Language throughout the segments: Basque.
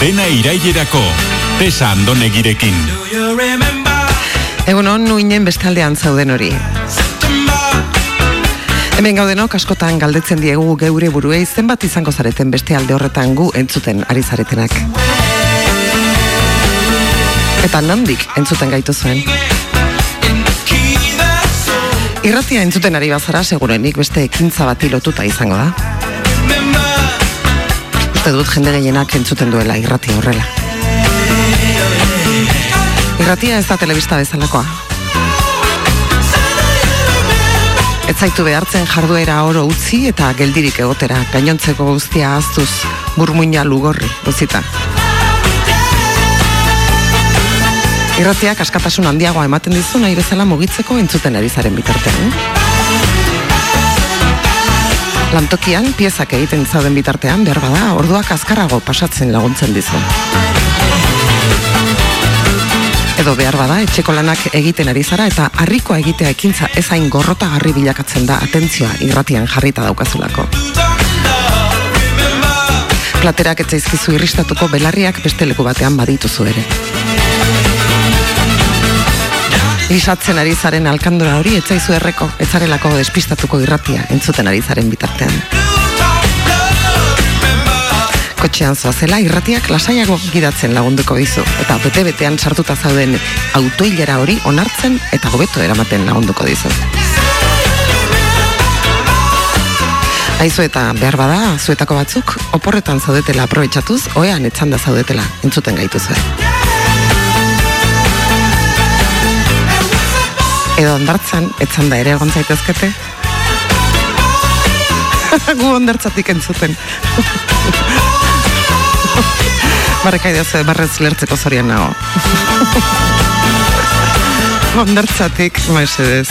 Dena irailerako, tesa andonegirekin. Egun hon, nuinen bestaldean zauden hori. Hemen gaudenok askotan galdetzen diegu geure buruei zenbat izango zareten beste alde horretan gu entzuten ari zaretenak. Eta nondik entzuten gaitu zuen. Irratia entzuten ari bazara segurenik beste ekintza bati lotuta izango da. Uste dut jende gehienak entzuten duela irratia horrela. Irratia ez da telebista bezalakoa. Ez zaitu behartzen jarduera oro utzi eta geldirik egotera, gainontzeko guztia aztuz, burmuina lugorri, guzita. Irratiak askatasun handiagoa ematen dizu nahi bezala mugitzeko entzuten ari zaren bitartean. Lantokian, piezak egiten zauden bitartean, behar bada, orduak azkarrago pasatzen laguntzen dizu. Edo behar bada, etxeko lanak egiten ari zara eta harrikoa egitea ekintza ezain gorrotagarri bilakatzen da atentzioa irratian jarrita daukazulako. Platerak etzaizkizu irristatuko belarriak beste leku batean badituzu ere. Lisatzen ari zaren alkandora hori etzaizu erreko, etzarelako despistatuko irratia entzuten ari zaren bitartean. Kotxean zoazela irratiak lasaiago gidatzen lagunduko dizu eta bete-betean sartuta zauden autoilera hori onartzen eta hobeto eramaten lagunduko dizu. Aizu eta behar bada, zuetako batzuk, oporretan zaudetela aprobetsatuz, oean etzanda zaudetela, entzuten gaituzue. Edo ondartzan, etzanda ere egon zaitezkete. Gu ondartzatik entzuten. Barreka idazue, barrez lertzeko zorian nago. ondartzatik, maisedez.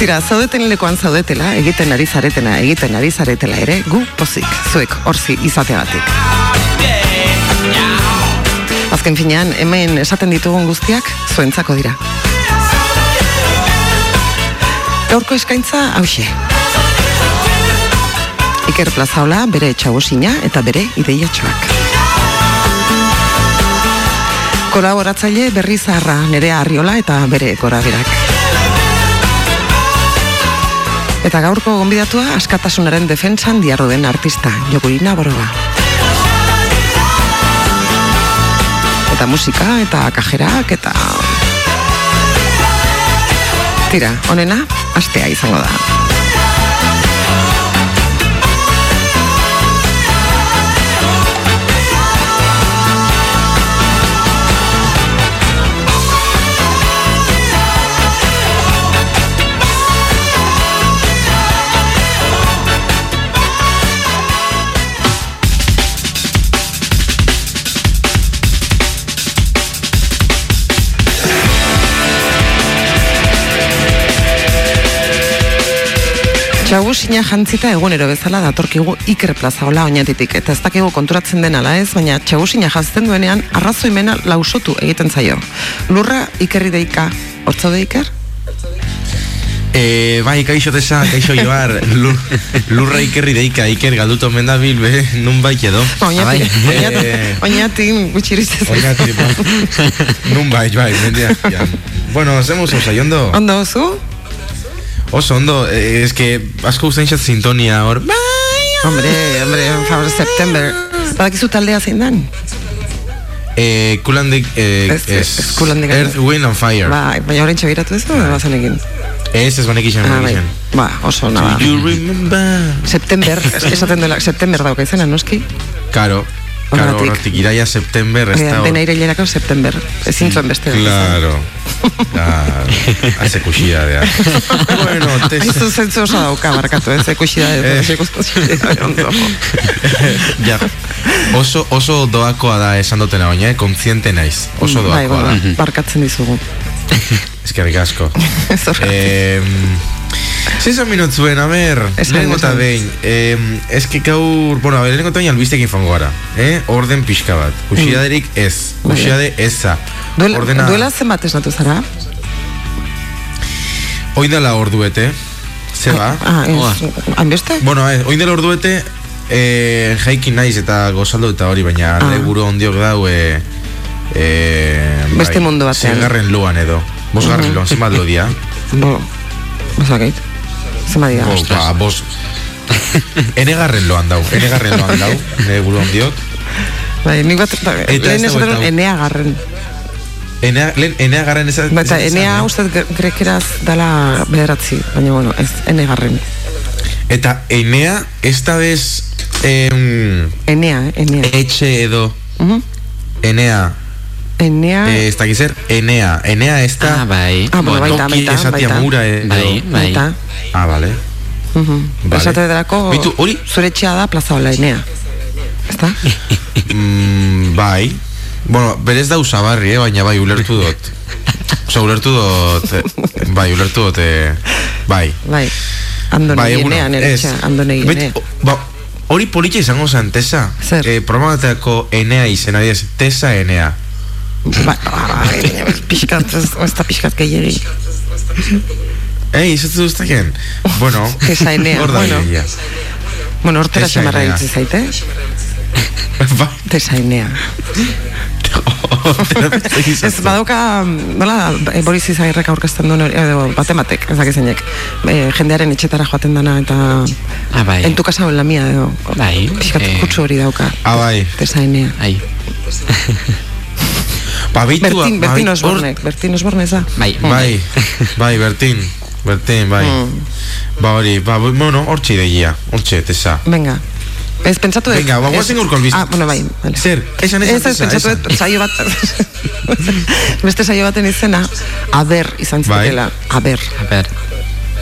Tira, zaudeten lekoan zaudetela, egiten ari zaretena, egiten ari zaretela ere, gu pozik, zuek, orzi izateagatik. Azken finean, hemen esaten ditugun guztiak, zuentzako dira. Gaurko eskaintza, hause. Iker Plazaola, bere etxagosina eta bere ideiatxoak. Kolaboratzaile berri zaharra nerea arriola eta bere goraberak. Eta gaurko gonbidatua askatasunaren defentsan diarro den artista, Jogurina Boroga. Eta musika, eta kajerak, eta... Tira, onena, astea izango da. Txagusina jantzita egunero bezala datorkigu Iker Plazaola oinatitik eta ez dakigu konturatzen den ala ez, baina txagusina jazten duenean arrazoimena lausotu egiten zaio. Lurra Ikerri deika, hortzo de Iker? E, bai, kaixo tesa, kaixo joar, lur, lurra ikerri deika, iker galduto menda bilbe, nun bai edo. Oñati, oñati, oñati, gutxirizez. Oñati, nun bai, bai, mendia. Bueno, hacemos osa, ondo? Ondo, zu? Oso, ondo, es que asko usain xat sintonia hor. Hombre, hombre, por favor, September. Badakizu taldea zein dan? Eh, Kulandik, eh, Ez- es, ez Kulandik- Earth, Wind and Fire. Bai, baina horrein txabiratu ez bazan egin. Ez, ez banek izan, Ah, banek bai. izan. Ba, oso ona Do da. you remember? September, es- esaten dela, September dauka izena, noski? Karo, Horregatik. horretik, iraia september, ez da dena irailerako September. Ezin zuen beste. Claro. Claro. Hace cuchilladea. bueno, te... Aizu zentzu oso dauka, barkatu, ez ekusi da, ondo. ja. Oso, oso doakoa da esan dutena baina, eh? kontziente naiz. Oso Bai, doakoa da. bueno, barkatzen dizugu. Eskerrik asko. Eh, Zizan minutzuen, a ber, Esan, lehenengo eta behin, eh, ez que gaur, bueno, a ber, lehenengo eta behin albistekin fango gara, eh? Orden pixka bat, kuxiaderik ez, kuxiade eza. Duela, Ordena, duela zenbat esnatu zara? oin dela orduete, ze ba? Ah, ez, hainbeste? Bueno, eh, oin dela orduete, eh, jaikin naiz eta gozaldu eta hori, baina Ah. ah. buru ondiok dau, eh, eh, Beste mundu batean. Zegarren luan edo. Bosgarren luan, zenbat lo dia? Bo, bazakait. Zema dira. Bo, ba, bos... Enegarren loan dau, enegarren loan dau, nire buru ondiok. Bai, nik bat, ba, Eta lehen esaten eta- enea lehen, eneagarren ez Baita, enea uste gre- grekeraz dala bederatzi, baina bueno, ez, ene garren. Eta enea, ez da bez... Em, Enea, eh, enea. etxe edo Mhm. enea Enea, eh, ez da zer enea enea ez da Ah, bai. Ah, bueno, baita, baita, esatia baita. mura edo Bai, bai. baita. ah, vale Mhm. Vale. Esate derako, Bitu, hori? zure etxea da plaza hola enea. Ezta? mm, bai bueno, berez da usabarri, eh, baina bai, ulertu dut Osa, ulertu dut eh, bai, ulertu dut eh, bai Bai. Andone bai, enea, nire Bet- enea. o- ba, hori politxa izango zen, Tesa Zer? eh, Programatako enea izena diaz Tesa enea Ba, pixkat, ez, ez da pixkat gehiagin. Ei, ez dut duztaken Bueno, Tesa enea, hor da bueno. Bueno, hortera enea. ditzi zaite. Tesa enea. Ez badauka, nola, e, Boris Izagirrek aurkezten duen hori, edo batematek, ez dakizeinek, e, jendearen etxetara joaten dana, eta Ah, bai. en tu casa o en la mía, edo, Bai, pixkat eh. kutsu hori dauka. Ah, bai. Tesa enea. Ai, Ba, beitu, Bertin, ba, Bertin hor- Osborne, Bertin Osborne eza. bai. Bai, bai, Bertin, Bertin, bai. Mm. Ba, hori, ba, bueno, hortxe ideia, hortxe, tesa. Venga. Ez pentsatu dut- Venga, ba, guazen gaurko albiste. Ah, bueno, bai. Vale. Zer, esan, esan, Ez, ez, esan, pentsatu dut, saio bat, beste saio baten izena, aber izan Bai. zitekela, aber. A ber,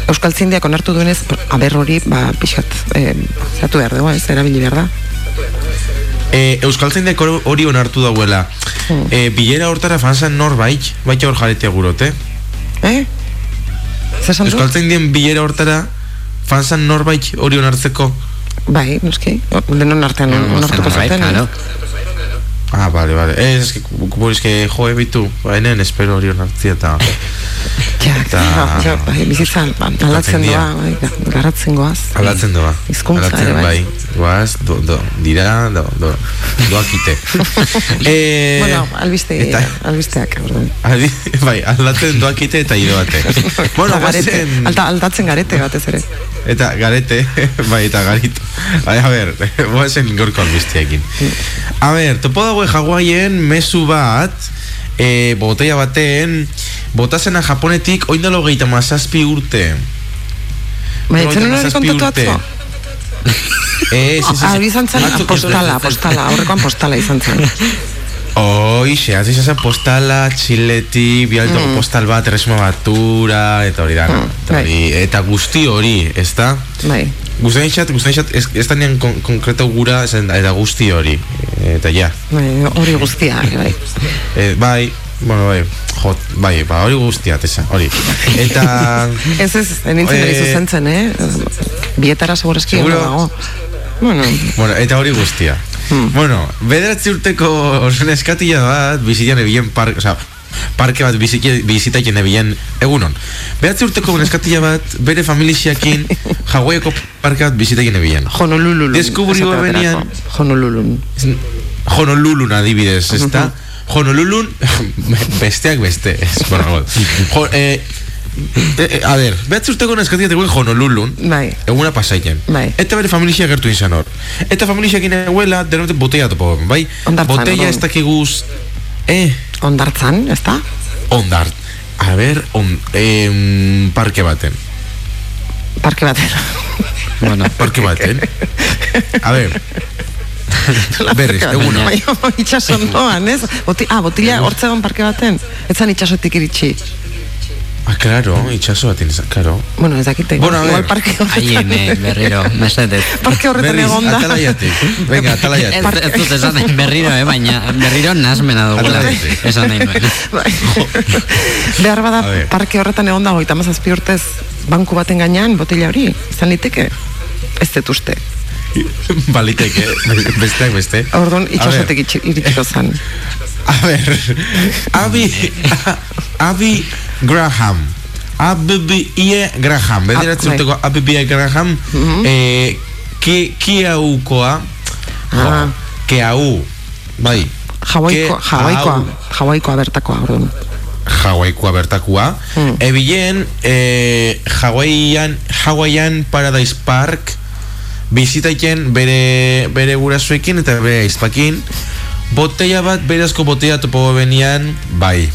Euskal Zindiak onartu duenez, aber hori, ba, pixkat, eh, zatu behar dugu, ez, erabili behar da. E, Euskal Zaindek hor- hori onartu dauela. Hmm. E, bilera hortara fanzan norbait, baita hor jaretea gurote. Eh? Zer esan du? Euskal Zaindien bilera hortara fanzan norbait hori onartzeko. Bai, noski, denon artean onartuko bai, zaten. claro. Ah, vale, vale. Ez, es que, como es que, jo, ebitu, bainen, espero hori onartzia eta... Ja, Eta- ja, bai, bizitzan, ba, aldatzen doa, bai, garatzen goaz. Aldatzen doa. Ere, bai. Goaz, do, do, dira, do, do, doakite. eh, Bueno, albiste, eta, albisteak. Adi, bai, aldatzen doakite eta idoate. bueno, Eta garete, guazen... alta, aldatzen garete batez ere. Eta garete, bai, eta garito. Bai, a ber, guazen gorko albiztiakin. A ber, topo dago jaguaien mesu bat, e, botella baten, botazena japonetik oindalo gehieta mazazpi urte. Baina, etzen hori kontatu atzo? Ez, ez, ez. Ah, izan zen, Batzuk- postala, postala, aurrekoan postala izan zen. Hoixe, hasi izan postala, txileti, bialto postal bat, erresuma batura, eta hori dana. Mm, Eta, hori, eta guzti hori, ez da? Bai, Guztain xat, guztain xat, ez, ez da nian kon, konkreto gura, esan, eta guzti hori. Eta ja. bai, hori guztia, bai. E, bai, bueno, bai, jot, bai, ba, hori guztia, tesa, hori. Eta... Ez ez, nintzen ari Eh, zuzentzen, eh? Bietara segurazki Seguro? ondo dago. Bueno, Bueno, eta hori guztia. Bueno, bederatzi urteko osen eskatila bat, bizitan ebien park, o sea, parke bat biziki- bizitaien ebien egunon. Bederatzi urteko neskatila bat, bere familixiakin, Hawaiiko parke bat bizitaien ebien. Honolulu. Deskubriu benean- Honolulu. Honolulun adibidez, ezta? Honolulun, besteak beste, ez, bueno, jo, eh, eh, a ber, behatzi urteko neskatila teguen Honolulun, Bai. eguna pasaiten. Bai. Eta bere familia gertu izan hor. Eta familia eguela, denote botella topo, bai? Hondartzan, botella ez dakiguz, eh, Ondartzan, ez da? ondart. A ber, on, em, parke baten. Parke batera. Bueno, Parke baten. A ber, berriz, eguna. Bai, itxason doan, ez? Boti, ah, botila hortzegon parke baten. Etzan itxasotik iritsi. Ah, claro, itxaso baten, izan, claro. Bueno, ez dakite. Bueno, igual parke horretan. haien eh, berriro, mesedez. Parke horretan Berriz, egon da. atalaiatik. Venga, atalaiatik. ez dut esan nahi berriro, eh, baina berriro nasmena dugula. Esan nahi nuen. Bai. Behar bada parke horretan egon dago, eta mazazpi urtez banku baten gainean, botila hori, izan liteke? Ez dut uste. Baliteke, besteak beste. Orduan, itxi- iritsiko zen. A ver, Abby, Abby Graham. Abby E. Graham. Bederatzi Ah, bai. urteko Abby E. Graham. eh, ki, kiaukoa, Ah. keau, bai, Hawaiko, Ke- Hawaikoa, hau. Hawaikoa bertakoa, orduan. Hawaikoa bertakua. Hmm. Ebilen, eh, Hawaiian, Hawaiian Paradise Park bizitaiken bere, bere gurasoekin eta bere aizpakin. Botella bat, berazko botella topo benian, bai.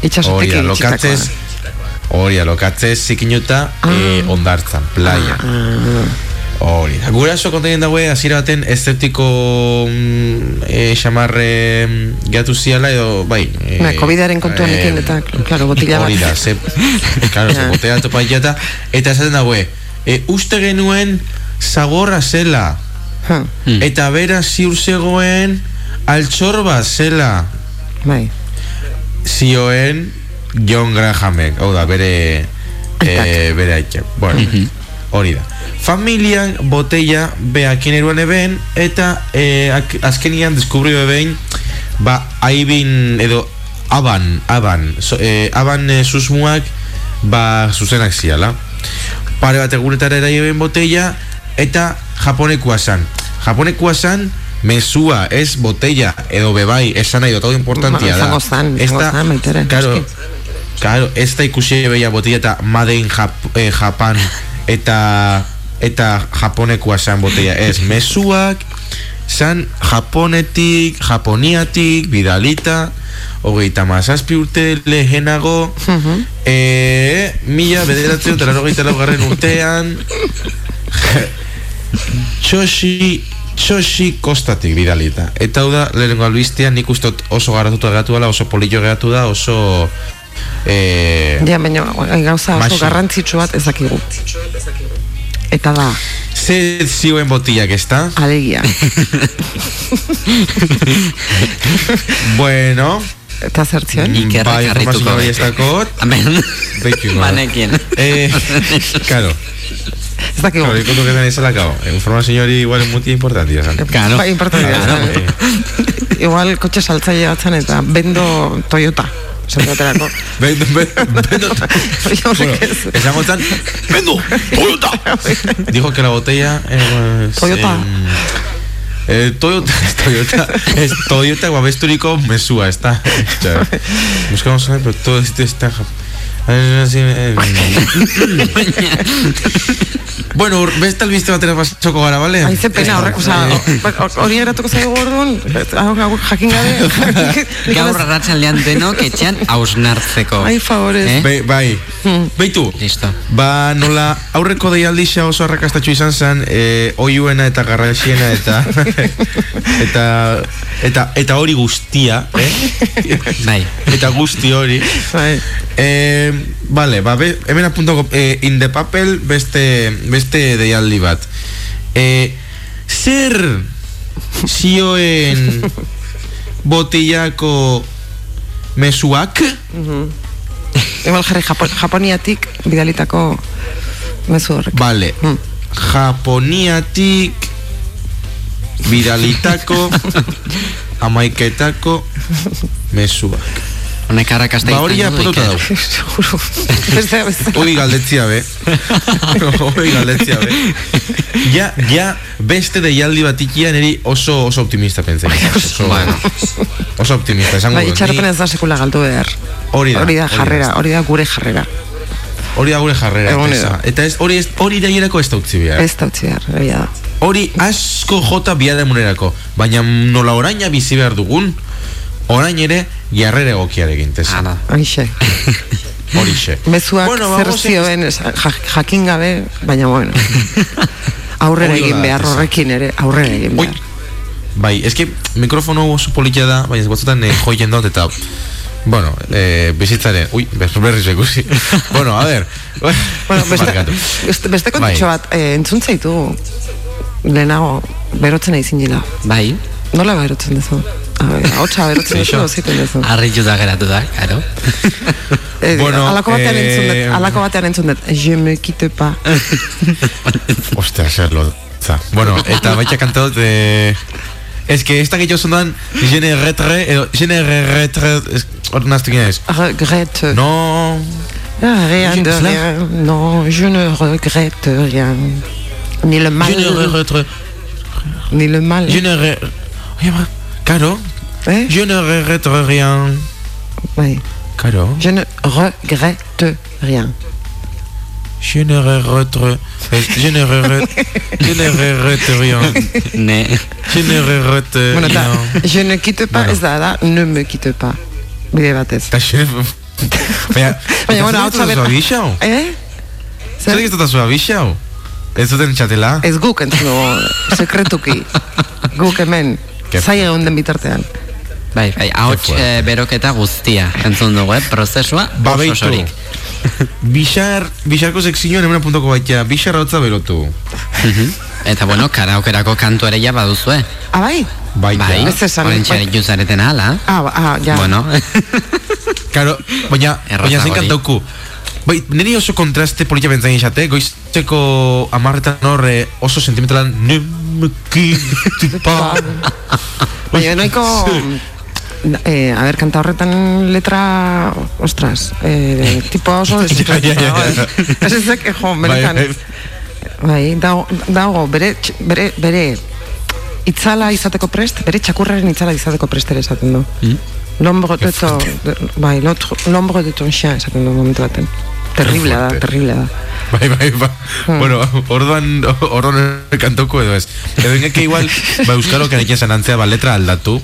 Iritsitakoa. lokatzez, hori lokatzez zikinuta Ah. eh, ondartzan, playa. Hori da. Guraso kontainen daue, hasiera baten eszeptiko mm, eh, xamarre mm, geatu ziala edo, bai. eh, Na, COVID-aren kontuan eh, ekin eta, claro, botila bat. Hori da, ze, claro, ze botea topa eta esaten daue, e, uste genuen zagorra zela, Ha, Hmm. eta bera ziur zegoen altxorba zela, bai. zioen John Grahamek, hau da, bere, e, bere aitxe. Bueno, hori da. Familian botella beakin eruan eben, eta e, azkenian deskubri bebein, ba, aibin edo aban, aban, so, e, aban e, susmuak, ba, zuzenak ziala. Pare bat egunetara eraien botella, eta japonekoa zan. Japonekoa zan, mesua, ez botella, edo bebai, esan nahi dut, hau importantia da. Zan, da- zan, maitere. Claro, claro, ez da ikusi beia botella eta Made in Jap, eh, Japan eta eta japonekoa zan botella ez mesuak zan japonetik japoniatik bidalita hogeita mazazpi urte lehenago Mhm. e, mila bederatzen laugarren urtean Txoshi Txoshi kostatik bidalita Eta hau da, lehenengo albistea nik uste dut oso garatuta geratu dela, oso polillo geratu da, oso eh, Ja, baina gai, gauza oso Maxi. garrantzitsu bat ezakigu. Eta da, Ze zioen botillak, ez da? alegia. Bueno, Eta zer zioen? Ikerrak bai, harrituko informazio hori ez dakot Amen. Banekin. Eh, claro, Ez dakigu. claro, ikutu Informazio hori igual muti importante, ya Claro. Bai, eh. Igual kotxe saltzaile batzan eta bendo Toyota. Zentraterako. Bendo, bendo. ¡Toyota! Dijo que la botella eh, Toyota. Eh, eh, Toyota, es Toyota, es Toyota babesturiko mesua, está. Buscamos a ver, pero todo esto está Eh, eh, bueno, beste albiste batera pasoko gara, bale? Ai, ze pena horrek, oza, hori eratuko zaigu orduan, hau- hau jakin gabe. Gaur arratsaldean denok etxean hausnartzeko. Ai, favorez. Eh? Be, bai, beitu, Listo. Ba, nola, aurreko deialdixa oso arrakastatxu izan zen, e, oiuena eta garraxiena eta eta eta eta hori guztia, eh? Bai. eta guzti hori. Bai. Eh, vale, ba, be, hemen apuntako eh, in the papel beste, beste deialdi bat. Eh, zer zioen botillako mesuak? Igual jarri Japo, Japoniatik bidalitako mezu horrek. Vale. Mm. Japoniatik bidalitako amaiketako mesuak. Honek arrakasta Ba hori Iker. dau. Hoi galdetzia be. Hoi galdetzia be. Ja, ja, beste deialdi bat ikia niri oso, oso optimista pentsa. Oso, Bueno. oso optimista, esango Bai, dut. itxaropen Ni- ez da sekula galdu behar. Hori Hori da hori da. jarrera, hori da gure jarrera. Hori da gure jarrera. Egunero. Eta, ez, hori, ez, hori daierako ez da utzi behar. Ez da utzi behar, egia da. Hori asko jota biademunerako, baina nola oraina bizi behar dugun, orain ere jarrera egokiarekin, tesa. Hala. Aixe. Horixe. Mezuak Bueno, zer zioen ja- jakin gabe, baina bueno. Aurrera Hori egin behar ez. horrekin ere, aurrera egin Oi. behar. Bai, eske mikrofono oso politia da, baina batzutan eh, joien dut eta Bueno, eh, bizitzaren, ui, ber- berriz ikusi. bueno, a ver. Bueno, beste, beste, beste kontutxo Bai. bat, eh, entzun zaitu lehenago berotzen nahi zinila. Bai. Nola berotzen duzu? Hotxa berotzen duzu, ziten duzu. Arritu da geratu da, karo. Eh, Bueno, alako batean eh, entzun dut, alako batean entzun dut, je me quitte pas. Ostia, zer lotza. Bueno, eta baita kanta dut, eh, Es que esta que yo sonan Je ne retre edo Je ne retre es- Hor naztu gina ez Regrette. No Ah, rien de Cela- rien. Non, je ne regrette rien. Ni le mal. Je ne re- retre... Ni le mal. Je ne re... Oye, ba, Karo, Eh? je ne regrette rien. Bai. Karo, Je ne regrette rien. Je ne regrette... Je ne regrette... Je ne rien. Ne, Je ne regrette Bueno, eta, rien. je ne quitte pas, Bueno. ez da, da, ne me quitte pas. Bide batez. Eta xe... Baina, Baina, bueno, hau txabera. Eh? Zer Zer? egiten zua abixau? Ez zuten txatela? Ez guk entzun sekretuki. Guk hemen, zai egon den bitartean. bai, bai, ahots eh, beroketa guztia entzun dugu, eh? Prozesua oso sorik. Bixar, bixarko sekzioan emena puntoko baitea, bixar hau berotu. Mhm. Eta bueno, karaokerako kantu ere ja baduzue. Ah, bai? Baita. Bai, Ez esan, orentxe bai. jutzaretena ala. Ah, ba- ah, ja. Bueno, Karo, baina, baina hori. kantauku. Bai, niri oso kontraste politia bentzain izate, goizteko amarretan horre oso sentimentalan nemeki tipa. Baina noiko... Eh, a ver, kanta horretan letra, ostras, eh, tipo oso ja. Ez ezek, eh, jo, Bai, benetan. bai. Bai, dago, dago bere, bere, bere itzala izateko prest, bere txakurraren itzala izateko prest ere esaten du. L'ombre de ton, bai, l'ombre de ton chien esaten du momentu baten. Terrible da, terrible da. Bai, bai, bai. Hmm. Bueno, orduan, orduan kantoko edo ez. Edo ingeke igual, ba, Euskaro kanekin esan antzea, ba, letra aldatu.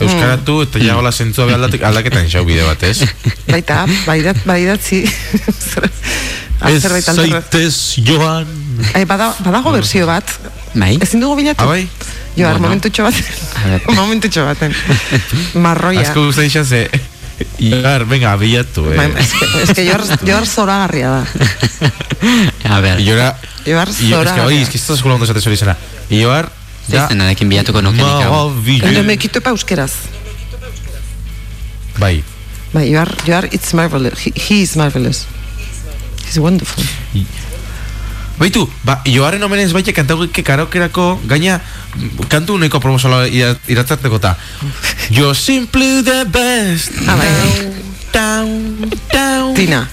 Euskaratu, eta ja hola zentzua be aldatik, aldaketan xau bide bat, ez? Baita, baidat, baidatzi. Ez zaitez joan. Eh, bada, badago berzio bat. bai. Ezin dugu bilatu? Ah, bai? Joar, Bueno. momentutxo bat. Ver. momentutxo baten. Marroia. Azko guztai izan ze... Iar, venga, bilatu, eh. Bai, Ez que, es que joar, joar zoragarria da. A Iora... Joar Y yo, es que, oye, es que zoragarria. esto es ondo esate zori zena. Ioar... zeizenarekin bilatuko nuke nik hau. Ende me Maravilloso. quito pa euskeraz. Bai. Bai, joar, joar, it's marvelous. He, he is marvelous. He's wonderful. Baitu, ba, Joaren omenez baita kantauke karaokerako, gaina kantu uneko promosola iratzateko ta. You're simply the best. Ah, bai. Down, down, Tina.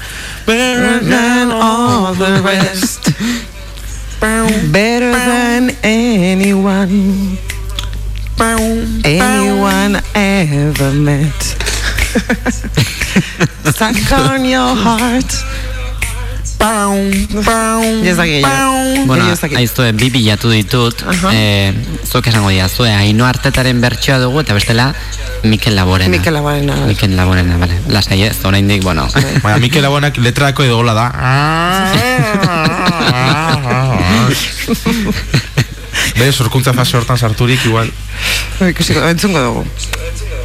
better Than all the rest. Better than anyone. Anyone ever met. Stuck on your heart. Dakit, ja. Bueno, aiztue, bi bilatu ditut, Aha. eh, zuk esango dira, zue, haino artetaren bertsioa dugu, eta bestela, Mikel Laborena. Mikel Laborena. Mikel Laborena, bale. Lasai ez, oraindik, bueno. Baina, Mikel Abonak letrako edo gola da. Be, sorkuntza fase hortan sarturik igual. Bai, Ikusiko, entzungo dugu.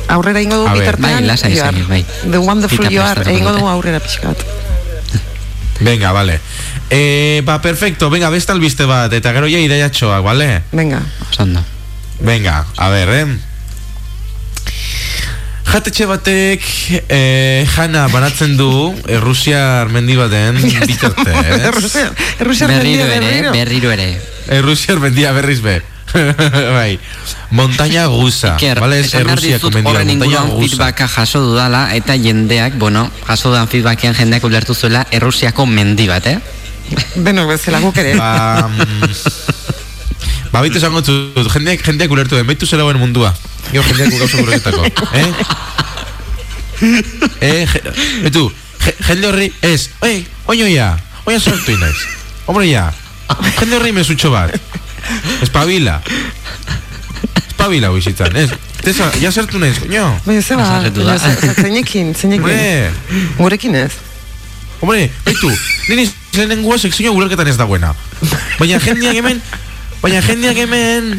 Aurrera ingo dugu bitartean. Bai, lasai izan, bai. The wonderful you are. dute. dugu aurrera pixkat. Venga, vale. Eh, ba, perfecto, venga, beste albiste bat, eta gero ja ideiatxoak, vale? Venga. Osondo. Venga, a ver, eh? Jatetxe batek eh, jana banatzen du Errusiar mendi baten bitartez. Errusiar, Errusiar Berriro mendia, ere, berriro. berriro ere. Errusiar mendia berriz be. bai. Montaña gusa. Iker, Vale, es esan behar Errusiako dizut mendia, horren montaña gusa. feedbacka jaso dudala, eta jendeak, bueno, jaso dudan feedbackean jendeak ulertu zuela Errusiako mendi bat, eh? Denok bezala guk ere. Ba, mm, ba baitu esango dut, jendeak, jendeak ulertu den, baitu zera buen mundua. Gero jendeak gauza gureketako. Eh? Eh, je, betu, je, jende horri, ez, oi, oino ya, oina sortu inaiz. Hombre ya, jende horri mesutxo bat. Espabila. Espabila bizitzan, ez. Tesa, ja sartu naiz, coño. Baina zeba, da. zeinekin, zeinekin. Hombre, Gurekin ez. Hombre, baitu, nini lehenengua sekzioa gulerketan ez dagoena. Baina jendeak hemen, baina jendeak hemen,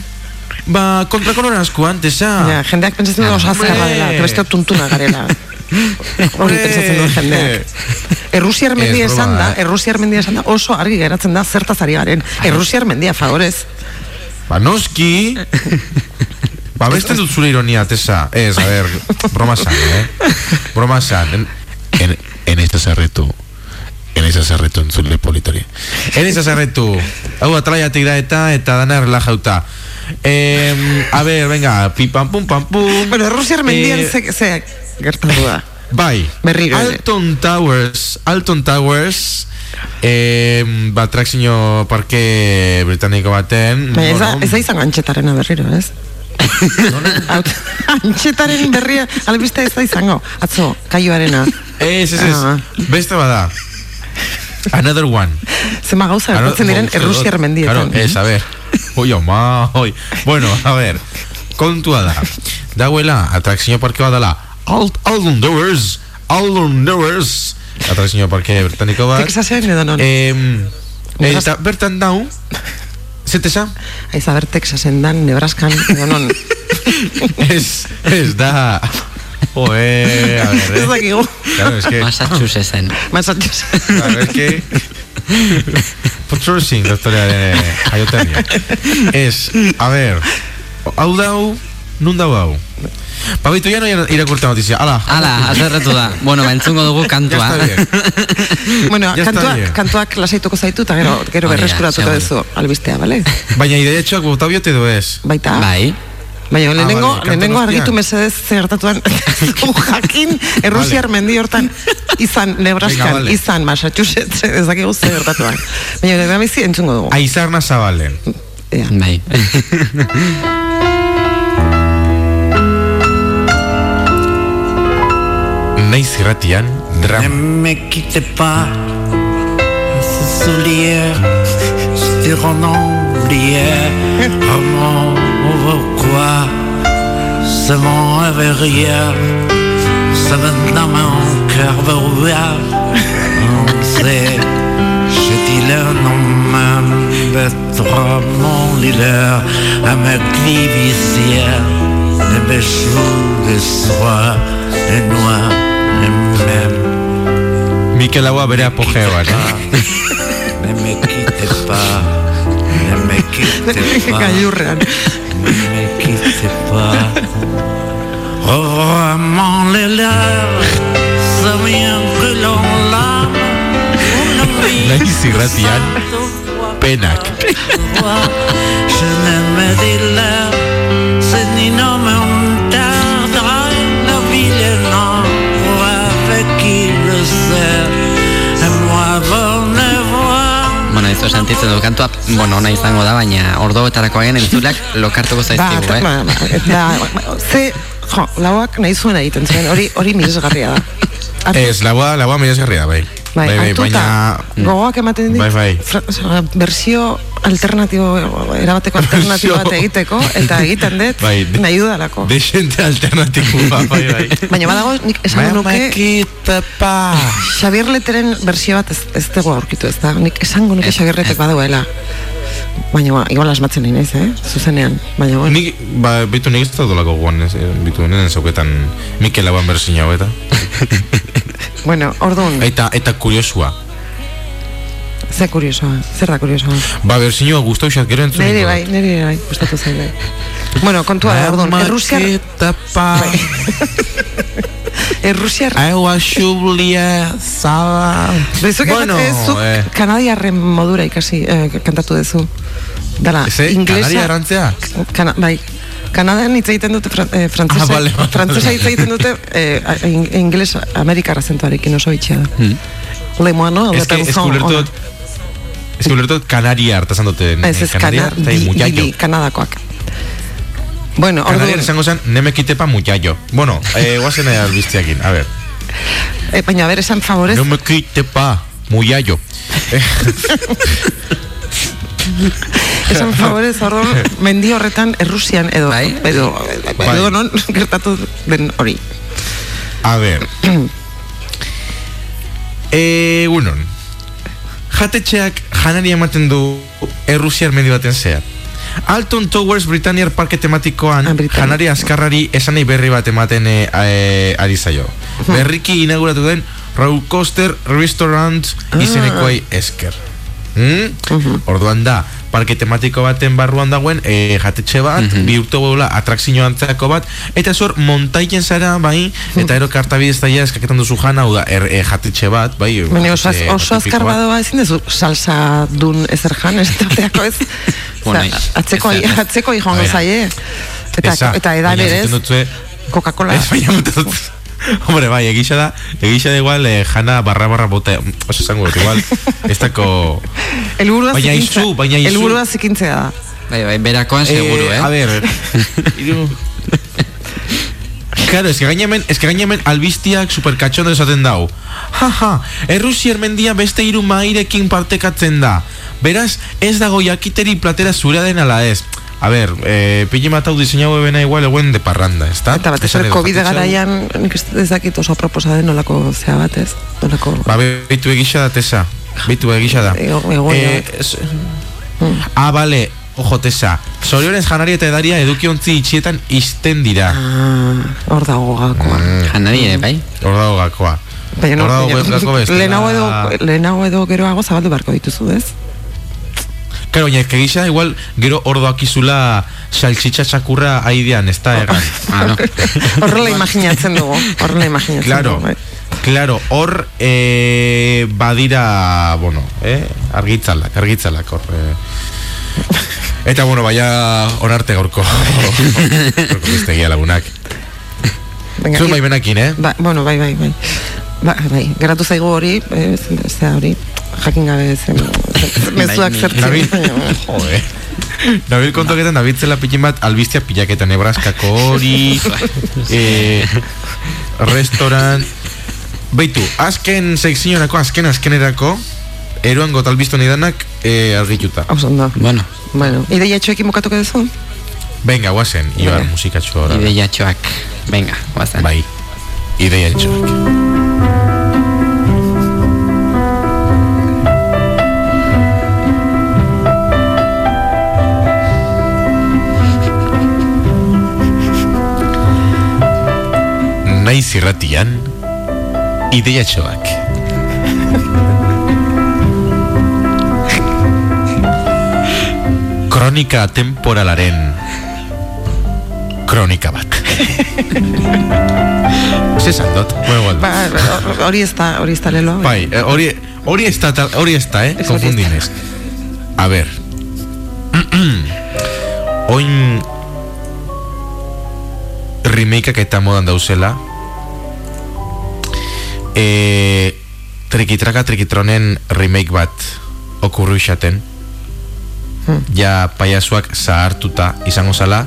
ba, kontrako noran asko antesa. Ja, jendeak pentsatzen du oso azkarra Hombre. dela, eta beste tuntuna garela. Hori pentsatzen du jendeak. Errusiar mendia esan da, eh. Errusiar mendia esan da, oso argi geratzen da zertaz ari garen. Errusiar mendia, favorez. Ba, noski, ba, beste dut zure ironia, tesa. Ez, a ver, broma san, eh? Broma san. En, en, en esta sarretu, en esa sarretu entzule politari. En esa sarretu, hau atraiatik da eta, eta dana relajauta. Eh, a ver, venga, pim pam pum pam pum. Bueno, Errusiar mendian Eh, ze, ze gertatu da. Bai, Berriro. Alton Towers, Alton Towers E, ba, atrakzio parke britaniko baten Baina ez da, ez da izango antxetarena berriro, ez? Antxetaren berria, albiste ez da izango. Atzo, kaioarena. Ez, ez, ez, Ah. beste bada Another one Zema gauza gertatzen diren Claro, errusiar mendietan. Claro, ez, a ver Oi, oma, oi Bueno, a ver Kontua da Dauela, atrakzio parke bat dela Alt, Alden Doors Alden parke britaniko bat Texasen edo non. Em, Eta bertan dau Zetesa? Aiz, a ber, Texasen dan, Nebraskan, edo non. Ez, ez da Joe, a ver, Ez eh. dakigu. Claro, es que Massachusettsen. Massachusetts. Claro, es que Potsorzin, doktorearen jaioterria Ez, a ver Hau dau, nun dau hau Pablito, ya no irakurta notizia Ala, Hala, azerretu da. Bueno, ba, entzungo dugu kantua. Bueno, Ya está kantuak, lasaituko zaitu, eta gero, gero da, berreskuratuko duzu albistea, bale? Baina ideetxoak bota biote du ez Baita? Bai. Baina lehenengo, Ah, vale, lehenengo argitu mesedez zer gertatuan zu jakin Errusiar mendi hortan izan Nebraskan, Venga, vale. izan Massachusetts, ez dakigu zer gertatuan. Baina lehenengo bizi entzungo dugu. Aizarna zabalen Ea. Bai. Anaïs Ratian, drame. Ne me quitte pas, ce soulier, je te oublié. Comment, eh. oh, pourquoi, ce monde avait rien, ça va dans mon cœur, va On sait, je dis le nom même d'être mon leader, à me clivissière, les méchoux de soie, les noirs. Mikel Aua bere apogeoan eh? Ne me quittez pas, ne me quittez pas, Gailurrean. ne me quittez pas. Oh, mon léleur, ça vient brûlant l'âme. Naiz irratian, penak Je ne me dis c'est ni non Sentitzen du kantua, bueno, ona izango da, baina ordoetarako agen entzuleak lokartuko Ba, zaizkigu, eh? ba, ba, ba, ze, jo, lauak nahi zuen egiten zuen, hori, hori miresgarria da. Ez, laua, laua miresgarria da, bai Bai, bai, hartuta, baina gogoak ematen dit, Bai, bai. versio alternatibo, erabateko alternatibo bat egiteko, eta egiten dut, Bai, de- nahi dudalako. Desente alternatiboa, bai, bai Baina badago, nik esango nuke, pas Xabier Leteren bersio bat ez, ez dugu aurkitu ez da. Nik esango nuke Ez, Xabier Letek baduela. Baina, ba, igual asmatzen nahi naiz, eh? Zuzenean. Baina, bueno. Nik, ba, bitu nik ez da dolako guan, ez, eh, bitu nenen zauketan Mikel Lauan berzina hau eta Bueno, orduan, Eta, eta kuriosua ze kuriosoa, zer da kuriosoa. Ba, berzinua guztau xat gero entzun Neri bai, neri bai, gustatu zait bai. Bueno, kontua da, orduan, errusiar, Quitte pas errusiar, Aigua xulia zaba Bezuke bueno, eh, kanadiarren modura ikasi eh, kantatu duzu. Dala, Eze, inglesa... Kanaria erantzea Kana, bai, Kanadan hitz egiten dute fran, eh, frantzesa, Ah, vale, vale, frantzesa hitz egiten dute eh, a- in, ingeles amerikar azentuarekin oso bitxia da. Hmm. Le moano, le Ez que, ez que pensant, ulertu ona. dut Ez que ulertu dut Kanaria hartazan dute Ez, ez, kana, Eta di, kanadakoak. Bueno, Kanaria orduan, esango zen, neme kitepa muchacho Bueno, eh, guazen albiztiakin, a ver eh, baina ber esan favorez, No me kitepa muchacho Eh, esan favorez, orduan, mendi horretan Errusian edo, Bai? edo, Bai. edo non gertatu den hori. A ver Eh, unon Jatetxeak janari ematen du Errusiar mendi baten zehar Alton Towers Britanniar parke tematikoan Ah, janari azkarrari esanei berri bat ematen e, e, ari zaio. Berriki inauguratu den Row Coaster Restaurant izenekoei esker. Mm? Orduan da, parke tematiko baten barruan dagoen e, jatetxe bat, bi urte bola atrakzio antzako bat, eta zor montaien zara, bai, eta ero kartabidez daia eskaketan duzu jana, hau da, er, e, jatetxe bat, bai, Baina oso, jatetxe oso azkar badoa ezin dezu salsa dun ezer jan, ez tateako ez. Bueno, atzeko, atzeko A joango ver. zaie. Eta, eta edan baina ere entzuten ez, dutzue- Coca-Cola. Ez, baina Hombre, bai, egisa da, egisa da igual eh, jana barra barra bota, oso esango dut, igual, ez dako... Elburua Baina zikintzea. izu, baina izu. Elburua zikintzea da. Bai, bai, berakoan seguru, eh? A ver, iru... Claro, es que gainemen, es que gainemen albistiak superkatxondo esaten dau. Jaja, Errusier mendia beste hiru mairekin partekatzen da. Beraz, ez dago jakiteri platera zurea den ala ez. A ver, eh, pili matau diseinau ebena igual eguen de parranda, ezta? Eta batez Esan ere edo COVID garaian, nik ez ez dakit oso proposa den nolako zea batez. Nolako... Ba, beitu egisa da, Tesa. Beitu egisa da. Ego- egoera Eh, bat. Ah, vale, ojo, Tesa. Zorionez janari eta edaria edukiontzi itxietan izten dira. Ah, hor dago gakoa. Janari ere, bai? Hor dago gakoa. Baina no, Hor dago baina- gako beste. lehenago edo, lehenago edo geroago zabaldu beharko dituzu, ez? Claro, baina ezke gisa, igual, gero hor doakizula salchicha txakurra aidean, ez da egan. Ah, no. Horrela imaginatzen dugu, horrela imaginatzen Claro, dugu. bai. claro, hor eh, badira, bueno, eh, argitzalak, argitzalak hor. Eh. Eta, bueno, baina onarte gaurko. gaurko bestegia lagunak. Venga, Zuen bai benakin, eh? Ba, bueno, bai, bai, bai. Ba, bai, geratu zaigu hori, eh, zea hori, jakin gabe zen, mezuak zertzen. Nabil, joe. Nabil kontoketan nabiltzela pikin bat albistia pilaketa Nebraskako hori, eh, restaurant, Beitu, azken sekzionako, azken azkenerako, eroan got albistu nidanak eh, argituta. Hau zondo. Bueno, Bueno, ideia txoekin bukatuko duzu? Venga, guazen, Ibar musikatxo hori. ideiatxoak. Venga, guazan. Bai, ideia txoak. Naiz irratian, ideia txoak. Kronika temporalaren kronika bat. Zesan dot, bueno, igual. Ba, hori ez da, hori ez da leloa. Bai, eh, hori hori ez da, hori ez da, eh? Hori Konfundinez. A ver. Oin remakeak eta modan dauzela. Eh, trikitraka trikitronen remake bat okurru isaten. Ja paiasuak zahartuta izango zala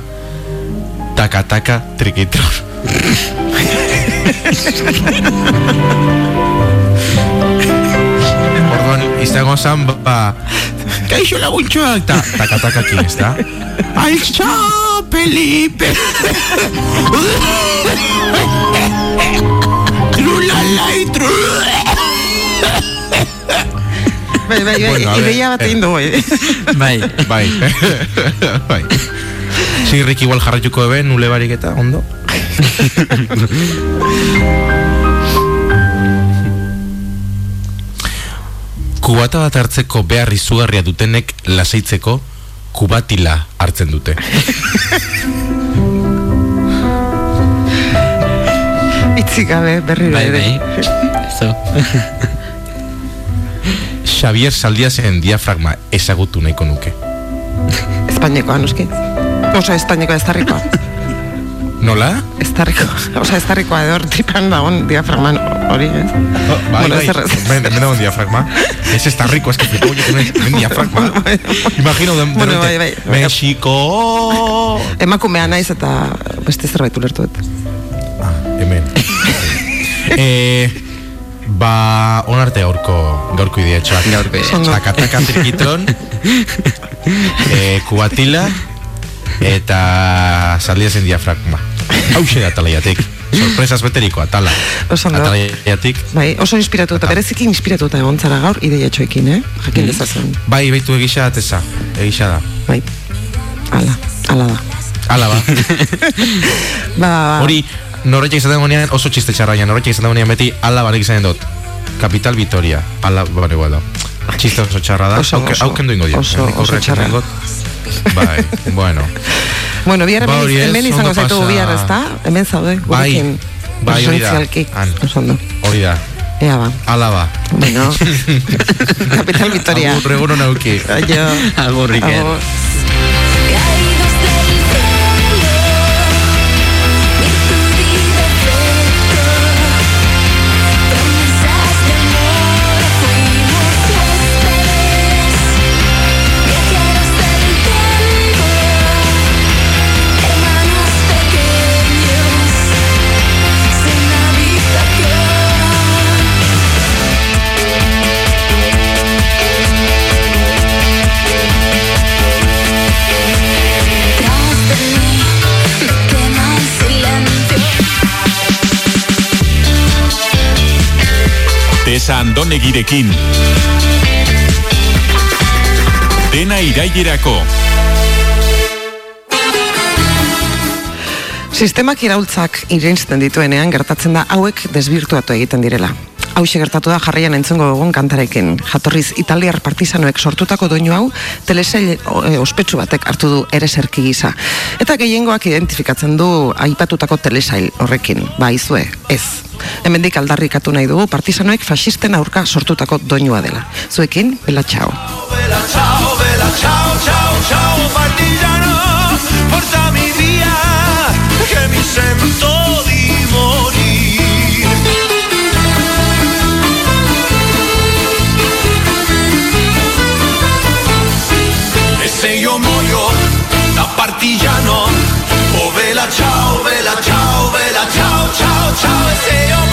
taka-taka trikitron. Orduan, izango zan, ba, kaixo laguntxoak, ta, taka-taka kin, ez da? Altxo, Felipe! Trulalai, tru... Bai, bai, bai, Bueno, ideia bat egin dugu, eh. Bai. Bai, bai. Zirrik igual jarraituko eben, nule barik eta, ondo? Kubata bat hartzeko behar izugarria dutenek lasaitzeko kubatila hartzen dute. Itzik gabe berriro Bai, ere. bai. Eso. Xavier Saldiasen diafragma ezagutu nahiko nuke. Espainekoa, noski. Osa, espainekoa ez tarrikoa. Nola? Ez tarrikoa. Osa, ez tarrikoa edo tripan dagoen diafragman hori, ez? Oh, bai, Bueno, bai, ez ben, ben dago un diafragma. Ez está rico, es que flipo yo con un diafragma. Imagino de, de Bueno, repente, bai, bai. México... Emakumea naiz eta beste zerbait ulertu dut. Ah, hemen. Eh, ba, onarte gaurko, gaurko idea txoak. Gaurko idea txoak. Takataka trikitron, eh, kubatila, eta saldiazen diafragma. Hauxe da talaiatik. Sorpresas beteriko, atala. Atalaiatik. Bai, oso inspiratu eta bereziki inspiratuta egon zara gaur ideia txoekin, eh? Mm. Jakin dezazuen. Bai, baitu egisa ateza. Egisa da. Bai. Ala, ala da. Ala ba. Ba, Hori, norretxek izaten gunean oso txiste txarraia, norretxek izaten gunean beti ala barik izaten dut. Capital Vitoria, ala bare igual da. Txiste oso txarra da, Oso, Auke- oso, auken duingo dio. oso, nik oso horrek txarra. egingo. Bai, bueno. bueno, bihar Ba, hemen, hori ez, hemen izango ondo zaitu pasa. bihar, ezta? Hemen zaude, Bai, gurekin. bai, hori da. Presentzialki. Han. Oso ondo. Hori da, Ea ba. ala ba. Bueno, Capital Victoria. Agur, egun hona auki. Aio. Agur, Iker. Agur. Andonegirekin. Dena irailerako. Sistemak iraultzak irensten dituenean gertatzen da hauek desbirtuatu egiten direla. Hau gertatu da jarraian entzungo dugun kantarekin. Jatorriz italiar partizanoek sortutako doinu hau telesail e, ospetsu batek hartu du ere serki gisa. Eta gehiengoak identifikatzen du aipatutako telesail horrekin. Ba, izue, ez. Hemendik aldarrikatu nahi dugu partizanoek fasisten aurka sortutako doinua dela. Zuekin, bela txao. Vela ciao, vela ciao, ciao, ciao ciao, vela ciao, vela ciao, ciao, ciao E se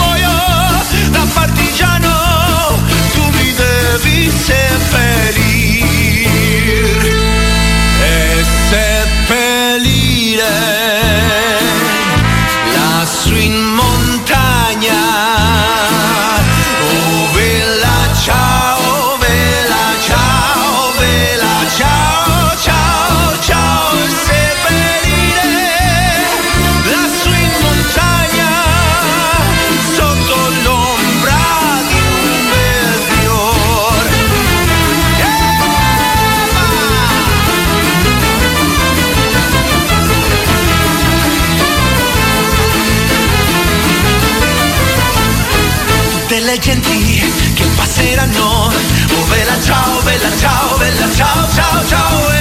ciao, bella ciao, bella ciao, ciao, ciao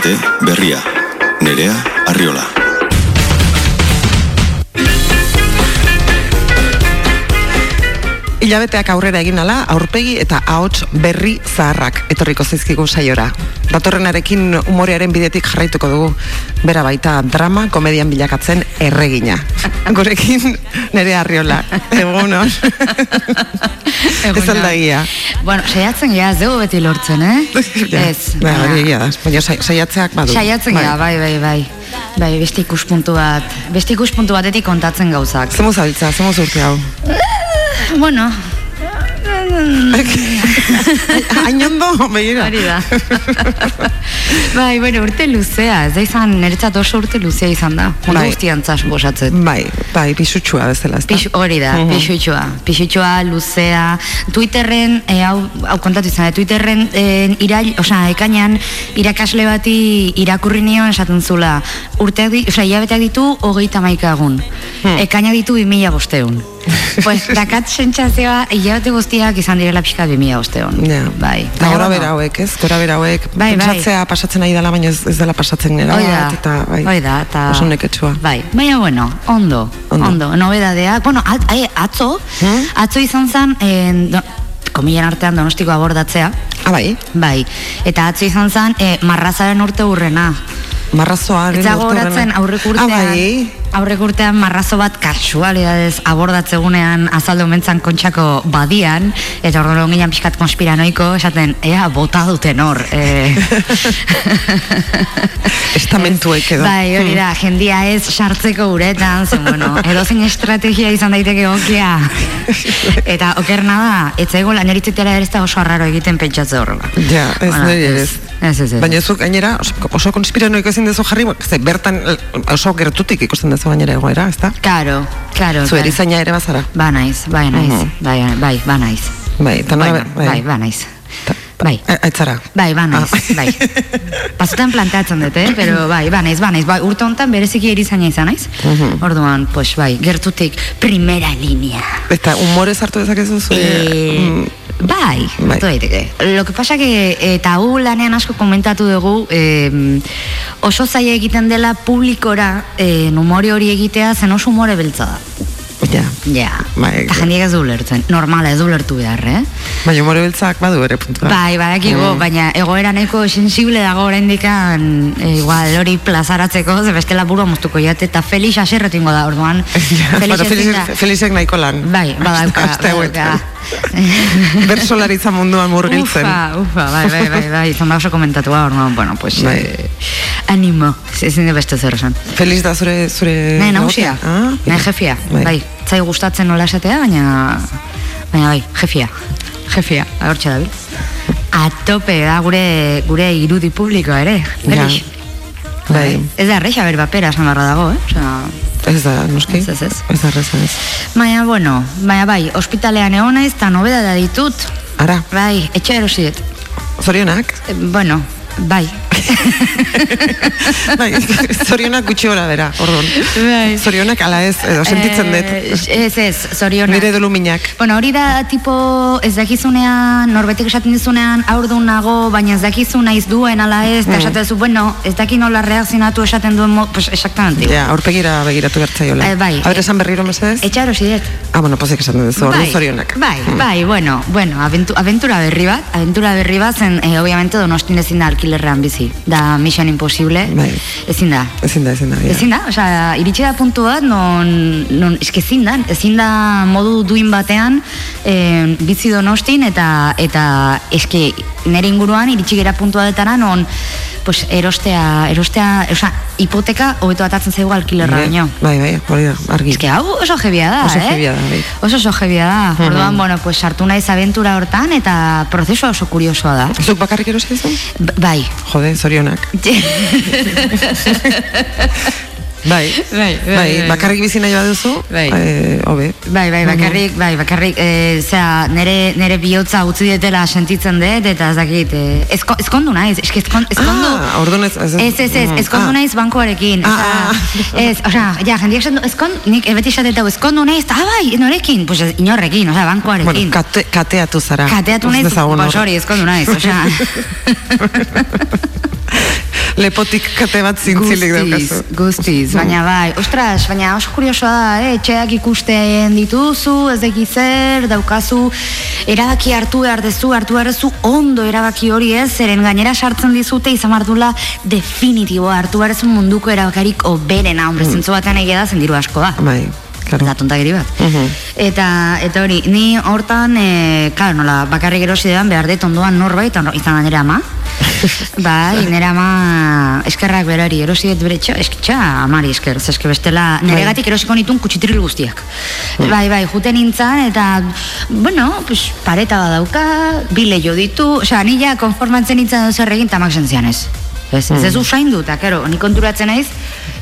normalitate berria. Nerea Arriola. Hilabeteak aurrera egin ala, aurpegi eta ahots berri zaharrak etorriko zaizkigu saiora. Datorrenarekin umorearen bidetik jarraituko dugu, bera baita drama komedian bilakatzen erregina. Gurekin nere arriola, egunon. Ez aldagia. Bueno, saiatzen gea, dugu beti lortzen, eh? Ja, Ez. Ba, hori egia da, baina sai- saiatzeak badu. Saiatzen Bai. gea, bai, bai, bai. Bai, beste ikuspuntu bat, beste ikuspuntu batetik kontatzen gauzak. Zemo zabiltza, zemo urte hau. Bueno, Hain ondo, begira. hori da. bai, bueno, urte luzea, ez da izan, niretzat oso urte luzea izan da. Bai. guztian zas bosatzet. Bai, bai, pisutxua bezala, ez da? Pixu, hori da, Mhm. pixutxoa, pixutxoa, luzea, Twitterren, e, hau, hau kontatu izan, da, Twitterren e, irail, osea, ekainan irakasle bati irakurri nion esaten zula, urteak, osea, hilabeteak ditu hogeita maika egun, Hmm. ekainak ditu bi mila bosteun. pues, dakat sentsazioa, hilabete guztiak izan direla pixka bi mila bosteun. Ja. Bai. Baina, gora bera hauek, ez? Gora bera hauek, Bai, bai. pasatzen ari dela, baina ez, ez dela pasatzen nera Hoi da, bat, eta bai, hoi da, eta... oso neketsua. Bai, baina bueno, ondo, Ondo. ondo, nobedadeak, bueno, at, ai, atzo, Hmm? atzo izan zen, en, do, komilen artean donostiko abordatzea, Ah, bai, bai, eta atzo izan zen, e, marrazaren urte urrena. marrazoa. Ez dago horatzen aurrek urtean, Ah, bai, aurrek urtean marrazo bat kasualidadez abordatzegunean azaldu mentzan kontxako badian, eta orduan ginen pixkat konspiranoiko, esaten, ea, bota duten hor. E, estamentuek edo. Bai, hori da, jendia ez sartzeko uretan, zen, bueno, edozein estrategia izan daiteke okia. Eta okerna da, etzaigo laneritzetera ere ez da oso arraro egiten pentsatze horrela. Ja, ez Bueno, niri ere ez. Ez, ez, ez. Baina zuk gainera oso, oso konspiranoik ezin dezu jarri, ze bertan oso gertutik ikusten dezu gainera egoera, ez da? Karo, karo. Zu erizaina ere bazara. Ba naiz, bai naiz, Mhm. bai, bai, ba naiz. Bai, eta Bai, bai, ba naiz. Ta- Bai. Aitzara. Bai, ba naiz, Ah. bai. Pazutan planteatzen dut, eh? Pero bai, ba naiz, ba naiz. Bai, urte honetan bereziki erizaina izan naiz. Mhm. Orduan, pues bai, gertutik primera linea. Eta umore sartu dezakezu zure... Eh, mm, Bai, Bai. daiteke. Lo que pasa que, eta hau lanean asko komentatu dugu, eh, oso zaila egiten dela publikora eh, umore hori egitea, zen oso umore beltza da. Ja. Ja, Bai, eta jendiek ez du ulertzen. Normala ez du ulertu behar, eh? Baina humore beltzak badu ere puntua. Bai, badakigu, baina egoera nahiko sensible dago oraindikan e, igual hori plazaratzeko, ze bestela burua moztuko jate, eta Felix aserretingo da, orduan. Ja, Felix Felixek nahiko lan. Bai, badauka, badauka. Bertsolaritza munduan murgiltzen. Ufa, ufa, bai, bai, bai, bai, izan da oso komentatua, orduan, bueno, pues, Bai. eh, animo, ezin de beste zer esan. Felix da zure... zure Nahi, nagusia, Ah, nahi jefia, bai, zai gustatzen nola esatea, baina, baina bai, jefia, jefia, hortxe dabil. A tope da gure, gure irudi publikoa ere, Felix. Bai. Ez da erreixa ber papera esan barra dago, eh? Osea, Ez da, noski? Ez, ez, ez. Ez da, erreza ez. baina, bueno, baina bai, ospitalean egon naiz, eta nobeda da ditut, Ara, bai, etxe erosiet. zorionak? Eh, Bueno, bai. bai, zorionak gutxi gora bera, orduan. Bai. Zorionak ala ez, edo sentitzen dut. Eh, Ez, ez, zorionak. Nire doluminak. Bueno, hori da tipo ez dakizunean, norbetek esaten dizunean aurdun nago, baina ez dakizu naiz duen ala ez, eta Mm. esaten zu, bueno, ez daki nola reakzionatu esaten duen, mo, pues, exactamente. Ja, aurpegira begiratu bertzaiola. Eh, bai. A ber, esan berriro mesedez? Etxa erosidet. Ah, bueno, pozik esan duzu, ordu zorionak. Bai, Mm. bai, bueno, bueno, aventu, aventura berri bat, aventura berri bat zen, eh, obviamente donostin ezin da alkilerrean bizi, da Mission Impossible, Bai. ezin da. Ezin da, ezin da. ja. Ezin da, osea, iritsi da puntu bat, non, non eske ezin da, ezin da modu duin batean eh, bizi donostin, eta, eta eske nire inguruan iritsi gera puntu batetara, non, pues, erostea, erostea, osea, hipoteka hobeto atatzen zaigu alkilerra Bai, baino. Bai, bai, hori da, argi. Eske hau oso jebia da, Oso eh? jebia da, bai. Oso oso jebia da. Orduan, bueno, pues sartu naiz abentura hortan eta prozesua oso kuriosoa da. Zuk bakarrik erosi duzu? Bai. Jode, zorionak. Bai, Bai, bai, bai, bai. bakarrik bizi nahi baduzu, Bai. eh, hobe. Bai, bai, bakarrik, bai, bakarrik, e, zera, nere, nere bihotza utzi dietela sentitzen dut, eta ez dakit, e, ezko, ezkondu naiz, eske ezkon, ezkondu, Ah, orduan ez... Ez, Ez, ez, ez, Mm, ezkondu ah. naiz bankoarekin. Ah, osea, ah. ez, osea, ja, jendiak esan ezkon, nik beti esaten dago, ezkondu naiz, ah, bai, norekin, pues inorrekin, osea, bankoarekin. Bueno, kate, kateatu zara. Kateatu naiz, pues hor. hori, ezkondu naiz, osea. Lepotik kate bat zintzilik Guztiz, daukazu. guztiz, baina bai, ostras, baina oso kuriosoa da, eh? etxeak ikusten dituzu, ez deki zer, daukazu, erabaki hartu behar dezu, hartu behar dezu, ondo erabaki hori ez, zeren gainera sartzen dizute, izan martula definitibo, hartu behar dezu munduko erabakarik oberena, hombre, Mm. zentzu batean egia da, zendiru asko da. Bai, claro. Da tontakeri bat. Mhm. Eta, eta hori, ni hortan, e, claro, nola, bakarrik erosi dedan behar dut ondoan norbait, izan da nire ama. bai, nire ama eskerrak berari, erosi dut bere txo, eskitxa amari esker, ze eske bestela, nire gatik erosiko nitun kutsitril guztiak. Bai, bai, juten nintzen, eta, bueno, pues, pareta badauka, bile jo ditu, osea, nila konformatzen nintzen zer egin tamak sentzian ez. Ez, ez ez usaindu, eta, kero, ni konturatzen naiz,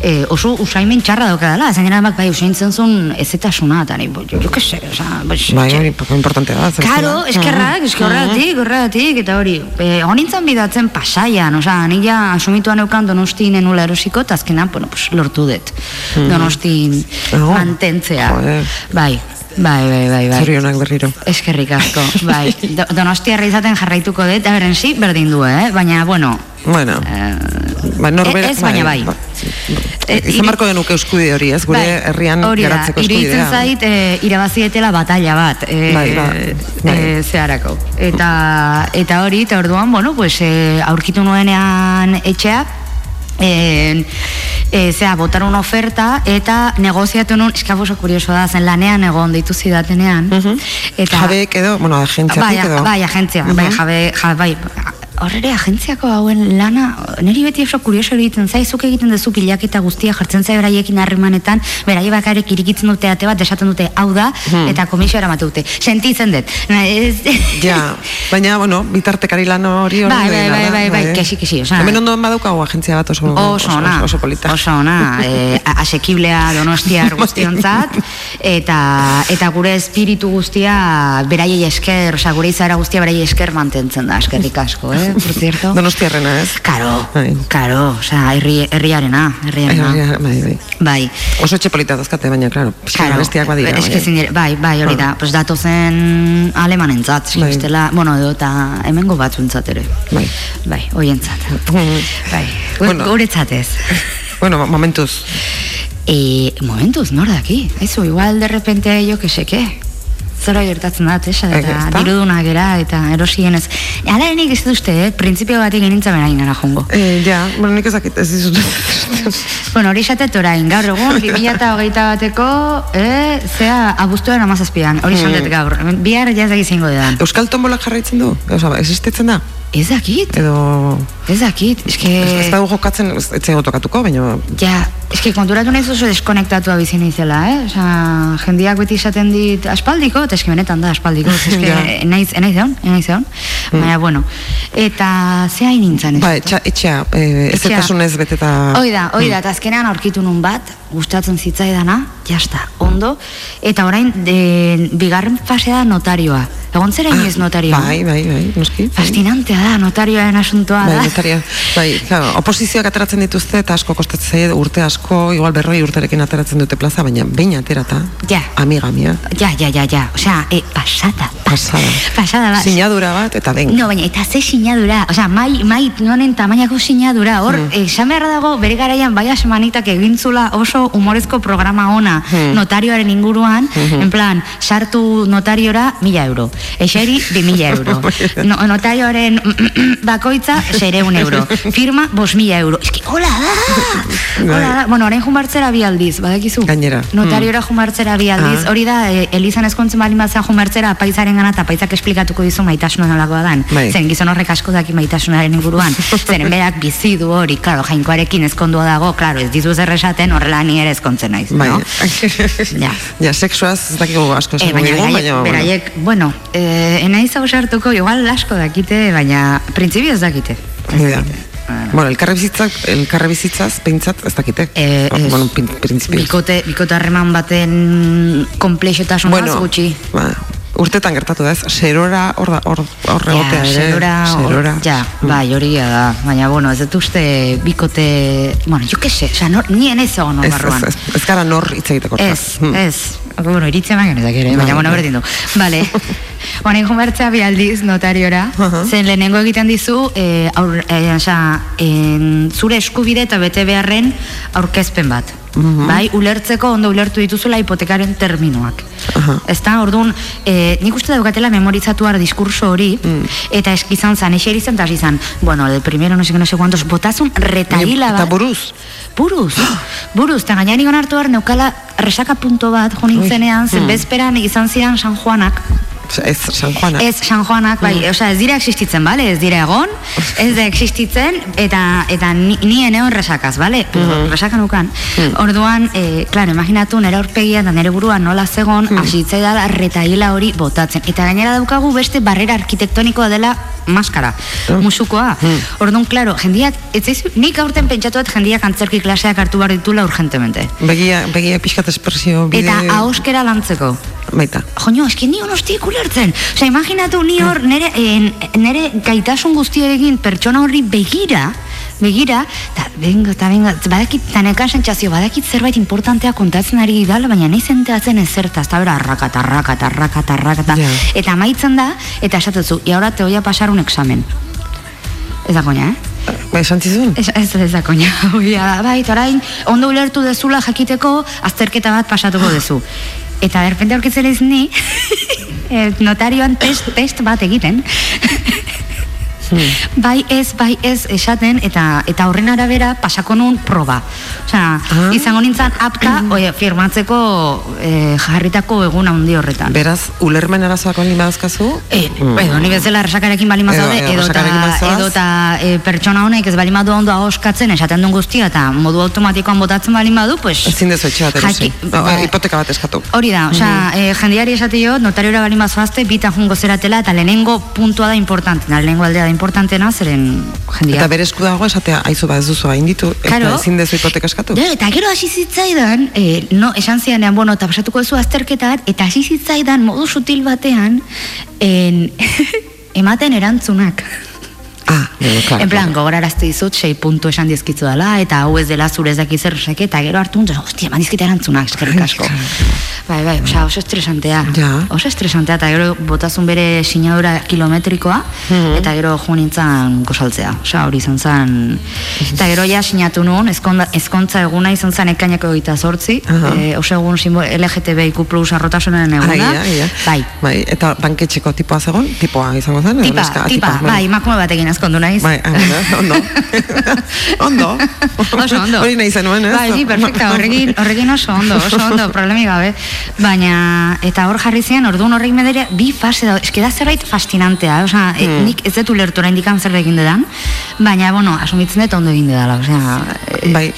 e, oso usaimen txarra dauka dela, zen gara bai usaintzen zuen ezetasuna, eta ni, bo, jo, jo que se, oza, Bai, txe- hori poco importante da. zer Karo, eskerrak, eske horregatik, horregatik, eta hori, e, honintzen bidatzen pasaian, osea, nila asumituan eukan donostin enula erosiko, eta azkenan, bueno, pues, lortu dut, donostin Oh, mantentzea. Bai, bai, bai, bai, bai. Zorionak berriro. Eskerrik asko, bai. Do, donostiarra izaten jarraituko dut, beren si, berdin du, eh? Baina, bueno, Bueno, eh, ba, norbera... ez, baina bai. ba, Eh, Izan barko genuke eskubide hori, ez? Gure Bai, herrian hori da, geratzeko eskubidea. Iruditzen zait, e, irabazietela batalla bat. E, Bai, ba, bai. e, zeharako. Eta, eta hori, eta orduan, bueno, pues, e, aurkitu nuenean etxea, e, e, zera, botar una oferta, eta negoziatu nun, eskaf oso kurioso da, zen lanean egon deitu zidatenean. eta, Jabeek edo, bueno, agentziatik bai, edo. bai, agentzia, bai, Mhm. jabe, jabe, bai, horre agentziako hauen lana, niri beti oso kurioso egiten zaizuk egiten duzu pilaketa guztia jartzen zai beraiekin harremanetan, beraie bakarek irikitzen dute ate bat, esaten dute hau da, eta komisio eramate dute. Sentitzen dut. Ja, baina, bueno, bitartekari lan hori hori Bai, bai, bai, bai, bai, kesi, kesi, osea- Hemen ondoan badaukagu agentzia bat oso, oso ona, oso, polita. oso ona, e, asekiblea donostiar guztiontzat, eta, eta gure espiritu guztia beraiei esker, osea, gure izaera guztia beraiei esker mantentzen da, eskerrik asko, eh, por cierto. Donostiarrena, ez? Karo, Bai. Karo, osea, herri, herriarena, herriarena. Bai, bai, bai. Bai. Oso etxe polita dazkate, baina, klaro, Claro, bestiak badira. eske ezin dira- bai, bai, hori da. Pues dato zen alemanentzat, eske Bai. bestela, bueno, edo eta hemengo batzuentzat ere. Bai. Bai, hoientzat. Bai. Bueno. Guretzat ez. Bueno, momentuz. E, momentuz, nor daki? Aizu, igual de repente, jo que seke. Zero gertatzen da, tesa, eta diruduna gera, eta erosien ez. Hala enik ez dut uste, eh? printzipio batik genintza berainara jongo. Eh, ja, bueno, nik ezakit, ez dizut. Bueno, hori esatet orain, gaur egun, 2008 bateko, eh, zea, abuztuaren amazazpian, hori esan dut gaur, bihar ja ez dakit zingo dedan. Euskal tombolak jarraitzen du? Osa, existitzen da? Ez dakit, Edo... ez dakit, eske... Ez, ez jokatzen, ez ez tokatuko, baina... Ja, eske konturatu nahi oso deskonektatua bizi naizela, eh? Osa, jendiak beti esaten dit aspaldiko, eta eske benetan da aspaldiko, eske Ja. naiz, naiz egon, naiz egon. Baina, bueno, eta ze hain nintzen ez? Ba, etxa, etxea, eh, ez etasunez beteta... Hoi da, hoi da, eta azkenean aurkitu nun bat, gustatzen zitzaidana, jasta, ondo, eta orain, de, bigarren fasea da notarioa. Egon zera inoiz notarioa? Bai, bai, bai, noski. Fascinantea da, notarioaren asuntoa Bai, da. notaria. Bai, claro, oposizioak ateratzen dituzte eta asko kostatzen urte asko, igual berroi urterekin ateratzen dute plaza, baina behin aterata. Ja. Amiga mia. Ja, ja, ja, ja, osea, e, pasada. Pasada. Pasada, ba. Sinadura bat eta ben. No, baina eta ze sinadura, osea, mai, mai nonen tamainako sinadura, hor, mm. esan beharra dago, bere garaian bai semanitak egintzula oso humorezko programa ona Hmm. notarioaren inguruan, en plan, sartu notariora mila euro, eseri bi mila euro, no, notarioaren bakoitza sereun euro, firma bos mila euro, eski, hola da, hola da, bueno, orain jumartzera bi aldiz, badakizu? Gainera. Notariora jumartzera bi aldiz, Ah. hori da, e, Elizan ezkontzen bali mazen jumartzera apaizaren gana, eta apaizak esplikatuko dizu maitasuna nolakoa dan. Bai. Zen gizon horrek asko daki maitasunaren inguruan. Zeren berak bizi du hori, claro, jainkoarekin ezkondua dago, claro, ez dizu zer esaten, horrela ni ere ezkontzen naiz, Bai. no? Ja. ja, sexuaz ez dakigu asko E, esango baina digu, beraiek, baina... bueno. beraiek, bueno, e, enaiz hau sartuko, igual asko dakite, baina printzipio ez dakite. Ez dakite. Bueno, elkarre bizitzak, elkarre bizitzaz, behintzat, ez dakite. Eh, ez. bueno, printzipioz. Bikote, bikote harreman baten komplexotasunaz bueno, gutxi. Ba, urtetan gertatu da ez, serora hor da, hor, egotea ere. serora, serora. ja, bai, hori da, baina, bueno, ez dut uste bikote, bueno, jo que se, oza, nor, nien ez egon hor Ez, barruan. ez, ez, ez gara nor hitz egiteko. Ez, Hmm. ez, bueno, iritzia eman genezak ere, baina, Bai, bueno, bai. berdin du. Vale, honen jumartzea bi aldiz notariora, Aha. zen lehenengo egiten dizu, eh, aur, eh, oza, en, zure eskubide eta bete beharren aurkezpen bat. Mhm. Bai, ulertzeko ondo ulertu dituzula hipotekaren terminoak. Aha. Ez da, orduan, e, nik uste daukatela memorizatu ar diskurso hori, Mm. eta eskizan zan, eseri zen, eta hasi zan, bueno, el primero no sé qué, no sé cuántos, botazun retaila Eta bat. buruz. Buruz, buruz, eta gainari hartu har neukala resaka punto bat jo nintzenean, zen Mm. bezperan izan ziren San Juanak, Ez, San Juana. Ez San Juanak, bai, Mm. osea, ez dira existitzen, bale? Ez dira egon, ez da existitzen, eta eta ni, ni eneon resakaz, bale? Mhm. Resaka nukan. Mm. Orduan, eh, claro, imaginatu nere aurpegian da nere buruan nola zegon, Mm. hasi da retaiela hori botatzen. Eta gainera daukagu beste barrera arkitektonikoa dela maskara, Mm. musukoa. Orduan, claro, jendiak, ez nik aurten pentsatu dut jendiak antzerki klaseak hartu behar ditula urgentemente. Begia, begia pixkat espresio bide... Eta ahoskera lantzeko. Baita. Joño, eski ni honostik ulertzen. Osea, imaginatu ni hor nere, en, nere gaitasun guztiarekin pertsona horri begira, begira, eta bengo, eta bengo, badakit, eta sentsazio, badakit zerbait importantea kontatzen ari dala, baina nahi zenteatzen ezertaz, eta bera, arrakata, arrakata, arrakata, arrakata, Ja. eta amaitzen da, eta esatuzu, y ahora te voy a pasar un examen. Ez da koña, eh? Ba, esan zizun? Ez, ez, ez da koña, Oia bai, orain, ondo ulertu dezula jakiteko, azterketa bat pasatuko dezu. Eta derpente aurkitzen ez ni, eh, notarioan test, test bat egiten. bai ez, bai ez esaten, eta eta horren arabera pasako nun proba. Osea, Ah. izango nintzen apta, oie, firmatzeko eh, jarritako egun handi horretan. Beraz, ulermen arazoak hori badazkazu? E, edo, ni bezala resakarekin bali Edo- mazaude, edo edo, edo eta e, pertsona honek ez bali madu ondo ahoskatzen esaten duen guztia eta modu automatikoan botatzen bali madu, pues... Ezin dezu etxe bat erosi. Jaki- ba- hipoteka bat eskatu. Hori da, osea, e, jendiari esatio, notariora bali mazoazte, bitan jungo zeratela, eta lehenengo puntua da importantena, lehenengo aldea da importantena, zeren jendia. Eta bere esku dago esatea, aizu ba ez duzu hain ditu, eta Claro. ezin dezu hipoteka eskatu. Ja, eta gero hasi zitzaidan, e, no, esan zidanean, bueno, eta pasatuko duzu azterketa bat, eta hasi zitzaidan modu sutil batean, en, ematen erantzunak. Ah, Bueno, claro, en plan, claro. gogorarazte dizut, sei puntu esan dizkitzu dela, eta hau ez dela zure ez dakiz zer esake, eta gero hartu dut, hostia, eman dizkite erantzunak, eskerrik asko. Bai, bai, osea, oso estresantea. Ja. Oso estresantea, eta gero botazun bere sinadura kilometrikoa, Mhm. eta gero jo nintzen gosaltzea. Osea, hori izan zen. Eta gero ja sinatu ezkonda, ezkontza eguna izan zen ekainako egita sortzi, Aha. e, oso egun simbol LGTBIQ plus arrotasunen eguna. Ai, ai, ai. Bai. Bai, eta banketxeko tipoa zegoen? Tipoa izango zen? Tipa? Ah, tipa, bueno. bai, emakume batekin ezkondu naiz. Bai, ondo. ondo. Oso ondo. Hori nahi zenuen, ez? Bai, ni perfecta, horrekin, horrekin oso ondo, oso ondo, problemi gabe. Baina, eta hor jarri zian, orduan horrekin medere, bi fase da, eske da zerbait fascinantea, osea, e, Hmm. nik ez dut ulertu oraindikan zer egin dedan, baina, bueno, asumitzen dut ondo egin dedala, osea, e, Bai,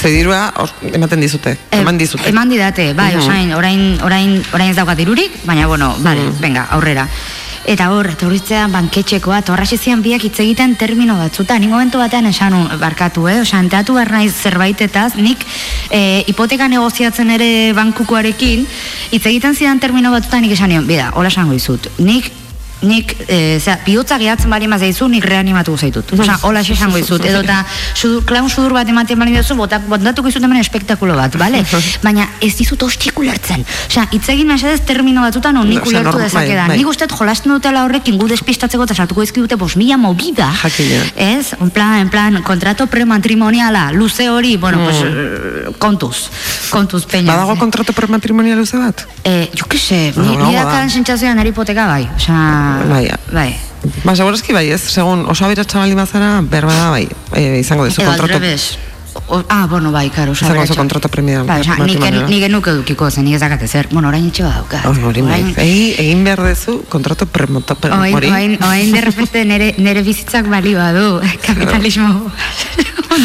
ze dirua hor- ematen dizute, eman dizute. Eman didate, bai, Mhm. osain, orain, orain, orain ez daukat dirurik, baina, bueno, vale, venga, aurrera. Eta hor, etorritzea banketxekoa, horra zian biak hitz egiten termino batzuta. Nik momentu batean esan nun, barkatu, eh? Osa, enteatu behar naiz zerbaitetaz, nik e, hipoteka negoziatzen ere bankukoarekin, hitz egiten zidan termino batzuta nik esan nion, bida, hola esango dizut. Nik nik, e, zera, bihotza gehatzen bali mazaizu, nik reanimatu zaitut. Osa, hola esango dizut. Edo eta sudur, klaun sudur bat ematen bali dizu, botak, botatuko izut hemen espektakulo bat, bale? Baina ez dizut hostik ulertzen. Osa, hitz egin mesedez termino batzutan non nik ulertu bai, dezakedan. bai. Nik uste jolasten dutela horrekin gu despistatzeko eta sartuko dizkidute bos mila movida. Ez? En plan, en plan, kontrato prematrimoniala, luze hori, bueno, pues, eh, kontuz. Kontuz peña. Mm. Badago kontrato prematrimonial luze bat? Eh, jo que se, ni, badago, ni bada. dakan sentsazioa nire hipoteka bai. Osea, Bai. bai. Ba, segurazki bai, ez? Segun oso aberatsa baldin bazara, berba da bai, e, izango duzu Edo al kontrato. revés. O, ah, bueno, bai, karo, Izango duzu kontrato premia. Bai, osa, nik, nik genuke edukiko zen, nik ez dakate zer. Bueno, orain itxe hori, bai. Orain- Egi- egin behar dezu kontrato premota, pre- Oain, hori. oain, oain de repente nere, nere bizitzak balio badu, kapitalismo.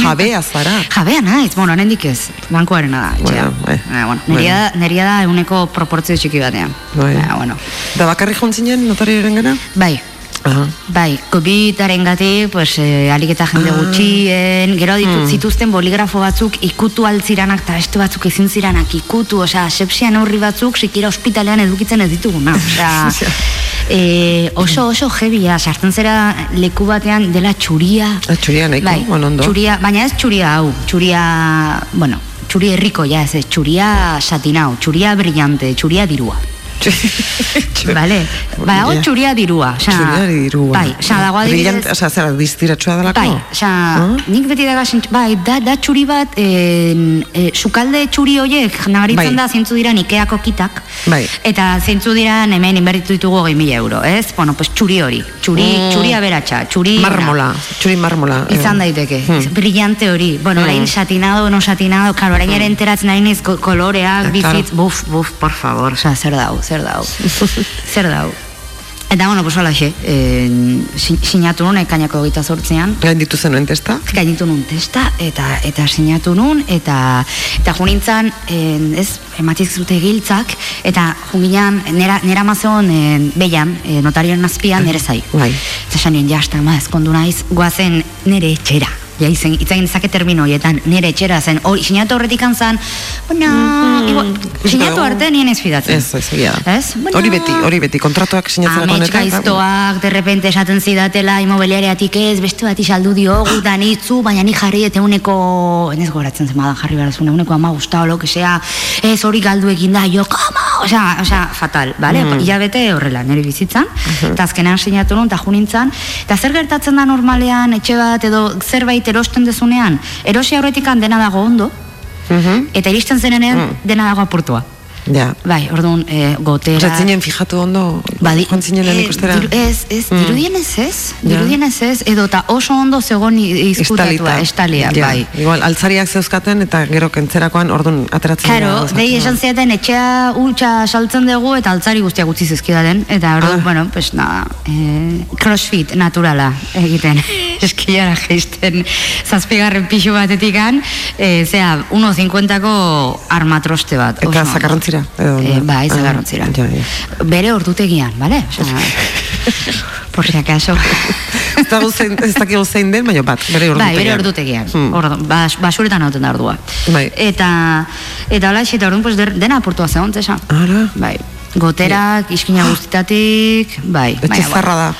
Jabea zara. Jabea naiz, bueno, hendik ez, bankuarena da. Bueno, bai. Eh, bueno, neria, da, neria da euneko proportzio txiki batean. Bai. Eh, bueno. Da bakarrik jontzinen notarioren gara? Bai, Aha. Bai, COVID-aren pues, eh, alik eta jende Ah. gutxien, gero ditut Hmm. zituzten boligrafo batzuk ikutu altziranak eta beste batzuk ezin ziranak ikutu, osea, sepsia neurri batzuk sikira ospitalean edukitzen ez dituguna, osea, eh, oso oso jebia, sartzen zera leku batean dela txuria, Ah, txuria nahiko, bai, bueno, ondo. txuria, baina ez txuria hau, txuria, bueno, txuri herriko, ja, ez, txuria satinau, txuria brillante, txuria dirua. Vale, ba, hau txuria dirua, osea, Txuria dirua. bai, osea, dago adibidez, Brillante, osea, zera, diztiratsua delako? Bai, osea, Ah? nik beti daga bai, da, da txuri bat, eh, eh, sukalde txuri horiek nabaritzen Bai. da zeintzu diran Ikeako kitak, Bai. eta zeintzu diran hemen inbertitu ditugu hogei mila euro, ez? Bueno, pues txuri hori, txuri, Mm. txuri aberatsa, txuri... Marmola, txuri marmola. eh. Izan daiteke, Hmm. brillante hori. Bueno, orain satinado, no satinado, claro, orain ere enteratzen ari naiz ko- koloreak, Ah, bizitz, buf, buf, por favor, osea, zer dau, zer dau, zer dau. Eta, bueno, pues holaxe, eh, sin- sinatu nun, ekainako hogeita zortzean, Gain dituzen nuen testa? gainitu nun testa, eta eta sinatu nun, eta eta junintzan, en, ez, ematiz zute giltzak, eta junginan, nera, nera mazeon, en, behian, e, notarioen azpian, nere zai. Bai. Eta esan nien, jasta, ma, ezkondu naiz, goazen nere etxera. Ja, izen, itzagin dezake termino horietan, nere etxera zen, hori, sinatu horretik zan, bueno, igual, sinatu arte nien ez fidatzen. Ez, ez, da. Ez? Bueno, Hori beti, hori beti, kontratuak sinatzen Amets gaiztoak, de repente esaten zidatela imobiliariatik ez, beste bati saldu diogu, da nitzu, baina ni jarri eta euneko, ez goratzen zen badan jarri behar zuen, euneko ama guztau, lo que sea, ez hori galdu egin da, jo, kama, osea, osea, fatal, bale? Mm. Ilabete horrela, nire bizitzan, eta azkenean sinatu nun, eta junintzan, eta zer gertatzen da normalean, etxe bat, edo zerbait erosten dezunean, erosi aurretikan dena dago ondo, Mhm. eta iristen zenean dena dago apurtua. Ja. Bai, orduan, e, gotera... Osa, zinen fijatu ondo, Badi, zinen eh, ikustera? diru- ez, ez, Mm. dirudienez ez, dirudienez ez, edo eta oso ondo zegoen izkutatua, estalia, Ja, bai. Igual, altzariak zeuzkaten eta gero kentzerakoan orduan ateratzen Karo, gauzak. dei esan ziaten etxea ultsa saltzen dugu eta altzari guztiak utzi zizkidaten. Eta ordu, Ah. bueno, pues nada, eh, crossfit naturala egiten. Eskilara geisten zazpigarren pixu batetikan, eh, zea, 1.50ko armatroste bat. Eta ondo. Zakarrontzira. edo, no? bai, Ah, zakarrontzira. Ja, ja. Bere ordutegian, bale? Por si acaso. Ez da guzein, ez dakigu zein den, baina bat, bere ordutegian. Bai, bere ordutegian. Hmm. Ordu, bas, basuretan hauten da ordua. Bai. Eta eta hola eta orduan pues dena apurtua zegoen tesa. Ara, Bai. Goterak, iskina guztitatik, bai. etxe baina, zarra da.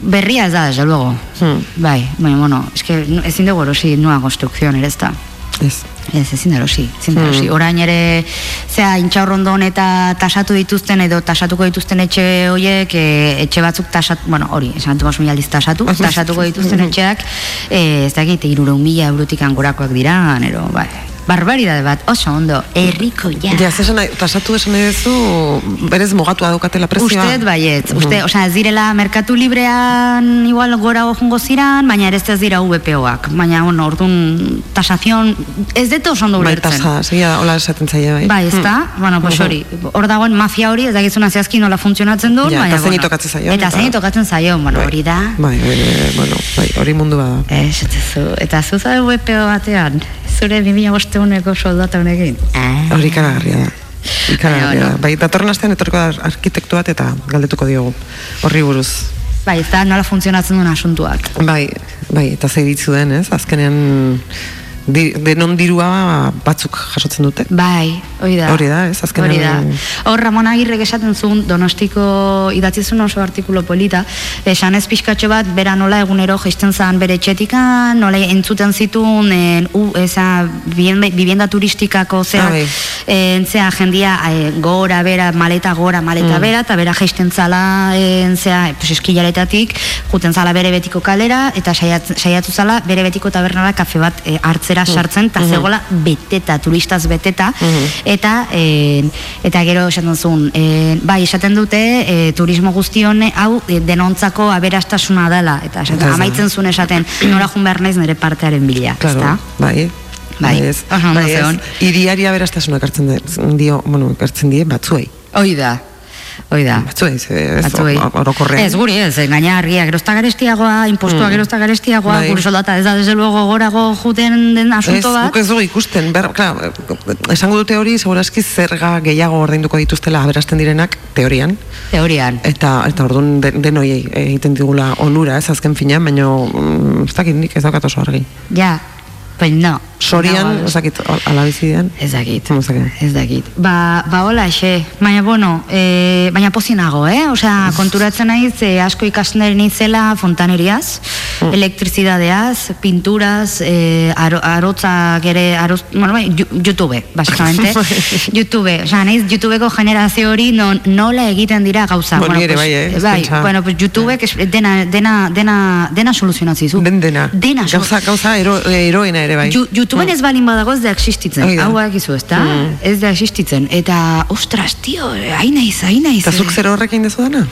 Berria ez da, desde luego. Hmm. Bai, baina, bueno, eske ezin dugu erosi nua konstrukzion ere ez da. Ez. Ez, ezin erosi, ezin Hmm. erosi. Orain ere, zea, intxaurrondon eta tasatu dituzten edo tasatuko dituzten etxe hoiek, e, etxe batzuk tasat, bueno, hori, esan dut mila aldiz tasatu, tasatuko dituzten etxeak, e, ez dakit, irureun mila eurotik angorakoak dira, nero, bai, barbaridade bat, oso ondo, herriko ja. Ja, zesan nahi, tasatu esan nahi duzu, berez mugatua daukatela prezioa. Uste baiet, uste, osea, ez direla merkatu librean igual gora jongo ziran, baina ere ez dira VPOak, baina, bueno, orduan tasazion, ez dut oso ondo Bai, ulertzen. tasa, segia, hola esaten zaie, bai. Bai, ez da, bueno, pues hori, hor dagoen mafia hori, ez dakizuna zehazki nola funtzionatzen duen, Ja, baina, eta zein tokatzen zaion, Eta eta- zein tokatzen zaion, bueno, hori da. Bai, bai, bai, bueno, bai, hori mundu bada. Ez, ez, zu, eta zu zabe VPO batean, zure 2005 soldata honekin. Ah. Hori ikaragarria da. Ikaragarria da. Bai, datorren astean etorko da arkitektu bat eta galdetuko diogu. Horri buruz. Bai, ez da nola funtzionatzen duen asuntuak. Bai, bai, eta zer ditzu den, ez? Azkenean di, denon dirua batzuk jasotzen dute. Bai, hori da. Hori da, ez? Azkenean- Hori da. Hor Ramon Agirrek esaten zuen Donostiko idatzi zuen oso artikulo polita, esan ez pixkatxo bat bera nola egunero jaisten zan bere etxetikan, nola entzuten zituen en, u, eza, vivienda, turistikako zea, Ah, bai. en, zea jendia e, gora, bera, maleta gora, maleta Mm. bera, eta bera jaisten zala, en, pues, eskilaretatik, juten zala bere betiko kalera, eta saiat, saiatu zala bere betiko tabernara kafe bat e, hartzera sartzen, eta zegoela beteta, turistaz beteta, Mhm. eta en, eta gero esaten zuen, en, bai, esaten dute e, turismo guztion hau e, denontzako aberastasuna dela, eta esaten, da. amaitzen zuen esaten, nora jun behar naiz nire partearen bila, Claro, ezta? bai. Bai, ez. Bai, ez. zeon. Iriari aberastasuna ekartzen de- dio, bueno, ekartzen die batzuei. Hoi da, hoi da. Batzuei, ze- ez, Batzuei. orokorrean. Ez, guri ez, gaina argia gerozta garestiagoa, impostua Mm. gerozta garestiagoa, Bai. gure soldata ez da desde luego gorago juten den Ez, asunto bat. guk ez dugu ikusten, ber, klar, esango dute hori, segurazki zerga gehiago ordainduko dituztela aberasten direnak, teorian, Teorian. eta eta orduan den, denoi egiten digula onura, ez azken finean, baina mm, ez dakit nik ez daukat oso argi. Ja, pues no. Sorian, No, ez dakit, ala bizidean. Ez dakit, Ez dakit. Ba, ba hola exe, baina bueno, e, baina pozinago, eh? Osea, konturatzen naiz, e, asko ikasten nintzela fontaneriaz, Mm. elektrizidadeaz, pinturaz, e, aro, arotzak ere, aroz, bueno, bai, YouTube, basicamente. YouTube, osea, naiz YouTubeko generazio hori non, nola egiten dira gauza. Bueno, ni ere bai, eh, bai, pentsa. bueno, pues YouTubek es- dena, dena, dena, dena soluzionatzi zu. Den dena. Dena, so- Gauza, gauza, ero, eroena ere bai. YouTubeen ez balin badago ez da existitzen. Hori. Hau badakizu, ez da? Mm. Ez da existitzen. Eta, ostras, tio, hain naiz, hain naiz. Eta zuk zer horrekin dezu dana?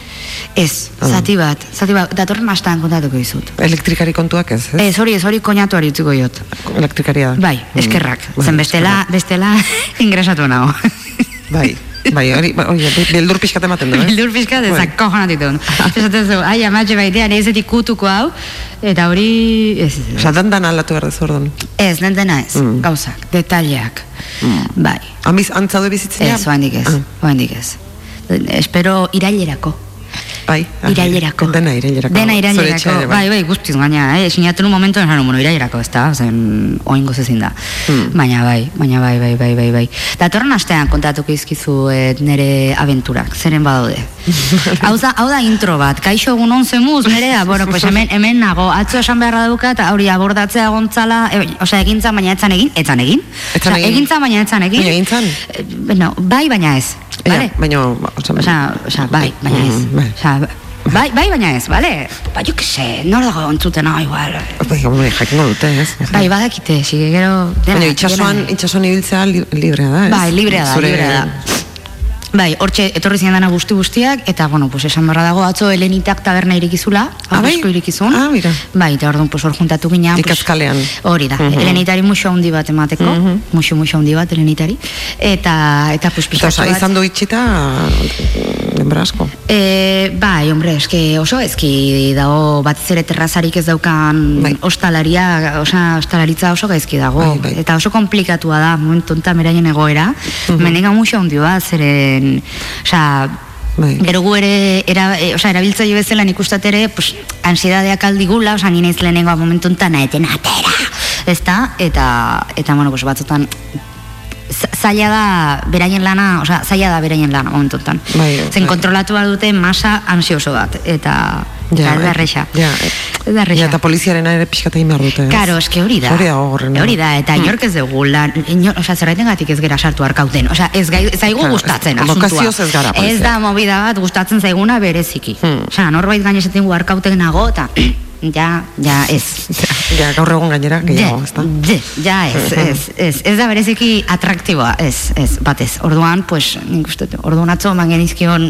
Ez, Ah. zati bat, zati bat, datorren astan kontatuko dizut. Elektrikari kontuak ez, ez? Ez, hori, ez hori koñatuari utziko jot. Elektrikaria da. Bai, eskerrak. Bai, Zen bestela, bestela ingresatu nago. Bai, bai, hori, bai, hori, beldur pixkat ematen du, eh? Bildur pixka, Bai. ezak kojonatitun. Esaten zu, ai, amatxe baitea, nezetik kutuko hau, eta hori, ez, ez, Osa, dan dan aldatu behar dezu orduan. ez, den dena ez, Mm. gauzak, detaliak. Bai. Amiz, antzaude bizitzen Ez, oaindik ez, Ah, oaindik ez. Espero irailerako. Bai. Irailerako. Dena irailerako. Dena irailerako. ere, Bai, bai, guztiz gaina, eh? Sinatu un momento esan, bueno, irailerako, ez da? Zen, oingo zezin da. Hmm. Baina bai, baina bai, bai, bai, bai, bai. Datorren astean kontatuko izkizu eh, nere abenturak, zeren badaude. hau, da, hau da intro bat, kaixo egun on zemuz, nerea, bueno, pues hemen, hemen nago, atzo esan beharra dauka, eta hori abordatzea gontzala, e, osea, egintzan baina etzan egin, etzan egin. Etzan Osea, egin. egintzan baina etzan egin. Baina egintzan? Eh, bueno, bai, baina ez, vale? Ja, baina, osa, Osea, osea, bai, baina ez. Mm, bai. Osea, bai, bai, baina ez, bale? Ba, jo que se, nor dago entzutena, igual. bai, hombre, jakingo dute, ez? Bai, badakite, sige, gero... Baina itxasuan, itxasuan ibiltzea li, librea da, ez? Bai, librea da, Zure- librea da. Bai, hortxe etorri ziren dana guzti guztiak, eta, bueno, pues esan barra dago, atzo Helenitak taberna irikizula, Ah, bai? irikizun. Ah, mira. Bai, eta orduan, pues hor juntatu ginean. pues, Ikazkalean. Hori da, Mhm. Helenitari muxo handi bat emateko, Mhm. muxo, muxo handi bat Helenitari, eta, eta, pues, osa, bat. izan du itxita, denbora asko. E, bai, hombre, eske oso ezki dago batez ere terrazarik ez daukan Bai. ostalaria, osea, ostalaritza oso gaizki dago. Bai, bai. Eta oso komplikatua da, momentu honetan beraien egoera. Mhm. Mendiga muxo handi bat, zeren, osea, Bai. Gero gu ere, era, e, osea, erabiltzaile bezala nik ustat ere, pues, ansiedadeak aldigula, osea, ni naiz lehenengoa momentu honetan, eten atera, ezta? Eta, eta, bueno, pues, batzutan, za- zaila da beraien lana, osea, zaila da beraien lana momentu honetan. Bai, Zen bai. kontrolatu behar dute masa ansioso bat, eta Ja, ez da erresa. Ja, Ez da erresa. eta poliziarena ere pixkat egin behar dute. ez? Karo, eske hori da. Hori da. Hori da, eta inork ez dugu lan, inor, osea, zerraitengatik ez gera sartu arkauten. Osea, ez, gai, ez zaigu Claro, gustatzen ez- asuntua. ez gara Ez polizia. da movida bat gustatzen zaiguna bereziki. Hmm. Osea, norbait gainesetzen gu arkauten nago, eta ja, ja, ez. Ja, gaur egun gainera, gehiago, ezta? Je, ja, ez, ez, ez, ez da bereziki atraktiboa, ez, ez, batez. Orduan, pues, nik uste, orduan atzo eman genizkion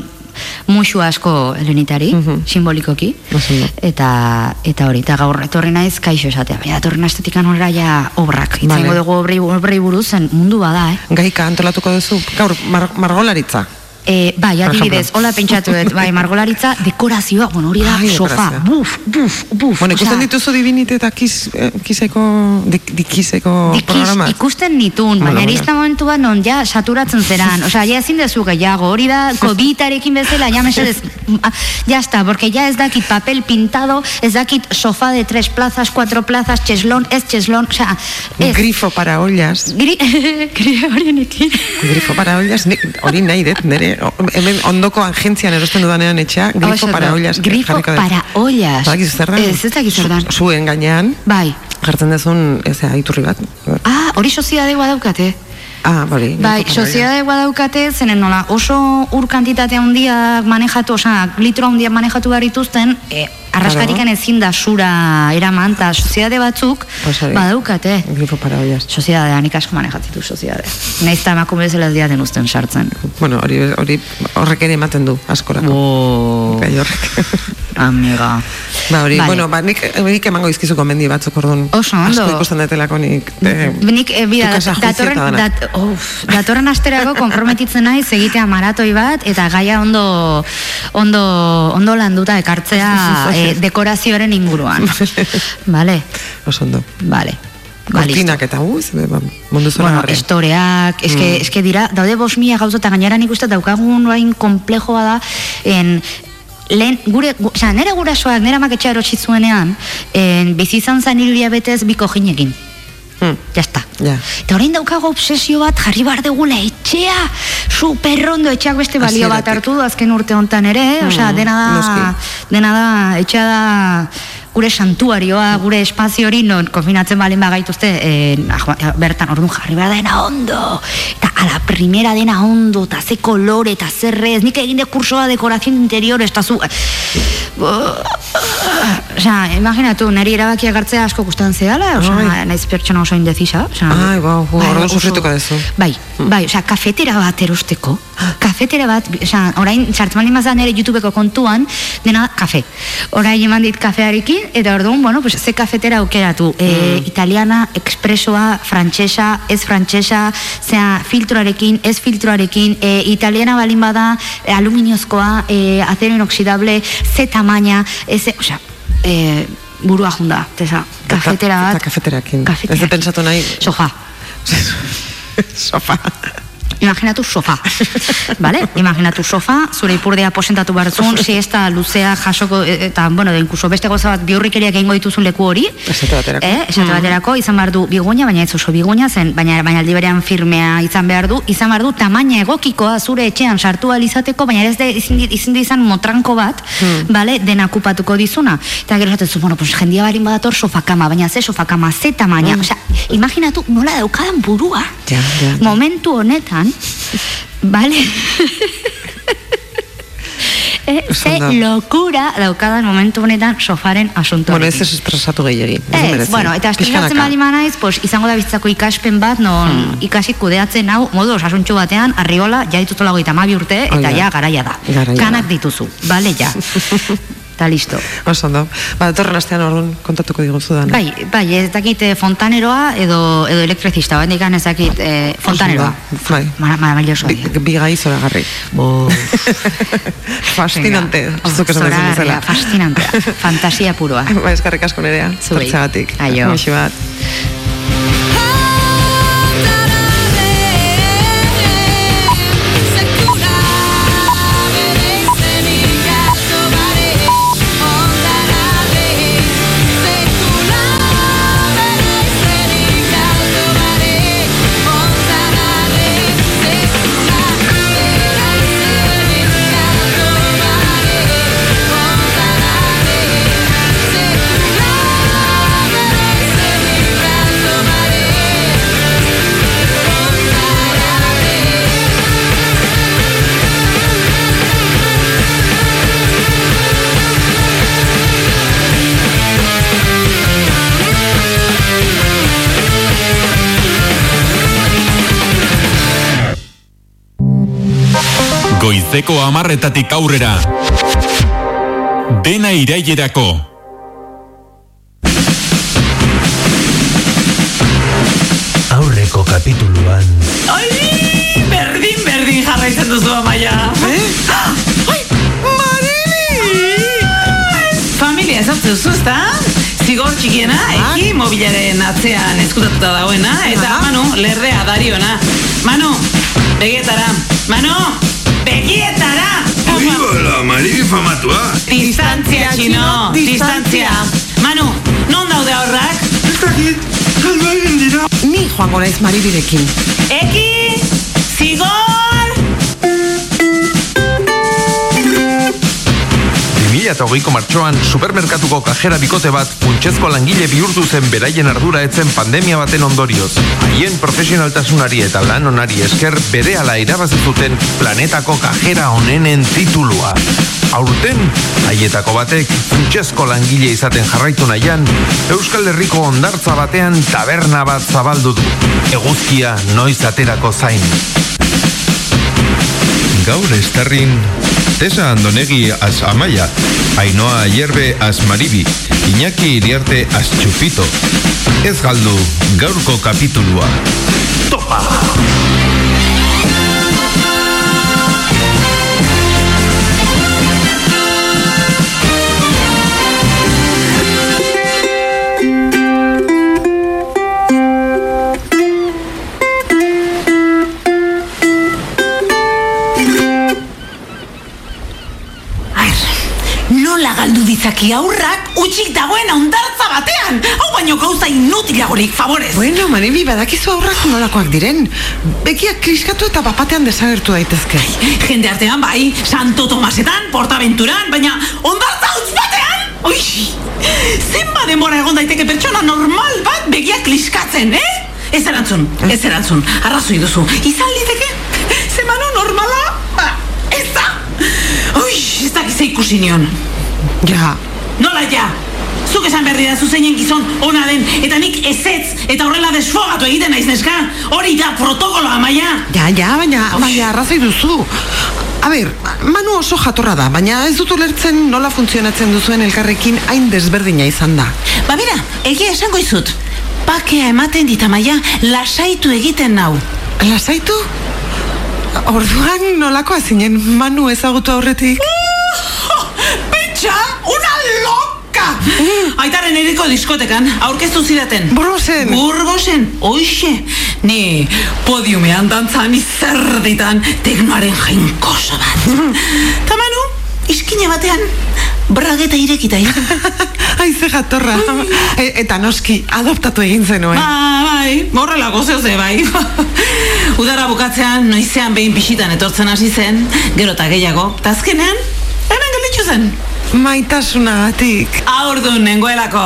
musu asko helenitari, simbolikoki, Oso ondo. eta eta hori, eta gaur etorri naiz kaixo esatea, baina etorri naiztetik anora ja obrak, Vale. itzengo dugu obrei, obrei buruz, zen mundu bada, eh? Gaika antolatuko duzu, gaur, mar, margolaritza. E, bai, adibidez, hola pentsatu dut, bai, margolaritza, dekorazioa, bueno, hori da, Ai, sofa, buf, buf, buf. Bueno, ikusten dituzu dibinite eta kiz, eh, kizeko, dik, dikizeko Dikiz, programa. ikusten nitun, baina irista momentu bat non ja saturatzen zeran, osea, ja ezin dezu gehiago, hori da COVID-arekin bezala, ja mesedez, ah, ya está, porque ya ez dakit papel pintado, ez dakit sofá de tres plazas, cuatro plazas, cheslón, ez cheslón, osea, ez. Grifo para ollas. Gri, gri horienekin. Grifo para ollas, hori nahi dut, nire, o- hemen ondoko agentzian erosten dudanean etxea, grifo para ollas. Grifo para ollas. Badakizu zer da? Ez, ez dakit zer dan. Zu- Zuen gainean, Bai. jartzen dezun, ez da, iturri bat. Ah, hori soziadegoa daukate. Ah, hori. Bai, soziedadegoa daukate, zenen nola, oso ur kantitate handiak manejatu, osea, litro handiak manejatu behar dituzten, e, arraskarikan ezin da sura eraman, eta soziedade batzuk, badaukate. Grifo para ollas. Soziedadea, nik asko manejatzen du soziedade. Naiz eta emakume bezala ez uzten sartzen. Bueno, hori, hori horrek ere ematen du, askorako. Oh, Gai horrek. amiga. Ba, hori, Vale. bueno, ba, nik, nik emango izkizu gomendi batzuk orduan. Oso ondo. Asko ikusten detelako nik. Eh, Nik, e, bida, tu casa datorren, dat, uf, datorren asterako konprometitzen naiz egitea maratoi bat eta gaia ondo ondo ondo landuta ekartzea e, dekorazioaren inguruan. Vale, Oso ondo. vale. Kortinak eta gu, ze, ba, mundu zora Bueno, estoreak, eske, eske dira, daude bos mila gauza eta gainera nik uste daukagun orain komplejoa da, en, lehen, gure, gu, oza, nere gurasoak, nere amak etxea erotsi zuenean, en, bizi izan zan hiru betez biko jinekin. Hmm. Ya está. Ja. Eta orain daukago obsesio bat jarri bar degula etxea, superrondo etxeak beste balio bat Hasieratik. hartu du azken urte hontan ere, osea, dena da, noski. dena da, etxea da gure santuarioa, gure espazio hori non konfinatzen balen bagaituzte ah, bertan orduan jarri behar dena ondo eta a la primera dena ondo eta ze kolore eta zer ez nik egin de kursoa dekorazio interior eta zu Osea, imaginatu, niri erabakiak hartzea asko gustatzen zehala, osea, Ai. naiz pertsona oso indezisa, osea. Ai, bau, gu, bai, orduan oso- duzu. Bai, bai, osea, kafetera bat erosteko, kafetera bat, osea, orain sartzen baldin bazan ere YouTubeko kontuan, dena da kafe. Orain eman dit kafearekin, eta orduan, bueno, pues, ze kafetera aukeratu. E, italiana, expresoa, frantsesa, ez frantsesa, zea, filtroarekin, ez filtroarekin, e, italiana balin bada, e, aluminiozkoa, e, acero inoxidable, ze tamaina, ez, osea, e, burua junda, tesa, kafetera bat. Eta kafeterakin. Kafeterakin. Ez dut pentsatu nahi. Sofá. Sofa. Imaginatu sofá. vale? Imaginatu sofá, zure ipurdea posentatu barzun, siesta luzea jasoko, e, eta, bueno, da, inkuso beste goza bat biurrikeriak egingo dituzun leku hori. Esate baterako. Eh, esate baterako, izan behar du biguña, baina ez oso biguña zen, baina, baina aldi berean firmea izan behar du, izan behar du tamaina egokikoa zure etxean sartu ahal izateko, baina ez de, izin, izan motranko bat, bale, dena okupatuko dizuna. Eta gero esaten zu, bueno, pues jendia barin badator sofakama, baina ze sofakama, ze tamaina, osea, imaginatu nola daukadan burua. Ja, ja, ja. Momentu honetan, bale? Eh, ze lokura daukadan momentu honetan sofaren asunto. Bueno, ez ez estresatu gehiagin. Ez bueno, eta estresatzen bali manaiz, pues, izango da bizitzako ikaspen bat, non Hmm. ikasi kudeatzen hau, modu osasuntxo batean, arriola, ja dituzula goita mabi urte, eta da. ja, garaia da. Garaia Kanak da. dituzu, bale, ja. Eta listo. Oso ondo. Ba, datorren astean orduan kontatuko diguzu dana. Bai, bai, ez dakit eh, fontaneroa edo, edo elektrizista, bat ez dakit eh, fontaneroa. Oso ondo, bai. Mara- Maravilloso. Bi, bi gai zoragarri. Bo. Fascinante. Zuk esan bezala. fascinantea. Fantasia puroa. Ba, eskarrik asko nerea. Zuei. Tortzagatik. Aio. Muixi bat. Goizeko amarretatik aurrera. Dena irailerako. Naiz maribirekin. Eki, 2008ko martxoan supermerkatuko kajera bikote bat funtsezko langile bihurtu zen beraien ardura etzen pandemia baten ondorioz. Haien profesionaltasunari eta lan onari esker berehala irabazi zuten planetako kajera onenen titulua. Aurten, haietako batek funtsezko langile izaten jarraitu nahian, Euskal Herriko ondartza batean taberna bat zabaldu du. Eguzkia noiz aterako zain. Gaur estarrin Altesa Andonegui Asamaya, Ainhoa Yerbe Asmaribi, Iñaki Iriarte Aschupito. Ez galdu gaurko kapitulua. Topa! Galdu ditzaki aurrak utxik dagoen ondartza batean? Hau baino gauza inutilagorik, favorez. Bueno, Maribi, badakizu aurrak nolakoak diren. Begiak kliskatu eta bapatean desagertu daitezke. Jende artean bai, Santo Tomasetan, Portaventuran, baina ondartza utz batean? Ui, zenba denbora egon daiteke pertsona normal bat begiak kliskatzen, eh? Ez erantzun, ez erantzun, arrazoi duzu. Izan liteke, zemanu normala, ba, ez da. Ui, ez dakiz ikusi nion. Ja. Nola ja? Zuk esan berri da zeinen gizon ona den, eta nik ezetz, eta horrela desfogatu egiten naiz neska. Hori da protokoloa, maia. Ja, ja, baina, baina arrazoi duzu. A ber, Manu oso jatorra da, baina ez dut ulertzen nola funtzionatzen duzuen elkarrekin hain desberdina izan da. Ba bera, egia esango izut. Pakea ematen dit amaia, lasaitu egiten nau. Lasaitu? Orduan nolakoa zinen Manu ezagutu aurretik? Aitaren eriko diskotekan, aurkeztu zidaten. Burgosen? Burgosen, oixe. Ni podiumean dantzan izerditan teknoaren jainkoso bat. Ta Manu, iskine batean, brageta irekita Aize jatorra. E, eta noski, adoptatu egin zenuen. Ba, bai, horrelako zehose, bai. Udara bukatzean, noizean behin pixitan etortzen hasi zen, gero eta gehiago, eta azkenean, hemen gelditzu zen. Maitasunagatik. Aurdun nengoelako.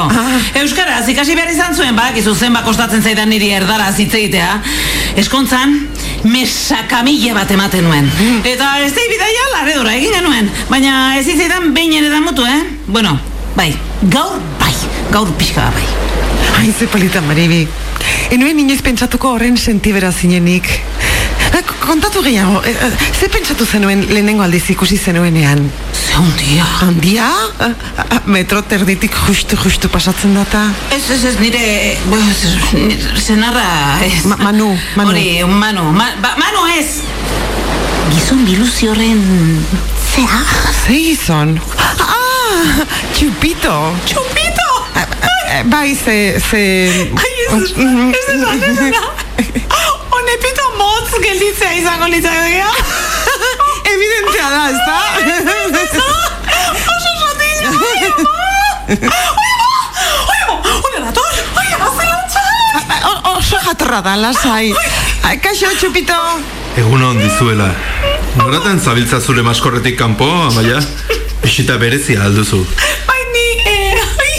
Euskaraz ikasi behar izan zuen badakizu zenba kostatzen zaidan niri erdaraz hitz egitea. Eskontzan, mesakamile bat ematen nuen. Eta ez da bidaia laredora egin genuen. Baina ez zitzaidan behin ere da mutu, eh? Bueno, bai, gaur bai, gaur pixka bai. Ai, ze polita, Maribi. Enuen inoiz pentsatuko horren sentibera zinenik. Eh, Kontatu gehiago, eh, eh, ze pentsatu zenuen lehenengo aldiz ikusi zenuenean? Ze handia. Handia? Eh, eh, Metro terditik justu justu pasatzen data? Ez, ez, ez, nire, ez, zenarra, ez. Ma, manu, Manu. Hori, Manu, ma, ba, Manu ez! Gizon biluzi horren zea? Ze gizon? Ah, txupito. Txupito! Eh, Bai, ze... ze... Ai, ez, ez, ez, ez, ez, Honepito motz gelditzea izango litzakea. Evidentzia da, ez da? Oso sotin, oie ba! Oie ba! Oie ba! Oie dator! Oie ba, zelantza! Oso jatorra da, lasai. Ai, Kaixo, txupito. Egun hon dizuela. Noraten zabiltza zure maskorretik kanpo, amaia? Bisita berezia alduzu. Bai, ni, eh, ai,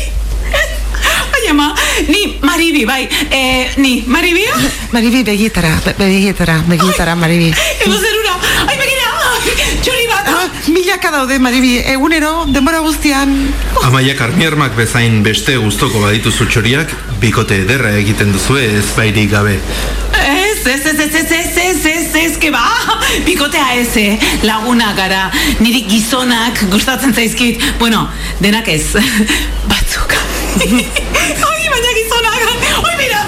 bai, ama, ni, Maribi, bai, eh, ni, Maribi? Maribi, begietara, be- begietara, begietara, Maribi. Ego zerura, ai, begira, txuri bat! Ah, milaka daude, Maribi, egunero, denbora guztian. Amaia karmiermak bezain beste gustoko badituzu txoriak, bikote ederra egiten duzue ez bairik gabe. Ez, ez, ez, ez, ez, ez, ez, ez, ez, eske ba, bikotea ez, eh? laguna gara, niri gizonak gustatzen zaizkit, bueno, denak ez, batzuk.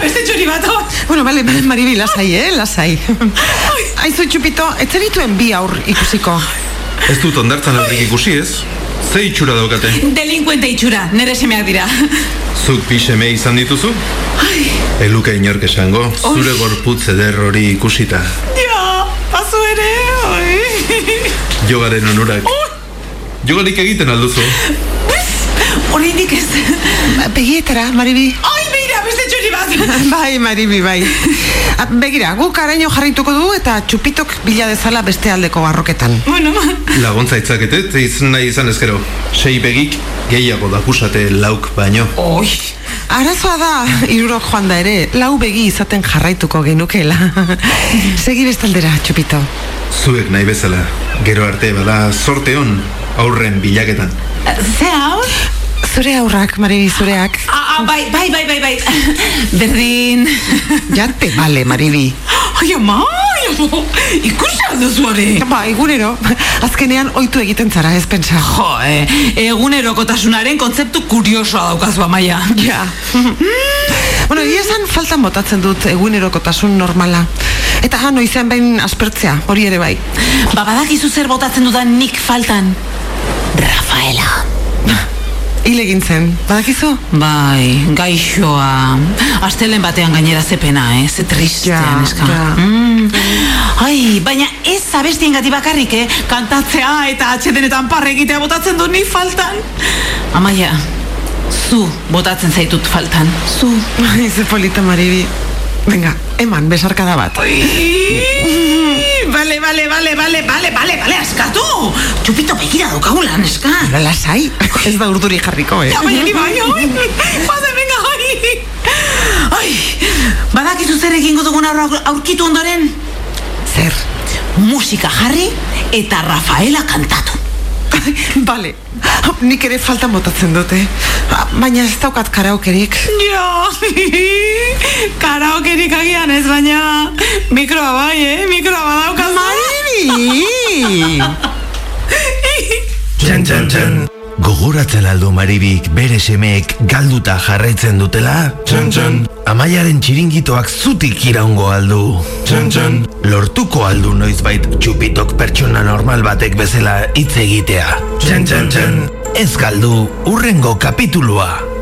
beste txori bat, oi. Bueno, bale, Maribi, lasai, eh, lasai. Aizu, txupito, etzer dituen bi aur ikusiko. Ez dut ondartzan aurrik ikusi ez? Ze itxura daukate? Delinkuente itxura, nere semeak dira. Zuk pixeme izan dituzu? Eluka inork esango, zure gorputz eder hori ikusita. Ja, pasu ere, oi. Jogaren onurak. Jogarik egiten alduzu? Oraindik ez. Begietara, Maribi. Ai, bai, Maribi, bai. Begira, guk araño jarrituko du eta txupitok bila dezala beste aldeko barroketan. Bueno, Laguntza itzaketet, izan nahi izan ezkero. Sei begik gehiago dakusate lauk baino. Oi. Arazoa da, irurok joan da ere, lau begi izaten jarraituko genukela. Segi bestaldera, txupito. Zuek nahi bezala, gero arte bada sorte hon aurren bilaketan. ze hau? Zure aurrak, Maribi, zureak. Ah, ah, bai, bai, bai, bai, bai. Berdin. Ja te vale, Maribi. Ai, ama, ai, ama. Ikusi alduzu hori. Ba, egunero, azkenean oitu egiten zara, ez pentsa. Jo, eh, egunerokotasunaren kontzeptu kuriosoa daukazu amaia. Ja. bueno, egia esan faltan botatzen dut egunerokotasun normala. Eta ha, noizean behin aspertzea, hori ere bai. Ba, badakizu zer botatzen dudan nik faltan. Rafaela. Hil egin zen, badakizu? Bai, gaixoa. Astelen batean gainera zepena, eh? Ze tristea, Ja, neska. ja. Mm. Ai, baina ez abestien gati bakarrik, eh? Kantatzea eta atxedenetan parre egitea botatzen du ni faltan. Amaia, zu botatzen zaitut faltan. Zu. Ai, ze polita, Maribi. Venga, eman, besarkada bat. Bale, bale, bale, bale, bale, bale, bale, askatu! Txupito begira daukagula, neska. Pero lasai, ez da urduri jarriko, eh? Ja, baina ni bai, oi. Bade, venga, ai. Ai, badakizu zer egingo dugun aur aurkitu ondoren? Zer? Musika jarri eta Rafaela kantatu. Bale, nik ere faltan botatzen dute. Ah, Baina ez daukat karaokerik. Ja, karaokerik agian ez, baina mikroa bai, eh? Mikroa! Txan, txan, txan. Gogoratzen aldu Maribik bere semeek galduta jarraitzen dutela? Txan, txan. Amaiaren txiringitoak zutik iraungo aldu. Txan, txan. Lortuko aldu noizbait txupitok pertsona normal batek bezala hitz egitea. Txan, txan, txan. Ez galdu urrengo kapitulua.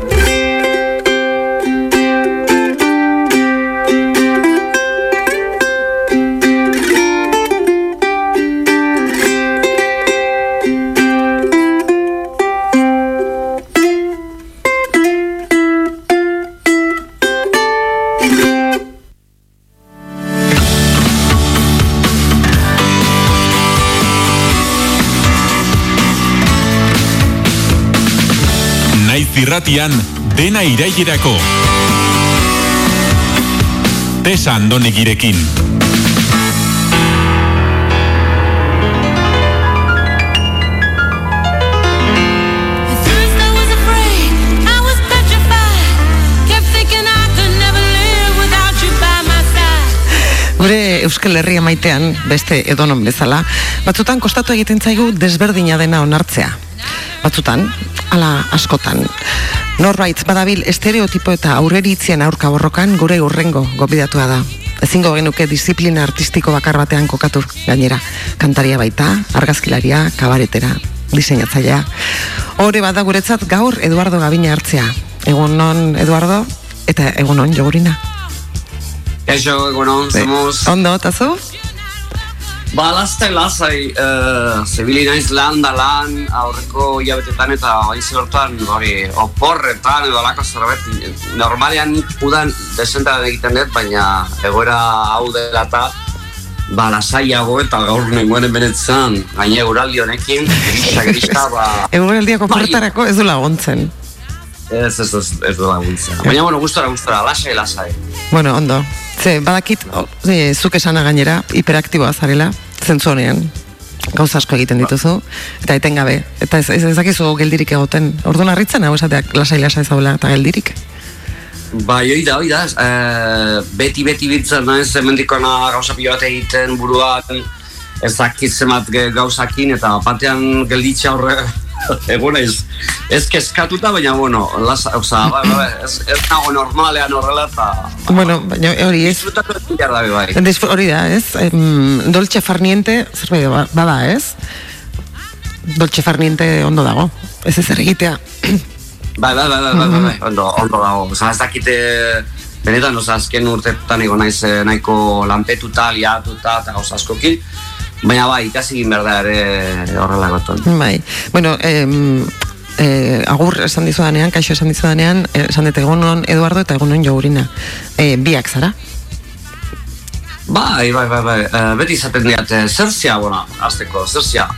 Without you by my side. Gure Euskal Herria maitean, beste edonon bezala, batzutan kostatu egiten zaigu desberdina dena onartzea. Batzutan, ala askotan. Norbait badabil estereotipo eta aurreritzien aurka borrokan gure urrengo gobidatua da. Ezingo genuke disiplina artistiko bakar batean kokatu gainera. Kantaria baita, argazkilaria, kabaretera, diseinatzailea. Hore bada guretzat gaur Eduardo Gabina hartzea. Egun non Eduardo eta egun on jogurina. Eso, egunon, somos... Ondo, eta zu? Ba, lastai, lasai, uh, zibili naiz lan da lan, aurreko hilabetetan eta haize hortan, hori, oporretan edo alako zerbait, normalean udan desentaren egiten dut, baina egoera hau dela eta ba, lasaiago eta gaur nengoen benetzen, gaine euraldi honekin, grisa, grisa, ba... Eguraldiako porretarako ez du laguntzen. Ez, ez, ez, ez du laguntzen. Baina, bueno, gustora, gustora, lasai, lasai. Bueno, ondo. Ze, badakit, o, ze, zuk esana gainera, hiperaktiboa zarela, zentzu honean. Gauza asko egiten dituzu, eta etengabe. Eta ez, ez, ez dakizu geldirik egoten. Orduan harritzen hau esateak lasai lasai zaula eta geldirik. Bai, hoi da, hoi da, eh, beti beti biltzen naiz hemendikona gauza pilo bat egiten buruan ez dakit zemat gauzakin eta batean gelditxe aurre egon naiz ez kezkatuta, baina bueno, lasa, oza, bai, bai, ez, ez nago normalean horrela eta Bueno, baina hori ez, disfrutatu ez bai. Disfr- hori da, ez? Em, dolce farniente, zerbait ba- bada, ez? Dolce farniente ondo dago. Ez ez egitea. Bai, bai, bai, bai, bai, bai, bai, ondo, ondo dago. Osa, ez dakite, benetan, oza, azken urtetan ego naiz eh, nahiko lanpetuta, liatuta, eta gauza askokin. Baina bai, ikasi egin behar da ere horrela goton. Bai. Bueno, em, eh, agur esan dizudanean, kaixo esan dizudanean, eh, esan dut egunon Eduardo eta egunon Jogurina. Eh, biak zara? Bai, bai, bai, bai, eh, beti izaten diat, eh, zer zea, bueno, azteko, zer zea,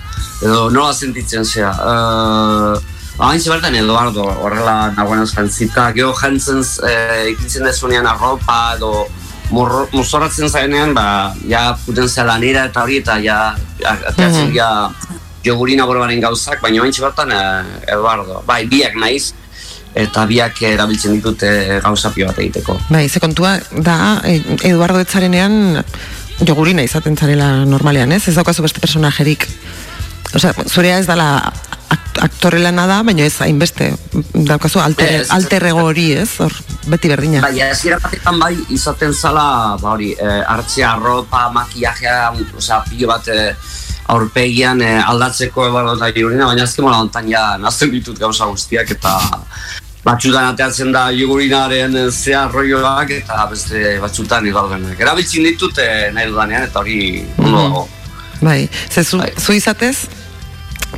edo nola sentitzen zea. Uh, Hain bertan Eduardo, horrela nagoen jantzita, gero jantzen eh, ikitzen dezunean arropa edo mozorratzen zaenean, ba, ja puten lanera eta hori eta ja, ateatzen Mhm. ja jogurina borbaren gauzak, baina hain bertan eh, Eduardo. Bai, biak naiz, eta biak erabiltzen ditute gauza pio bat egiteko. Bai, ze kontua da, eh, Eduardo etzarenean jogurina izaten zarela normalean, ez? Ez daukazu beste personajerik. Osea, zurea ez dala aktore lana da, baina ez hainbeste. Daukazu alter, Ez. alter ego hori, ez? Hor, beti berdina. Bai, ez batetan bai, izaten zala, ba hori, eh, hartzea arropa, makillajea, osea, pilo bat eh, aurpegian eh, aldatzeko ebardo eta jugurina, baina azken mola hontan ja nazten ditut gauza guztiak eta batxutan ateatzen da jugurinaren eh, zea rolloak eta beste batxutan igaldenak. Erabiltzen ditut eh, nahi dudanean eta hori ondo dago. Bai, ze zu, zu izatez,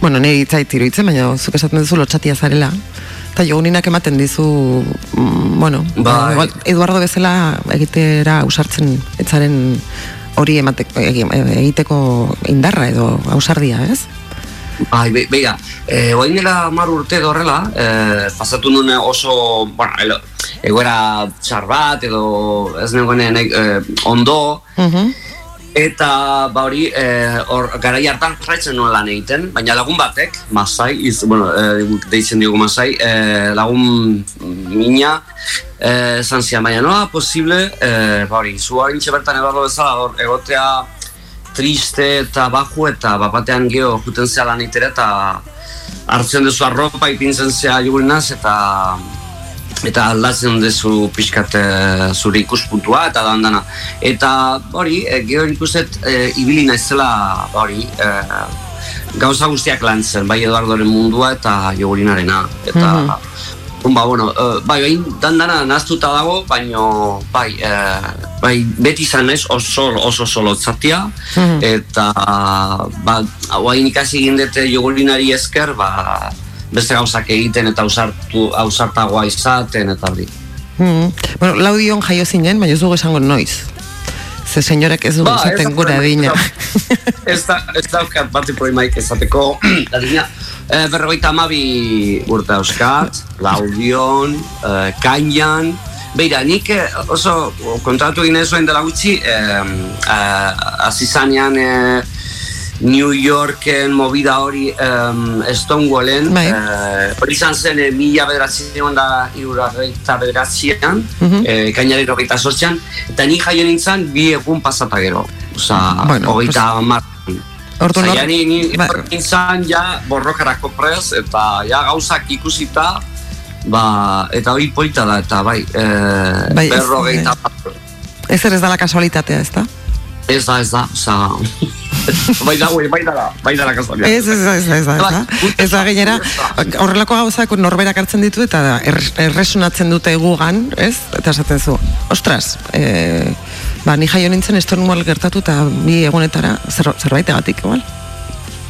bueno, niri itzait iruditzen, baina zuk esaten duzu lotxatia zarela, eta joguninak ematen dizu, mm, bueno, Bai. igual Eduardo bezala egitera ausartzen etzaren hori emateko, egi- egiteko indarra edo ausardia, ez? Bai, be, begira, eh, oain dela mar urte edo horrela, eh, pasatu nuen oso, bueno, elo, egoera txar bat edo ez nengoen eh, ondo, Eta ba hori, eh, hor garai hartan jarraitzen nuen lan egiten, baina lagun batek, Masai, iz, bueno, eh, deitzen diogu Masai, eh, lagun mina, esan zian, baina noa posible, eh, ba hori, zu hain bertan ebarlo bezala, hor, egotea triste eta baju eta bapatean geho juten zea lan egitera eta hartzen duzu arropa ipintzen zea jugurinaz eta eta aldatzen duzu pixkat eh, zure ikuspuntua eta dandana. Eta hori, e, gero ikuset e, ibili naizela hori, e, gauza guztiak lantzen, bai Eduardoren mundua eta jogurinarena. Eta, Mhm. ba, bueno, e, bai, bai, dandana naztuta dago, baino, bai, e, bai, beti izan naiz oso, oso solo zatia, Mhm. eta, ba, hauain ikasi egin dute jogurinari esker, ba, beste gauzak egiten eta ausartu, ausartagoa izaten eta hori. Mm. Bueno, laudion jaio zinen, baina ez dugu esango noiz. Ze senyorek ez dugu Ba, ez esaten da gure problema, adina. Ez da, ez daukat bat problemaik esateko adina. E, berrogeita amabi urte euskat, laudion, e, kainan, Beira, nik eh, oso kontatu egin ez dela gutxi, eh, eh, azizanean eh, New Yorken movida hori um, Stonewallen Bai. eh, hori izan zen eh, mila bederatzion da irurageita bederatzean Mhm. eh, kainaren hogeita sortzean eta ni jaio nintzen bi egun pasata gero Osa, Bueno, hogeita mar Orduan hor- Osa, ja, ni, ni Ba- nintzen ja borrokarako prez eta ja gauzak ikusita ba, eta hori polita da eta bai, eh, Bai, ez- berrogeita Ez ere ez dala kasualitatea, ez da? Ez da, ez da, oza... bai da, bai, bai da, bai da. Ez, ez, ez, ez, da, ez da. Ez da, gainera, horrelako gauzak norberak hartzen ditu eta er, erresonatzen dute gugan, ez? Eta esaten zu, ostras, e, ba, ni jaio nintzen estornual gertatu eta bi egunetara zer, zerbaitegatik, igual?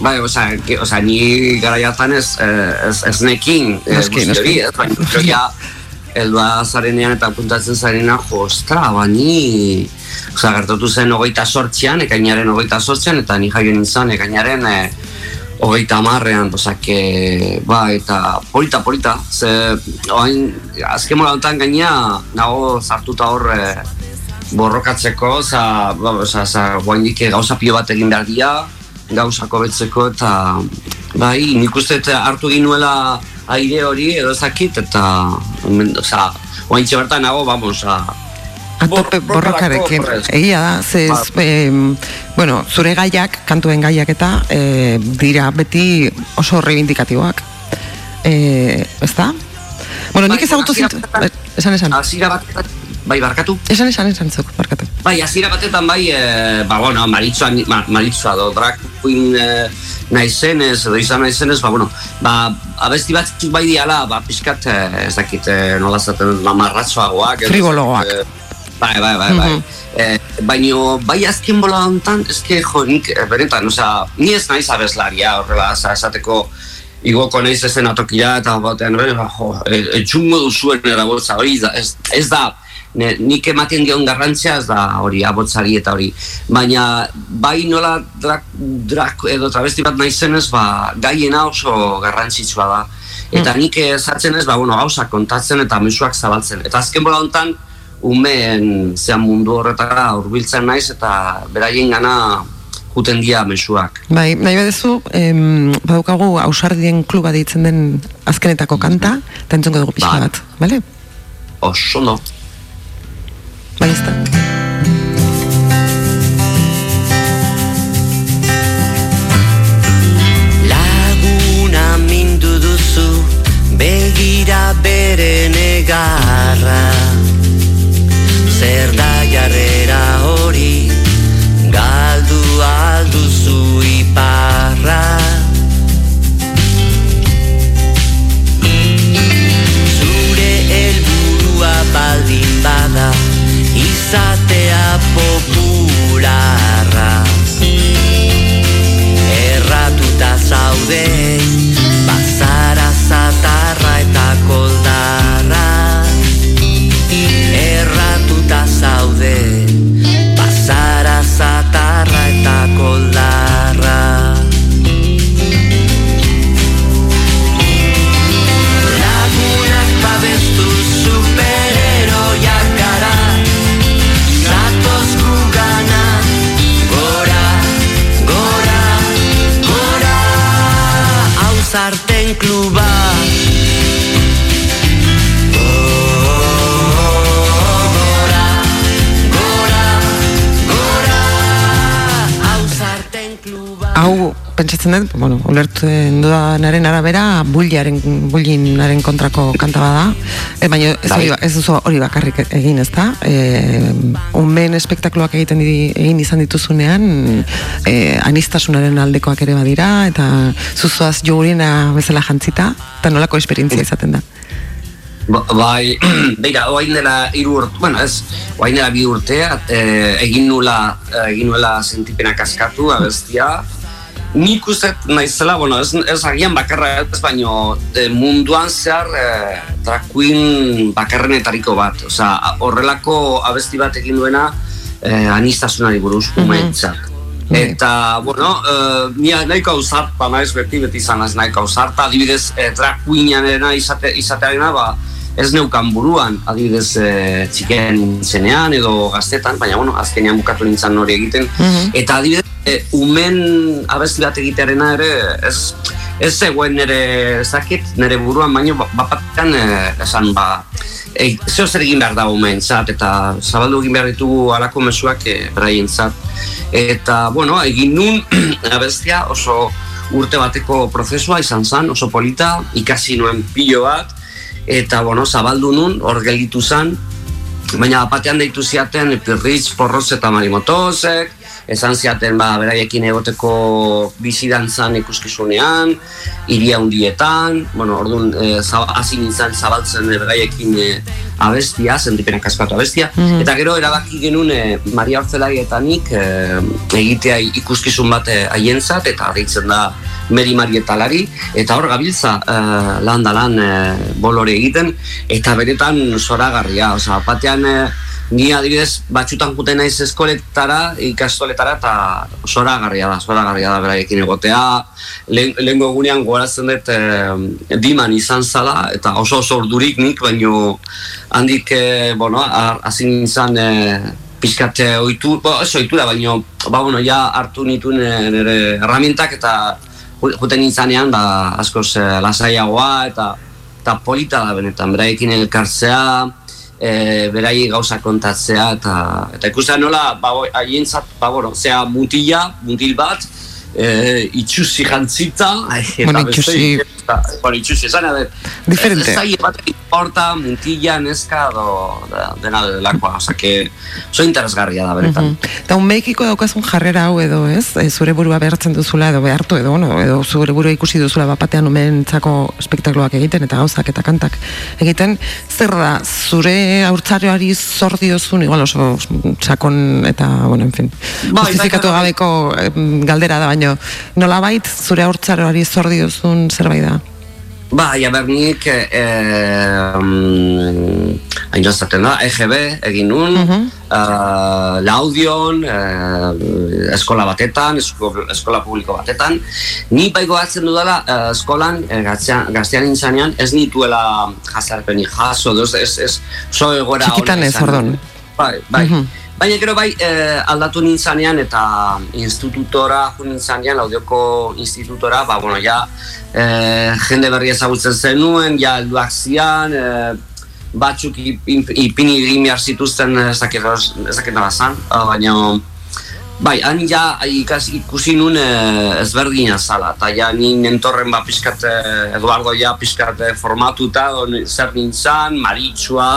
Bai, oza, oza, ni gara jartan ez, eh, ez, ez nekin, eh, ez, ja, elba zarenean eta puntatzen zarena, jo, ostra, ba, ni, oza, gertatu zen hogeita sortzean, ekainaren hogeita sortzean, eta ni jaio nintzen ekainaren eh, hogeita marrean, oza, que, ba, eta polita, polita, ze, oain, azken mola honetan gaina, nago zartuta hor, eh, borrokatzeko, oza, ba, oza, oza, guaindik gauza pio bat egin behar dira, gauzak hobetzeko eta bai, nik uste hartu ginuela aire hori edo ez dakit eta osea, oaintxe bertan nago, vamos, a, Atope borrokarekin. Egia da, ze, Ba. em, bueno, zure gaiak, kantuen gaiak eta e, dira beti oso reivindikatiboak. E, ez da? Bueno, nik Bai, ezagutu batetan- Esan, esan. Hasiera batetan, bai, barkatu. Esan, esan, esan zuk, barkatu. Bai, hasiera batetan bai, e, ba, bueno, maritzua, ma, maritzua do, drag queen e, naizenez, edo izan naizenez, ba, bueno, ba, abesti batzuk bai diala, ba, pixkat, e, ez dakit, e, nola zaten, ez Frivologoak. dakit, e, Bai, bai, bai, bai. Mhm. Eh, baino, bai azken bola hontan, eske, jo, nik, eh, benetan, osea, ni ez naiz abeslaria, horrela, oza, esateko, igoko naiz ezen atokira, eta batean, bera, jo, e- etxungo duzuen erabotza, hori, da, ez, ez da, ne, nik ematen dion garrantzia ez da hori abotzari eta hori. Baina bai nola drag, drag edo travesti bat naizenez ba, gaiena oso garrantzitsua da. Eta nik esatzen ez, ba, bueno, gauzak kontatzen eta mezuak zabaltzen. Eta azken bola hontan umeen zean mundu horretara hurbiltzen naiz eta beraien gana juten dia mezuak. Bai, nahi badezu, em, badaukagu ausardien kluba deitzen den azkenetako kanta, eta entzungo dugu pixka Bai. bat, bale? oso no Ez da. Laguna mindu duzu begira bere negarra Zer da jarrera hori galdu alduzu iparra izatea Hau, pentsatzen dut, bueno, ulertzen dudanaren arabera, bullaren, bullinaren kontrako kanta bada, e, baina ez, hori, ba- ez duzu hori bakarrik egin, ez da? E, unben espektakloak egiten di, egin izan dituzunean, e, anistasunaren aldekoak ere badira, eta zuzoaz jogurina bezala jantzita, eta nolako esperientzia izaten da. Ba- Bai, beira, oain dela hiru urte, bueno, ez, oain dela bi urtea, eh, egin nula, eh, egin nuela sentipena kaskatu, abestia, nik uste naizela, bueno, ez, ez agian bakarra ez, baino eh, munduan zehar eh, drag queen bakarrenetariko bat, osea, horrelako abesti bat egin duena eh, anistasunari buruz, umeentzat. Eta, bueno, uh, ni nahiko ausarta naiz beti, beti izan naiz nahiko ausarta, adibidez, eh, drag izate, izatearena, ba, ez neukan buruan, adibidez, eh, txiken zenean edo gaztetan, baina, bueno, azkenean bukatu nintzen hori egiten. Eta adibidez, eh, umen abesti bat egitearena ere, ez, ez zegoen nire, ez dakit, nire buruan, baina bapatean eh, esan, ba, e, zeo zer egin behar da umentzat, eta zabaldu egin behar ditugu alako mezuak e, beraientzat. Eta, bueno, egin nun abestia oso urte bateko prozesua izan zen, oso polita, ikasi nuen pilo bat, eta, bueno, zabaldu nun, hor gelditu zen, baina batean deitu ziaten Pirritz, Porroz eta Marimotozek, esan ziaten ba, beraiekin egoteko bizidantzan ikuskizunean, iria hundietan, bueno, orduan, e, hasi nintzen zabaltzen e, beraiekin e, abestia, sentipenak kaskatu abestia, Mhm. eta gero erabaki genuen e, Maria Hortzelari eta nik e, egitea ikuskizun bat haientzat, eta deitzen da Meri Marietalari, eta hor gabiltza e, lan da lan e, bolore egiten, eta benetan zoragarria, osea, batean e, ni adibidez batxutan juten naiz eskoletara, ikastoletara, eta zoragarria da, zoragarria da beraiekin egotea, lehen, egunean goratzen dut e, diman izan zala, eta oso oso ordurik nik, baino handik, e, bueno, hasi nintzen e, eh, ohitu, bo, ez ohitura, baino, ba, bueno, ja hartu nituen nire herramientak eta ju- juten nintzanean, ba, askoz eh, lasaiagoa eta eta polita da benetan, beraiekin elkartzea, e, berai gauza kontatzea eta eta ikusten nola ba haientzat ba bueno, zea mutila, mutil bat e, itxusi jantzita eta Bueno, itxusi- eta, bueno, itxusi esan Diferente. zaila bat importa mutila, neska do, da, dena delakoa, oza que oso interesgarria da beretan. Eta un mekiko daukazun jarrera hau edo, ez? E, zure burua behartzen duzula edo behartu edo, no? edo zure burua ikusi duzula bapatean umentzako espektakloak egiten eta gauzak eta kantak egiten, zer da, zure haurtzarioari zor diozun, igual oso sakon eta, bueno, en fin, Bai, justifikatu bai, bai. gabeko galdera da, baino, nolabait zure haurtzarioari zor diozun zerbait da? Ba, ja bernik, eh, mm, hain jozaten da, EGB egin nun, eh, laudion, eh, eskola batetan, esko, eskola publiko batetan. Ni bai goatzen dudala, eh, eskolan, eh, gaztean, gaztean nintzanean, ez nituela jazarpenik jaso, ez, ez, ez, so egoera Txikitan ez, ordon. Bai, bai. Mhm. Baina gero bai eh, aldatu nintzanean eta institutora nintzanean, laudioko institutora, ba, bueno, ja eh, jende berri ezagutzen zenuen, ja helduak zian, eh, batzuk ip- ip- ipini egin behar zituzten ez dakit ez dakit nola zan, ah, baina Bai, han ja ikas, ikusi nun eh, ezberdina zala, eta ja ni nentorren ba pixkat, eh, Eduardo ja pixkat eh, formatuta, zer nintzan, maritxua,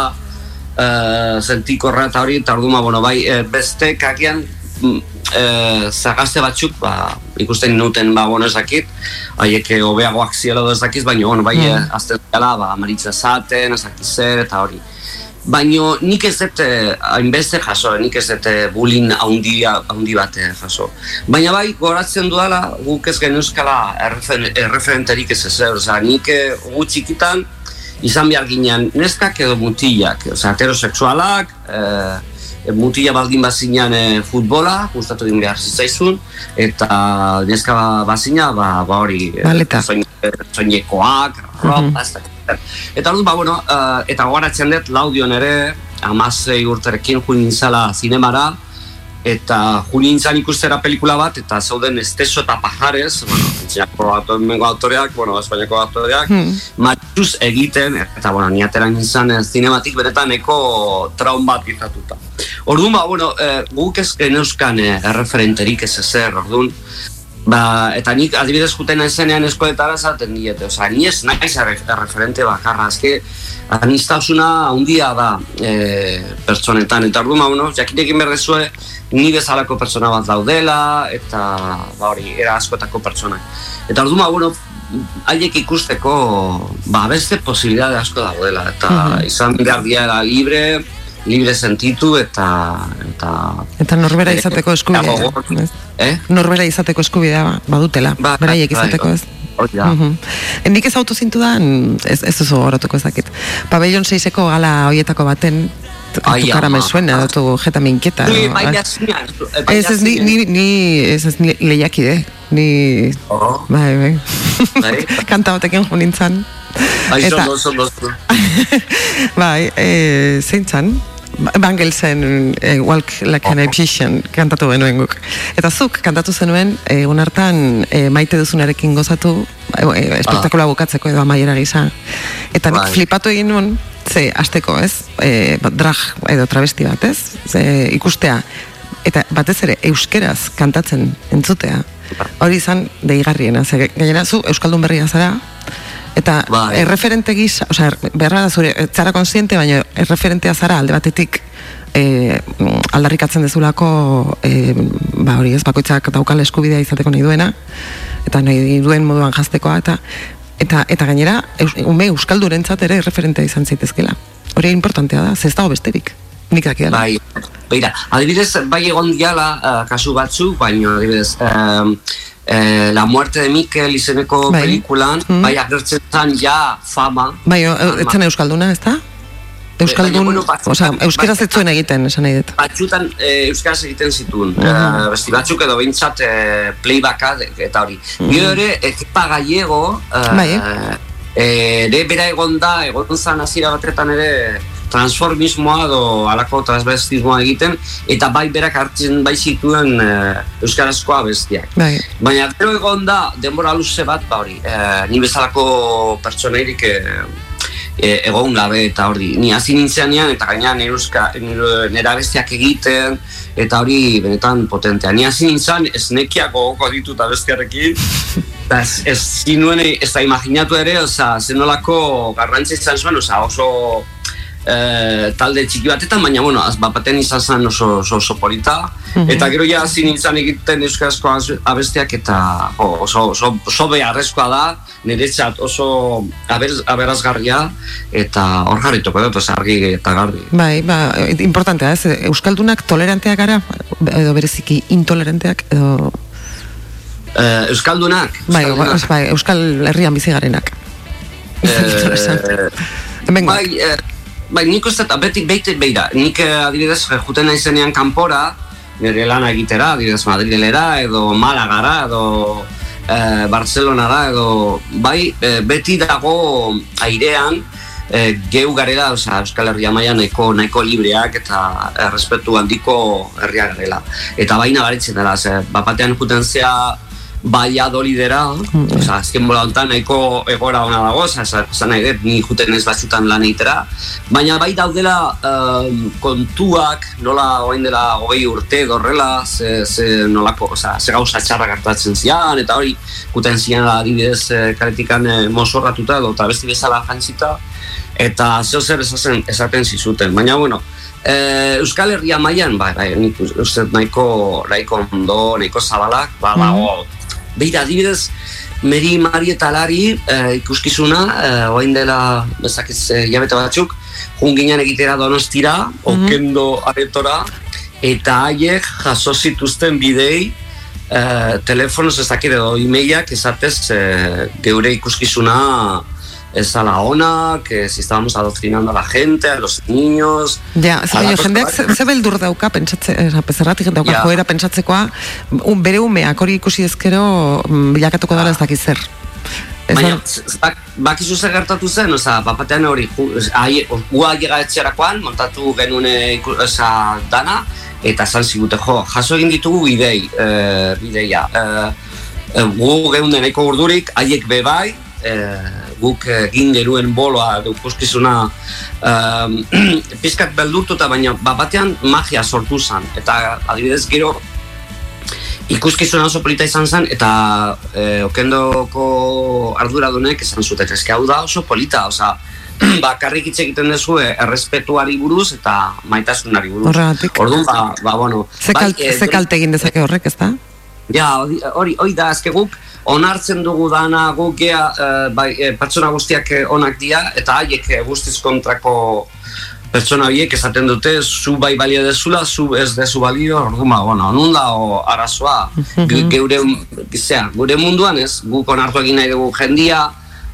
eh, sentikorra eta hori, eta orduan, ba, bueno, bai, eh, beste kakian, mm, eh, zagazte batzuk, ba, ikusten nuten, ba, bueno, ez dakit, haiek eh, hobeagoak ziela edo ez dakiz, baina, bueno, bai, Mm. eh, azten dela, ba, maritza zaten, ez dakiz zer, eta hori. Baino nik ez dut eh, hainbeste jaso, nik ez dut eh, bullying haundi, haundi bat eh, jaso. Baina bai, goratzen dudala, guk ez genuzkala erreferenterik ez ezer, osea, nik eh, gu txikitan izan behar ginean neskak edo mutilak, osea, heterosexualak, eh, mutila baldin bazinean eh, futbola, gustatu din behar zitzaizun, eta neska bazina, ba, ba hori, eh, Baleta. soinekoak, ropa, ez dakit zer. Eta orduan, ba, bueno, eh, eta gogoratzen dut laudion ere, amasei urterekin juin nintzala zinemara, eta juin nintzan ikustera pelikula bat, eta zauden Esteso eta Pajares, bueno, entzinako auto- autoreak, bueno, espainiako autoreak, Hmm. matxuz egiten, eta, bueno, ni atera nintzen eh, zinematik beretan eko traum bat izatuta. Orduan, ba, bueno, eh, guk ez geneuzkan eh, erreferenterik ez ezer, orduan, Ba, eta nik adibidez juten naizenean eskoletara zaten diete, osea, ni ez naiz erreferente bakarra, azke anistasuna handia da e, pertsonetan, eta orduan, ba, bueno, jakinekin berdezue, ni bezalako pertsona bat daudela, eta ba hori, era askotako pertsonak. Eta orduan, ba, bueno, haiek ikusteko, ba, beste posibilitate asko daudela, eta Mhm. izan behar diara libre, libre sentitu, eta... eta Eta norbera izateko eskubidea. Eh? Norbera izateko eskubidea badutela, Ba, beraiek bai, izateko bai. ez. Hori. Mhm. Nik ez auto zintu da, ez, ez duzu horretuko ezakit. Pabellon 6eko gala hoietako baten, Ai, tu cara me suena, tu jeta me inquieta. Ni no? eh, Ez, ez, ni, ni, ni, ez, ez, ni lehiakide, ni, Oh. bai, bai, Bai. kanta batekin jo nintzen. Bai, Eta- zondo, zondo, zondo. Bai, e, zein zan? Bangelsen e, Walk Like an Egyptian kantatu genuen guk. Eta zuk kantatu zenuen egun hartan e, maite duzunarekin gozatu e, e, espektakuloa bukatzeko edo amaiera gisa. Eta nik Bai. flipatu egin nuen, ze asteko ez, e, drag edo travesti bat ez, ze, ikustea. Eta batez ere euskeraz kantatzen entzutea. Hori izan deigarriena, ze gainera zu euskaldun berria zara, Eta Bai. erreferente gisa, osea, beharra da zure, ez zara konsiente, baina erreferentea zara alde batetik e, aldarrikatzen dezulako e, ba hori ez, bakoitzak daukal eskubidea izateko nahi duena, eta nahi duen moduan jaztekoa, eta eta, eta gainera, eus, ume euskaldurentzat ere erreferentea izan zaitezkela. Hori importantea da, ez dago besterik. Nik dakidala. Bai, beira, adibidez, bai egon diala eh, kasu batzuk, baina adibidez, eh, eh, La muerte de Mikel izeneko Bai. pelikulan, Mhm. bai agertzen zan ja fama. Bai, o, e, ez euskalduna, ez da? Euskaldun, baina, bueno, batzutan- osea, euskeraz ez zuen egiten, esan nahi dut. Batzutan eh, euskaraz egiten zituen, Mhm. eh, besti batzuk edo behintzat eh, playbacka de- eta hori. Gero ere, ekipa gallego, eh, Bai, eh? eh, ere bera egon da, egon zan hasiera batetan ere transformismoa edo alako transvestismoa egiten, eta bai berak hartzen bai zituen eh, euskarazkoa bestiak. Bai. Baina gero egon da, denbora luze bat, ba hori, eh, ni bezalako pertsoneirik eh, e, egon gabe eta hori ni hasi nintzenean eta gaina neruska nera besteak egiten eta hori benetan potentea ni hasi nintzen esnekiak gogoko ditu eta bestiarekin eta ez, ez zinuen ez da imaginatu ere oza, zenolako garrantzi izan zuen oza, oso eh, talde txiki batetan, baina bueno, az, bat baten izan zen oso, oso, oso polita Mhm. eta gero ja hasi nintzen egiten euskarazko az- abestiak eta jo, oso, oso, oso beharrezkoa da niretzat oso aber, aberazgarria eta hor jarrituko dut, argi eta garbi Bai, ba, importantea, ez? Euskaldunak toleranteak gara, edo bereziki intoleranteak, edo... Eh, Euskaldunak Bai, Euskaldunak. bai, Euskal Herrian bizi garenak. Eh, bai, eh, bai, nik uste beti beite beira. Nik eh, adibidez eh, juten naizenean kanpora, nire lana egitera, adibidez Madrilera, edo Malagara, edo eh, Barcelonara, edo bai, eh, beti dago airean, eh, geu garela, osea, Euskal Herria maila nahiko, nahiko libreak eta errespetu handiko herria garela. Eta baina baritzen dela, ze, bapatean juten zea Valladolidera, osea, azken bola honetan nahiko egora ona dago, esan nahi dut, ni juten ez batzutan lan egitera, baina bai daudela em, kontuak, nola orain dela hogei urte dorrela, ze, ze nolako, osea, ze gauza txarrak hartatzen zian, eta hori, guten zian adibidez eh, karetikan eh, mozorratuta edo eta besti bezala jantzita, eta zeo zer esaten, esaten zizuten, baina bueno, Eh, Euskal Herria mailan bai, bai, nik uste nahiko, nahiko ondo, nahiko zabalak, ba, dago. Beira, adibidez, Meri Marieta Lari eh, ikuskizuna, eh, oain dela, bezakez, eh, jabete batzuk, junginan egitera donostira, okendo aretora, eta haiek jaso zituzten bidei, eh, telefonoz ez dakit edo e-mailak esatez eh, geure ikuskizuna ez ala ona, que si estábamos adoctrinando a la gente, a los niños. Ja, baina halako jendeak ze, beldur dauka pentsatze, eh, zerratik dauka Ja. joera pentsatzekoa, un, bere umeak hori ikusi ezkero mm, bilakatuko ez dakiz zer. Ez Baina, da- z- z- bak, bakizu zer gertatu zen, oza, bapatean hori, gua llega etxerakoan, montatu genuen eh, oza, dana, eta esan zigute, jo, jaso egin ditugu bidei, e, bideia. E, gu geunden nahiko urdurik, haiek be bai, e, guk egin genuen boloa edo ikuskizuna um, pizkat beldurtuta, baina bat batean magia sortu zen. Eta adibidez gero ikuskizuna oso polita izan zen, eta e, okendoko arduradunek esan zuten, eske hau da oso polita, osea, bakarrik hitz egiten dezue errespetuari buruz eta maitasunari buruz. Horregatik. Orduan, ba, ba, bueno, Ze, kal, eh, ze kalte egin dezake horrek, ez da? Ja, hori- hori da, azke guk. Onartzen dugu dana guk gea, eh, bai, eh, pertsona guztiak eh, onak dira, eta haiek eh, guztiz kontrako pertsona horiek esaten dute, zu bai balio dezula, zu ez dezu balio, orduan, ba, bueno, nun da o, arazoa, Ge- geure, zera, gure munduan ez, guk onartu egin nahi dugu jendia,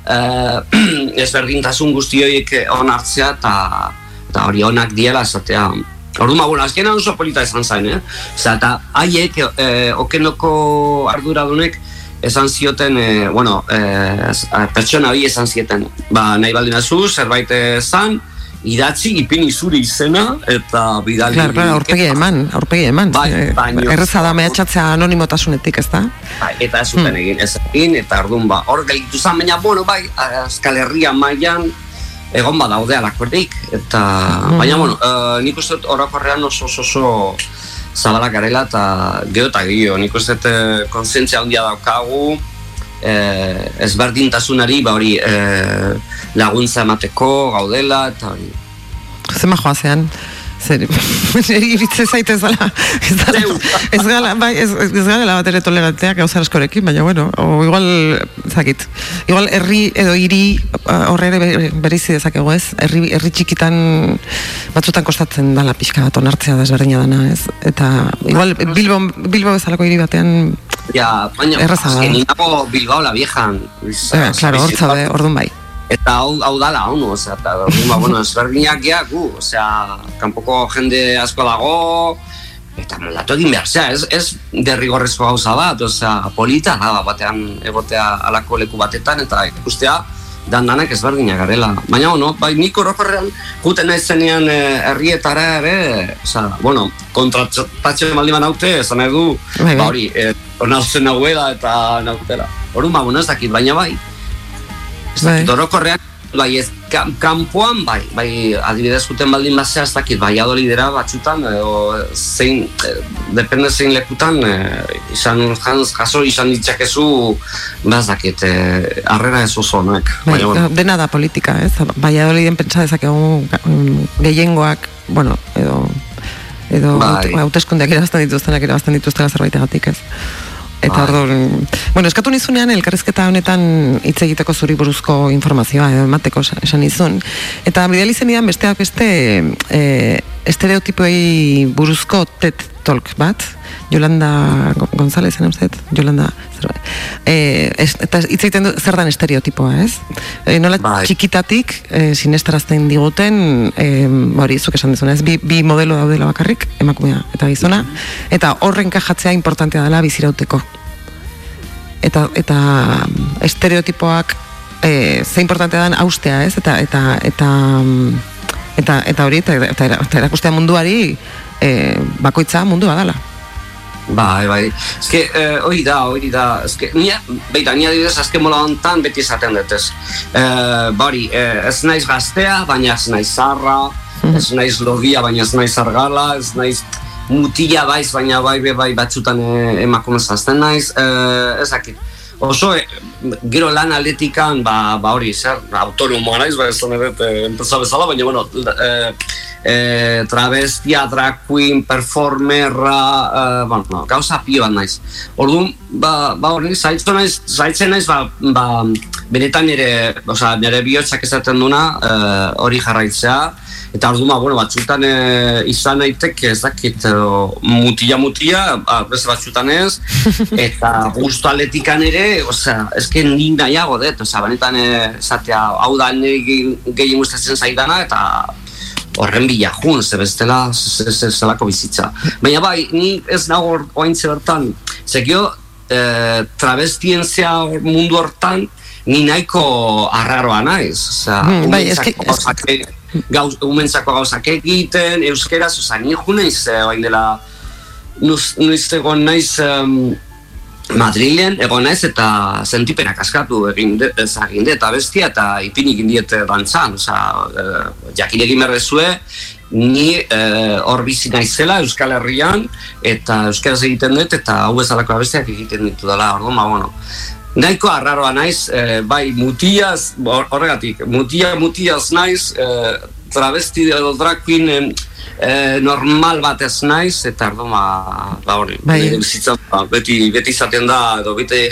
eh, ezberdintasun guzti horiek onartzea, eta hori onak diela esatea. Orduan, ba, bueno, azkenan oso polita izan zain, eh? Osea, eta haiek, eh, okenoko arduradunek, esan zioten, eh, bueno, eh, pertsona hori esan zieten, ba, nahi baldin azu, zerbait zan, idatzi, ipini zure izena, eta bidali. Claro, claro, aurpegi eman, aurpegi eman. Bai, baino- Erreza da mehatxatzea anonimotasunetik, ez da? Bai, eta ez zuten egin, ez egin, eta orduan ba, hor gelditu zen, baina, bueno, bai, Euskal Herria mailan egon badaude alakorik, eta, baina, bueno, uh, nik uste dut orokorrean oso oso oso zabalak garela, eta gero eta gehiago, nik uste dut eh, kontzientzia handia daukagu, eh, ezberdintasunari, ba hori, eh, laguntza emateko gaudela, eta hori, Zema joazean. Zer, iritze zaitez zala, ez, dala, ez gala, bai, ez, ez gala bat ere toleranteak gauza askorekin, baina bueno, o igual, zakit, igual herri edo hiri horre ere be- bereizi dezakegu ez, herri, herri txikitan batzutan kostatzen dala pixka bat onartzea desberdina dana ez, eta igual Bilbo, Bilbo bezalako hiri batean, Ja, baina, Erraza da. azken nago Bilbao la viejan. eh, claro, hor zaude, orduan bai. Eta hau, hau dala, hau, osea, eta ba, bueno, ezberdinak gea gu, osea, kanpoko jende asko dago, eta moldatu egin behar, osea, ez, ez derrigorrezko gauza bat, osea, polita, da, batean egotea alako leku batetan, eta ikustea, dan danak ezberdinak garela. Baina, bueno, bai, nik orokorrean juten naizenean eh, herrietara ere, osea, bueno, kontratatzen baldin naute, esan nahi du, Bai, bai. ba hori, eh, onartzen nahuela eta nautela. Orduan, ba, bueno, ez dakit, baina bai, Bai. Orokorrean, bai, ez, ka, kanpoan, bai, bai, adibidez guten baldin bazea, ez dakit, bai adolidera batzutan, edo zein, eh, depende zein lekutan, eh, izan, jans, jaso izan ditzakezu, ba, ez dakit, eh, harrera ez oso, noek. Bai, Baina, bueno, dena da politika, ez? Valladoliden pentsa dezakegu mm, gehiengoak, bueno, edo edo Bai. haute- hauteskundeak irabazten dituztenak irabazten dituztela zerbaitegatik, ez? Eta Bai. orduan, bueno, eskatu nizunean elkarrizketa honetan hitz egiteko zuri buruzko informazioa emateko esan- nizun. Eta bidali zenidan besteak beste e, estereotipoei buruzko TED Talk bat, Yolanda Go- Gonzalezen uste, dut? Yolanda zerbait. E, es, eta hitz egiten du zer dan estereotipoa, ez? E, nola Bai. txikitatik e, sinestarazten diguten e, hori zuk esan dizuna, ez? Bi, bi modelo daudela bakarrik, emakumea eta gizona, eta horren kajatzea importantea dela bizirauteko. Eta, eta estereotipoak e, ze importantea dan austea, ez? Eta, eta, eta, mm, eta, eta hori, eta, eta, eta erakustea munduari e, bakoitza mundua dala. Bai, bai. Eske, eh, hori da, hori da. Eske, nia, beita, nia adibidez, azken mola hontan beti esaten dut ez. Eh, bari, eh, ez naiz gaztea, baina ez naiz zarra, ez naiz logia, baina ez naiz argala, ez naiz mutila baiz, baina bai, bai, bai batzutan eh, emakume zazten naiz, eh, ezakit. Oso, eh, gero lan atletikan, ba, ba hori, zer, autonomoa naiz, ba, dut, eh, enpresa bezala, baina, bueno, eh, eh, travestia, drag queen, performerra, eh, bueno, gauza pio bat naiz. Orduan, ba, ba hori, zaitzen naiz, zaitzen naiz, ba, ba, benetan nire, osea, nire bihotzak esaten duna, eh, hori jarraitzea, eta orduan, ba, bueno, batzutan eh, izan daiteke ez dakit, eh, mutila mutila, ba, beste batzutan ez, eta gusto atletikan ere, osea, eske ni nahiago dut, osea, benetan eh, esatea, hau da nire gehien gustatzen zaidana, eta horren bila jun, ze bestela ze- ze- zelako bizitza. Baina bai, ni ez nago oaintze bertan, zekio, e, travestien zea hor mundu hortan, ni nahiko arraroa naiz. Osea, Hmm, bai, eske- gauzak e- gauz, umentzako gauzak egiten, euskeraz, osea, ni jo naiz, eh, orain dela, nuz, naiz em, Madrilen egon naiz eta sentipenak askatu egin de, eta bestia eta ipini egin diet dantzan, osea, e, jakin egin berdezue, ni eh, hor bizi naizela Euskal Herrian eta euskaraz egiten dut eta hau bezalako abestiak egiten ditu dela, orduan, ba, bueno, Nahiko arraroa naiz, eh, bai mutiaz, hor- horregatik, mutia mutiaz naiz, eh, travesti edo drag queen em, eh, normal bat ez naiz, eta ardo, ba, ba hori, Bai. bizitza, ba, beti, beti izaten da, edo beti,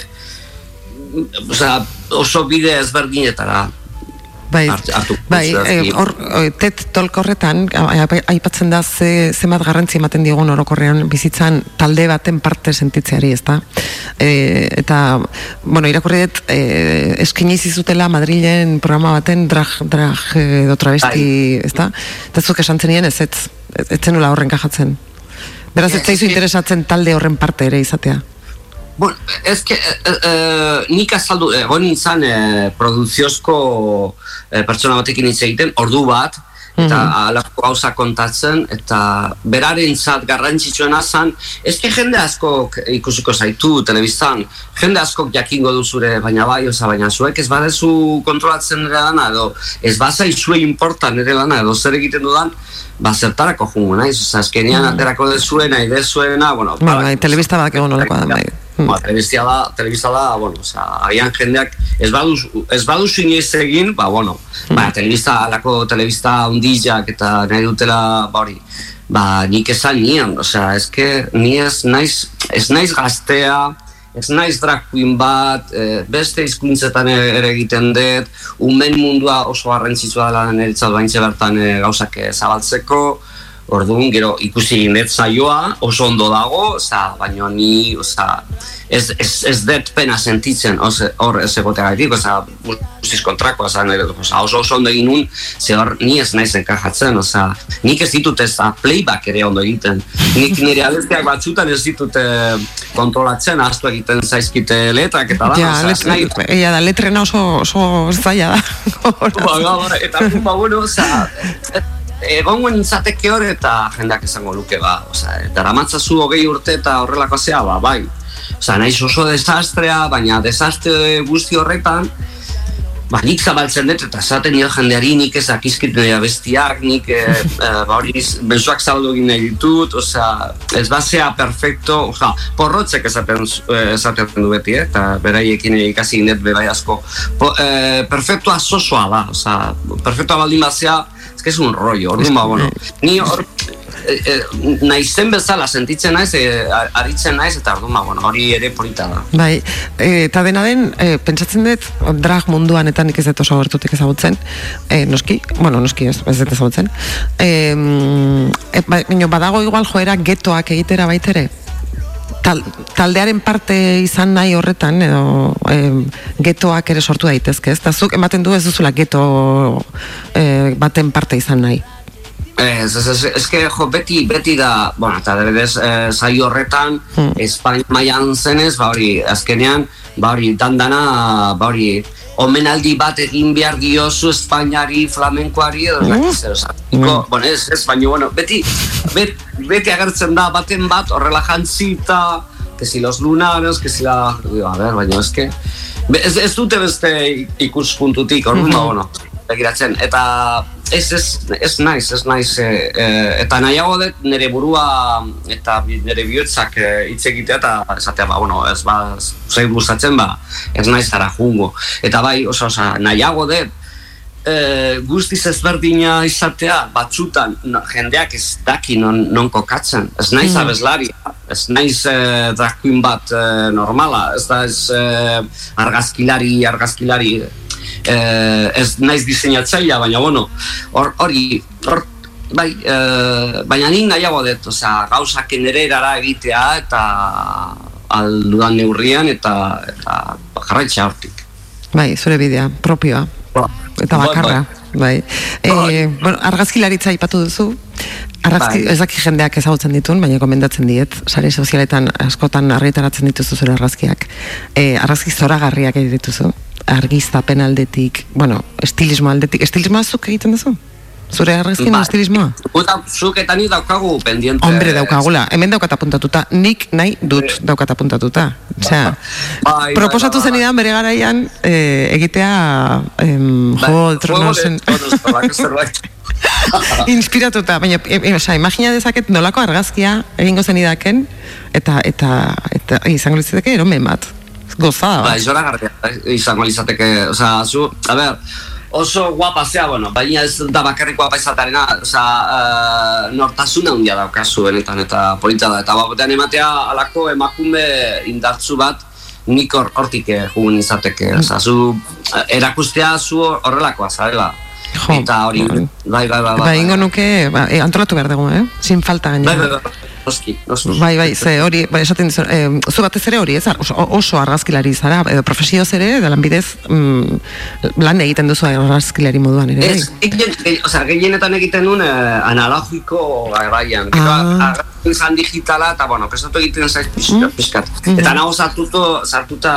osea, oso bide ezberdinetara Bai, hartu, bai, eh, hor, eh, TED Talk horretan, aipatzen da ze, zemat garrantzi ematen diogun orokorrean bizitzan talde baten parte sentitzeari, ezta? E, eta, bueno, irakurri dut, e, eskini zizutela Madrilen programa baten drag, drag eh, edo travesti, ezta? Eta zuk esan zenien ez, ez, ez zenula horren kajatzen. Beraz, ez zaizu interesatzen talde horren parte ere izatea. Bueno, ez que, eh, eh, nik azaldu, egon nintzen eh, produziozko eh, pertsona batekin hitz egiten, ordu bat, eta Mhm. halako gauza kontatzen, eta berarentzat garrantzitsuena zen, ez que jende askok ikusiko zaitu telebistan, jende askok jakingo du zure, baina bai, oza, baina zuek ez badezu kontrolatzen nire lana, edo ez bazaizue importa nire lana, edo zer egiten dudan, ba, zertarako jungo naiz, oza, azkenean aterako dezuena, idezuena, bueno, Ba, bai, telebista bat egon nolakoa da, bai. Ba, telebizia da, telebista da, bueno, osea, agian jendeak ez badu ez badu inoiz egin, ba bueno, ba telebista alako telebista hundillak eta nahi dutela, ba hori, ba nik esan nian, osea, eske ni ez naiz ez naiz gaztea, ez naiz drag queen bat, eh, beste hizkuntzetan ere egiten dut, umen mundua oso garrantzitsua dela niretzat baintze bertan eh, gauzak eh, zabaltzeko, Orduan, gero ikusi egin dut saioa, oso ondo dago, oza, baina ni, oza, ez, ez, ez dut pena sentitzen hor ez egoteagatik, oza, guztiz kontrakoa oza, oso oso ondo egin nun, ze hor ni ez naiz enkajatzen, oza, nik ez ditut ez da playback ere ondo egiten. Nik nire abestiak batzutan ez ditut eh, kontrolatzen, astu egiten zaizkite letrak eta da, Ja, oza, ez nahi- egia da, letrena oso, oso zaila da. ba, ba, ba, eta ba, bueno, oza, egongo nintzateke hor eta jendeak esango luke, ba, oza, daramatzazu hogei urte eta horrelako zea, ba, bai. Oza, naiz oso desastrea, baina desastre guzti horretan, ba, nik zabaltzen dut, eta esaten dio jendeari nik ez akizkit nire bestiak, nik e, e, ba, hori bezuak zabaldu egin nahi ditut, osea, ez basea perfecto, osea, porrotzek esaten, eh, esaten du beti, eh, eta beraiekin ikasi egin dut berai asko. Po, e, perfectoa sosoa da, osea, perfectoa baldin bazea, ez que es un rollo, orduan ba, bueno, ni hor, e, e, naizen bezala sentitzen naiz, e, aritzen naiz, eta orduan, ba, bueno, hori ere polita da. Bai, eta dena den, e, pentsatzen dut, drag munduan eta nik ez dut oso gertutik ezagutzen, e, noski, bueno, noski ez, ez dut ezagutzen, e, e, ba, badago igual joera getoak egitera baitere, Tal, taldearen parte izan nahi horretan edo em, getoak ere sortu daitezke, ez? Da zuk ematen du ez duzula geto e, baten parte izan nahi. Ez, ez, ez, ez que, jo, beti, beti da, bueno, eta adibidez, eh, saio horretan, Hmm. Espainia mailan zenez, ba hori, azkenean, ba hori, dandana, ba hori, omenaldi bat egin behar diozu Espainiari, flamenkoari, edo, Mm. mm. zer, bueno, ez, ez, baina, bueno, beti, bet, beti agertzen da baten bat, horrela jantzita, que si los lunares, que si la, digo, a ver, baina, ez que, ez, ez dute beste ikuspuntutik, orduan, ba, Mhm. bueno, begiratzen, eta ez, ez, ez naiz, ez naiz, e, e, eta nahiago dut nire burua eta nire bihotzak e, hitz egitea eta esatea, ba, bueno, ez ba, zei gustatzen, ba, ez naiz ara jungo. Eta bai, oso, osa, nahiago dut, e, guztiz ezberdina izatea, batzutan no, jendeak ez daki non, non kokatzen. Ez naiz Mm. abeslari, ez naiz e, bat e, normala, ez da ez e, argazkilari, argazkilari, e, ez naiz diseinatzailea, baina bueno, hor- hori, hor, bai, e, baina nik nahiago dut, osea, gauzak nire erara egitea eta aldudan neurrian eta, eta jarraitza hortik. Bai, zure bidea, propioa. Eta Bai, bakarra. Bai. E, bueno, argazkilaritza aipatu duzu. Argazki, Bai. ez daki jendeak ezagutzen ditun, baina komendatzen diet, sare sozialetan askotan argitaratzen dituzu zure argazkiak. E, argazki zoragarriak egin dituzu. Argiztapen aldetik, bueno, estilismo aldetik. Estilismoa zuk egiten duzu? Zure argazkien Bai. estilismoa? Zuk eta ni daukagu pendiente. Hombre, daukagula. Hemen daukat apuntatuta. Nik nahi dut daukat apuntatuta. Osea, Bai, proposatu zenidan bere garaian eh, egitea em, Bai, Juego de Tronosen inspiratuta, baina e, e, osea, imagina dezaket nolako argazkia egingo zenidaken eta eta eta izango litzateke eromen bat. Gozada Bai, bat. zoragarria izango lizateke, osea, zu, a ber, oso guapa zea, bueno, baina ez da bakarrik guapa izatarena, osea, uh, nortasuna handia daukazu benetan eta polita da, eta batean ematea alako emakume indartzu bat, nik hor, hortik eh, jugun izateke, osea, zu eh, erakustea zu horrelakoa zarela. eta hori, bai, bai, bai, bai, Ba, ingo nuke, ba, antolatu behar dugu, eh? Sin falta bai, gainera. bai, bai, noski, noski. Bai, bai, ze hori, bai, esaten dizu, eh, zu batez ere hori, ez, oso, oso argazkilari zara, edo profesioz ere, da lanbidez, mm, lan egiten duzu argazkilari moduan ere, bai. Ez, gehien, ge, osea, gehienetan egiten duen eh, analogiko garaian. Ah. Izan digitala, eta, bueno, prestatu egiten zaiz pixkat, pixkat. Mhm. Eta nago sartuto, sartuta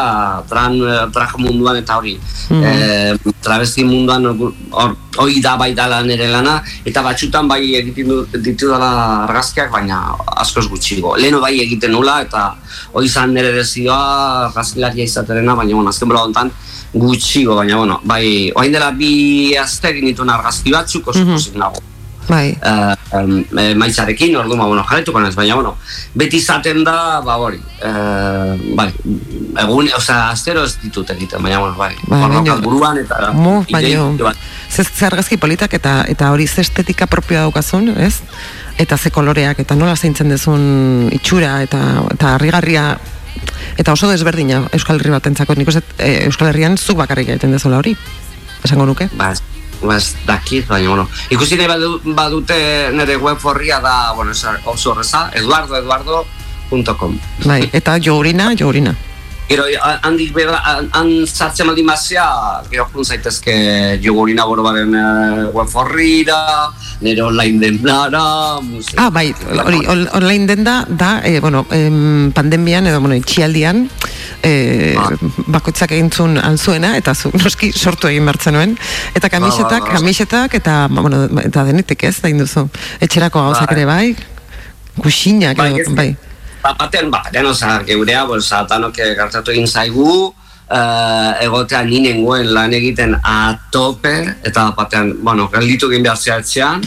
tran, drag munduan eta hori. Mhm. Eh, travesti munduan hor, hori da bai dala nire lana, eta batxutan bai egiten ditu dala argazkiak, baina askoz gutxigo. Leheno bai egiten nula, eta hori izan nire dezioa argazkilaria izaterena, baina, bueno, azken bola hontan, gutxigo, baina, bueno, bai, orain dela bi aste egin dituen argazki batzuk, oso pozik nago. Bai. Uh, um, e, maitzarekin, orduan, ba, bueno, jarretuko naiz, baina, bueno, beti izaten da, ba, hori, uh, bai, egun, osea, astero ez ditut egiten, baina, bueno, bai, Bai, baina- buruan eta Mo, idei baino, bat. ze, ze argazki politak eta eta hori ze estetika propioa daukazun, ez? Eta ze koloreak, eta nola zeintzen dezun itxura, eta, eta harrigarria, eta oso desberdina Euskal Herri batentzako, nik uste eh, Euskal Herrian zuk bakarrik egiten dezula hori, esango nuke. Ba, ba, ez dakit, baina, bueno, ikusi nahi badu, badute nire web horria da, bueno, oso horreza, eduardoeduardo.com. Bai, eta jourina, jourina. Gero, ha- handik beda, han- sartzen baldin bazea, gero jun zaitezke jogurina borobaren uh, web horrira, nire online denara, museo. Ah, bai, hori, on- online denda da, eh, bueno, em, pandemian edo, bueno, itxialdian, eh, bakoitzak egin zuen alzuena, eta zu, noski sortu egin bertzen nuen, eta kamisetak, Ba, ba, ba. kamisetak, eta, ba, bueno, eta denetik ez, da induzu, etxerako gauzak Bai. ere bai, kuxinak, Bai, bai, Ba, batean, ba, oza, geurea, pues, danok eh, gertatu egin zaigu, uh, egotea ni nengoen lan egiten atope, eta batean, bueno, gelditu egin behar zehatzean,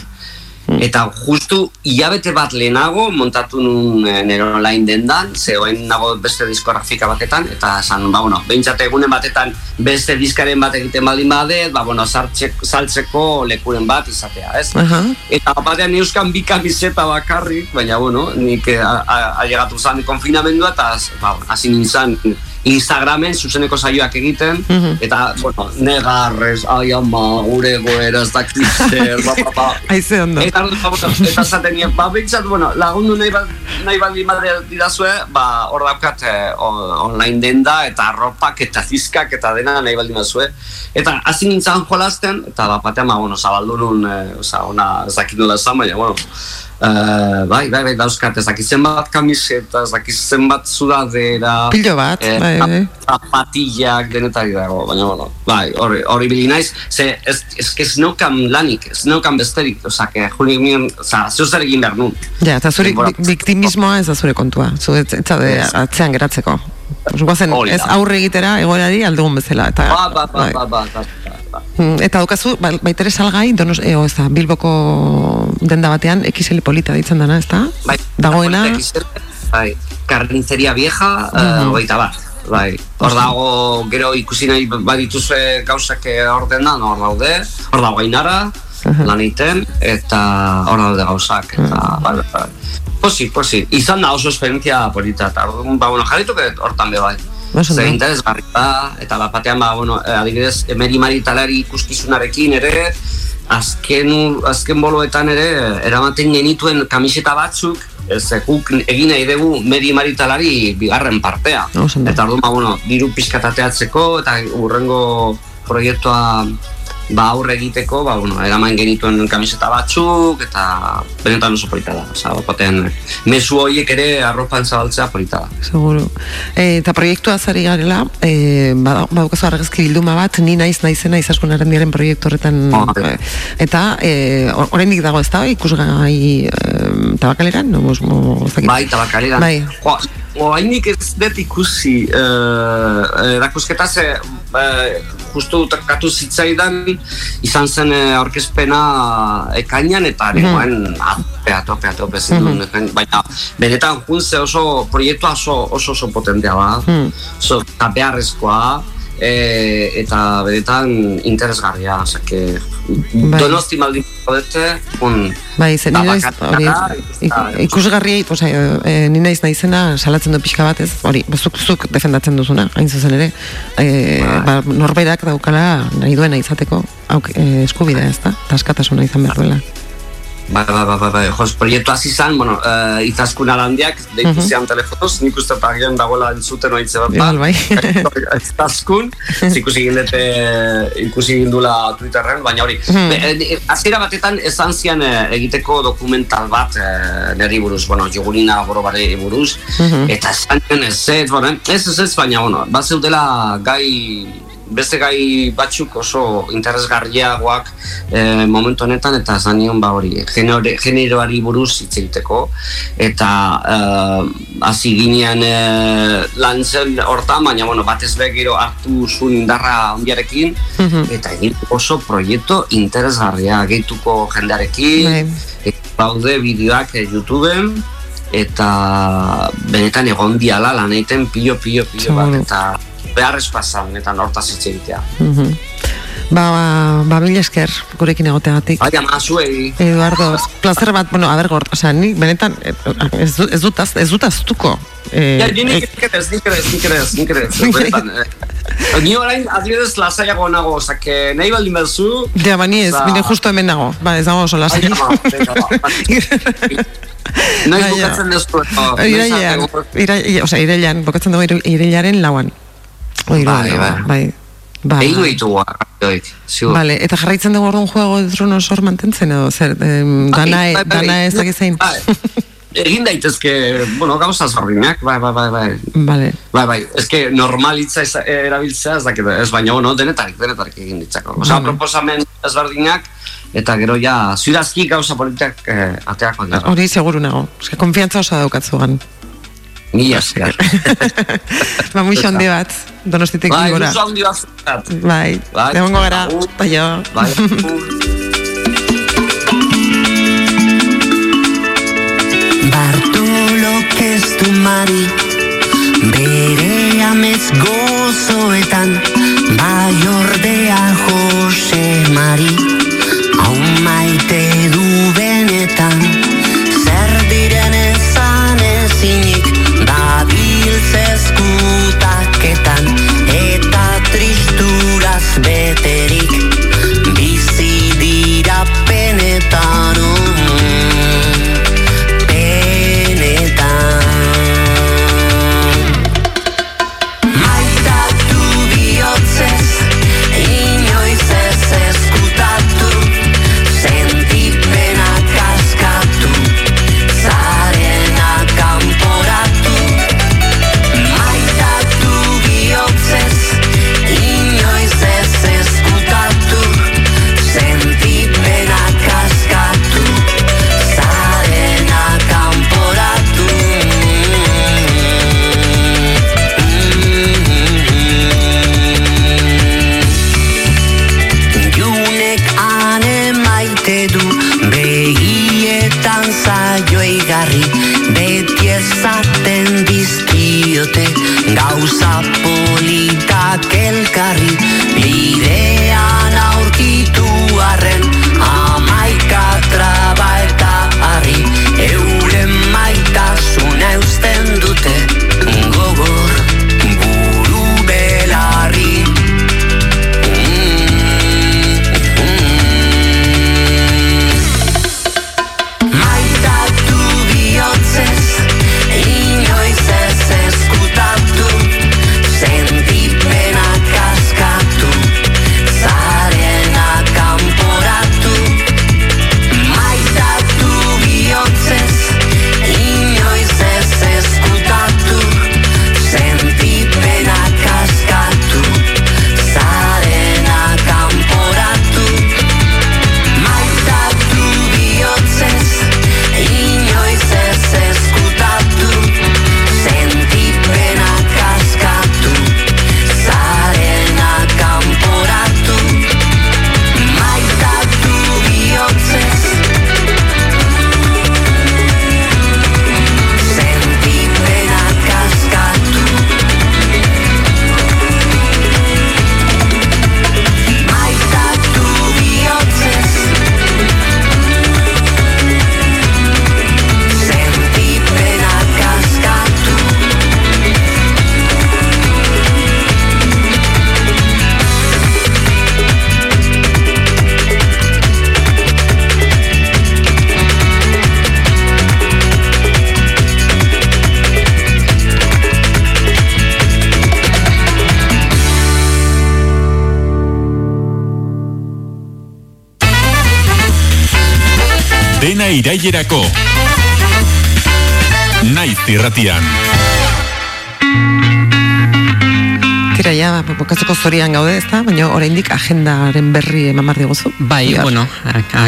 Eta justu hilabete bat lehenago montatu nun e, nire online dendan, ze orain nago beste diskografika batetan, eta esan, ba, bueno, behintzate egunen batetan beste diskaren bat egiten baldin badet, ba, bueno, sartzeko, saltzeko lekuren bat izatea, ez? Aha. Eta batean euskan bi kamiseta bakarrik, baina, bueno, nik ailegatu zan konfinamendua, eta ba, hasi nintzen Instagramen zuzeneko saioak egiten, Mhm. eta, bueno, negarrez, ai ama, gure goera ez dakit zer, ba, ba, ba. Aize ondo. Eta, bueno, eta zaten nien, ba, bintzat, bueno, lagundu nahi, ba, nahi baldin badea didazue, ba, hor daukat eh, on- online denda, eta arropak, eta zizkak, eta dena nahi baldin badazue. Eta hasi nintzen jolazten, eta bat batean, ba, bueno, zabaldu nun, eh, oza, ona, ez dakit nola esan, baina, bueno, eh, bai, bai, bai, dauzkat, ez dakit zenbat kamiseta, ez dakit zenbat sudadera, Pilo bat, eh, bai, bai. zapatillak denetari dago, baina, bueno, bai, hori, hori bili naiz, ze, ez, ez, ez neukan lanik, ez neukan besterik, oza, que juri ginen, oza, zeu zer egin behar nun. Ja, eta zure biktimismoa ez da zure kontua. Zu ez ez zaude atzean geratzeko. Guazen, Hori da. ez aurre egitera egoerari aldugun bezala. Eta, Ba, ba, ba, bai. ba, ba, ba, ba. Mm, Eta daukazu, ba, baitere salgai, donos, eo, ez da, Bilboko denda batean, XL polita ditzen dana, ez da? Bai, Dagoena, bai, carniceria vieja, Mhm. uh, hogeita bat. Bai, hor dago, gero ikusi nahi badituzue gauzak eh, hor dendan, hor daude, hor dago ainara, lan egiten, eta hor daude gauzak, eta, bai, bai, bai. Posi, posi, izan da oso esperientzia polita, eta orduan, ba, bueno, jarrituko dut hortan be bai. Zer ondo. interesgarri da, eta bat batean, ba, bueno, eh, adibidez, emeri maritalari ikuskizunarekin ere, azken, azken boloetan ere, eramaten genituen kamiseta batzuk, ez guk egin nahi dugu meri maritalari bigarren partea. Ondo. Eta orduan, ba, bueno, diru pixkatateatzeko, eta urrengo proiektua ba aurre egiteko, ba, bueno, eraman genituen kamiseta batzuk, eta benetan oso polita da. Osa, batean, mezu horiek ere arropan zabaltzea polita da. seguru. E, eta proiektua zari garela, e, bada- badaukazu argazki bilduma bat, ni naiz naizena izaskun arandiaren proiektu horretan, Ah, e, eta e, or- oraindik dago ez da, ikusgai e, tabakaleran, no, mos, mo, ez dakit. Bai, tabakaleran. Bai. Jo, Oainik ez dut ikusi uh, erakusketa ze eh, justu tokatu zitzaidan izan zen eh, aurkezpena ekainan eta nengoen atope, atope, atope zen baina benetan junze oso proiektua oso oso, oso potentea ba oso eta beharrezkoa e, eta benetan interesgarria, osake donosti maldin dute, un Bai, ze, ni naiz, hori, Tabakaleran, ik- oza, e, ni naiz naizena salatzen du pixka bat ez, hori, zuk, zuk defendatzen duzuna, hain zuzen ere, e, ba, norberak daukala nahi duena izateko, auk, e, eskubidea ez da, eta askatasuna izan behar duela. Bai, bai, bai, bai, bai, jos, proiektu hasi zan, bueno, uh, izaskun alandiak, deitu Mhm. zian telefonoz, nik uste eta agian dagoela entzuten oitze bat, Igual, bai. izaskun, ikusi egin dute, ikusi egin dula Twitterren, baina hori, Mhm. be, eh, hasiera batetan esan zian eh, egiteko dokumental bat eh, neri buruz, bueno, jogurina boro bare buruz, Mhm. eta esan zian ez ez, bueno, ez ez ez, baina, bueno, bat gai beste gai batzuk oso interesgarriagoak eh, momentu honetan eta esan nion ba hori genero- generoari buruz hitz egiteko. Eta eh, hasi ginean eh, lan zen hortan baina bueno batez be gero hartu zuen indarra ondiarekin eta egin oso proiektu interesgarria gehituko jendearekin. Bai. eta daude bideoak eh, YouTubeen. Eta benetan egon diala lan egiten pilo pilo pilo bat. Eta beharrezkoa zan eta hortaz hitz egitea. Mhm. Ba, ba, ba, esker gurekin egoteagatik. Bai, ama, zuei. Eduardo, placer bat, bueno, a ber, gort, osea, ni benetan eh, ez, du- ez dut az- ez dut aztuko. Eh, Ja, ni nik nik ere ez, nik ere ez, nik ere ez, nik ere ez, benetan, eh. Ni orain, adibidez, lasaiago nago, osake, nahi baldin berzu... Ja, ba, ni ez, nire justo hemen nago. Ba, ez dago oso lasai. Ba, Noiz Bai, ja. bukatzen dezu, eta... noiz Irailean, iraile, osea, irailean, bokatzen dugu ire- irailaren lauan. Oi, Bai, bai. bai. Ba, Egingo ditugu, arraioik, ziur. Vale, eta jarraitzen dugu orduan juego de tronos hor mantentzen edo zer, em, dana, Bai, bai, bai, dana ez zein. Bai. Egin daitezke, bueno, gauza zorrinak, bai, bai, bai, bai. Vale. Bai, bai, eske normalitza ez, erabiltzea ez dakit, ez baina, bueno, denetarik, denetarik egin ditzako. Osa, Vale. proposamen ezberdinak, eta gero ja, zurazki gauza politak eh, ateako dira. Hori seguru nago. Eske konfiantza oso daukatzugan. Mila esker. Ba, muixo handi bat, donostitik Bai, gora. muixo handi bat. Bai, Bai, egongo gara, agur. baio. Bai, Bartolo keztu mari Bere amez gozoetan Bai ordea Jose Mari Hau maite du Dena irailerako. Naiz irratian. Tira, ja, bukatzeko zorian gaude, ez da? Baina oraindik agendaren berri eman behar diguzu. Bai, Bihar. bueno,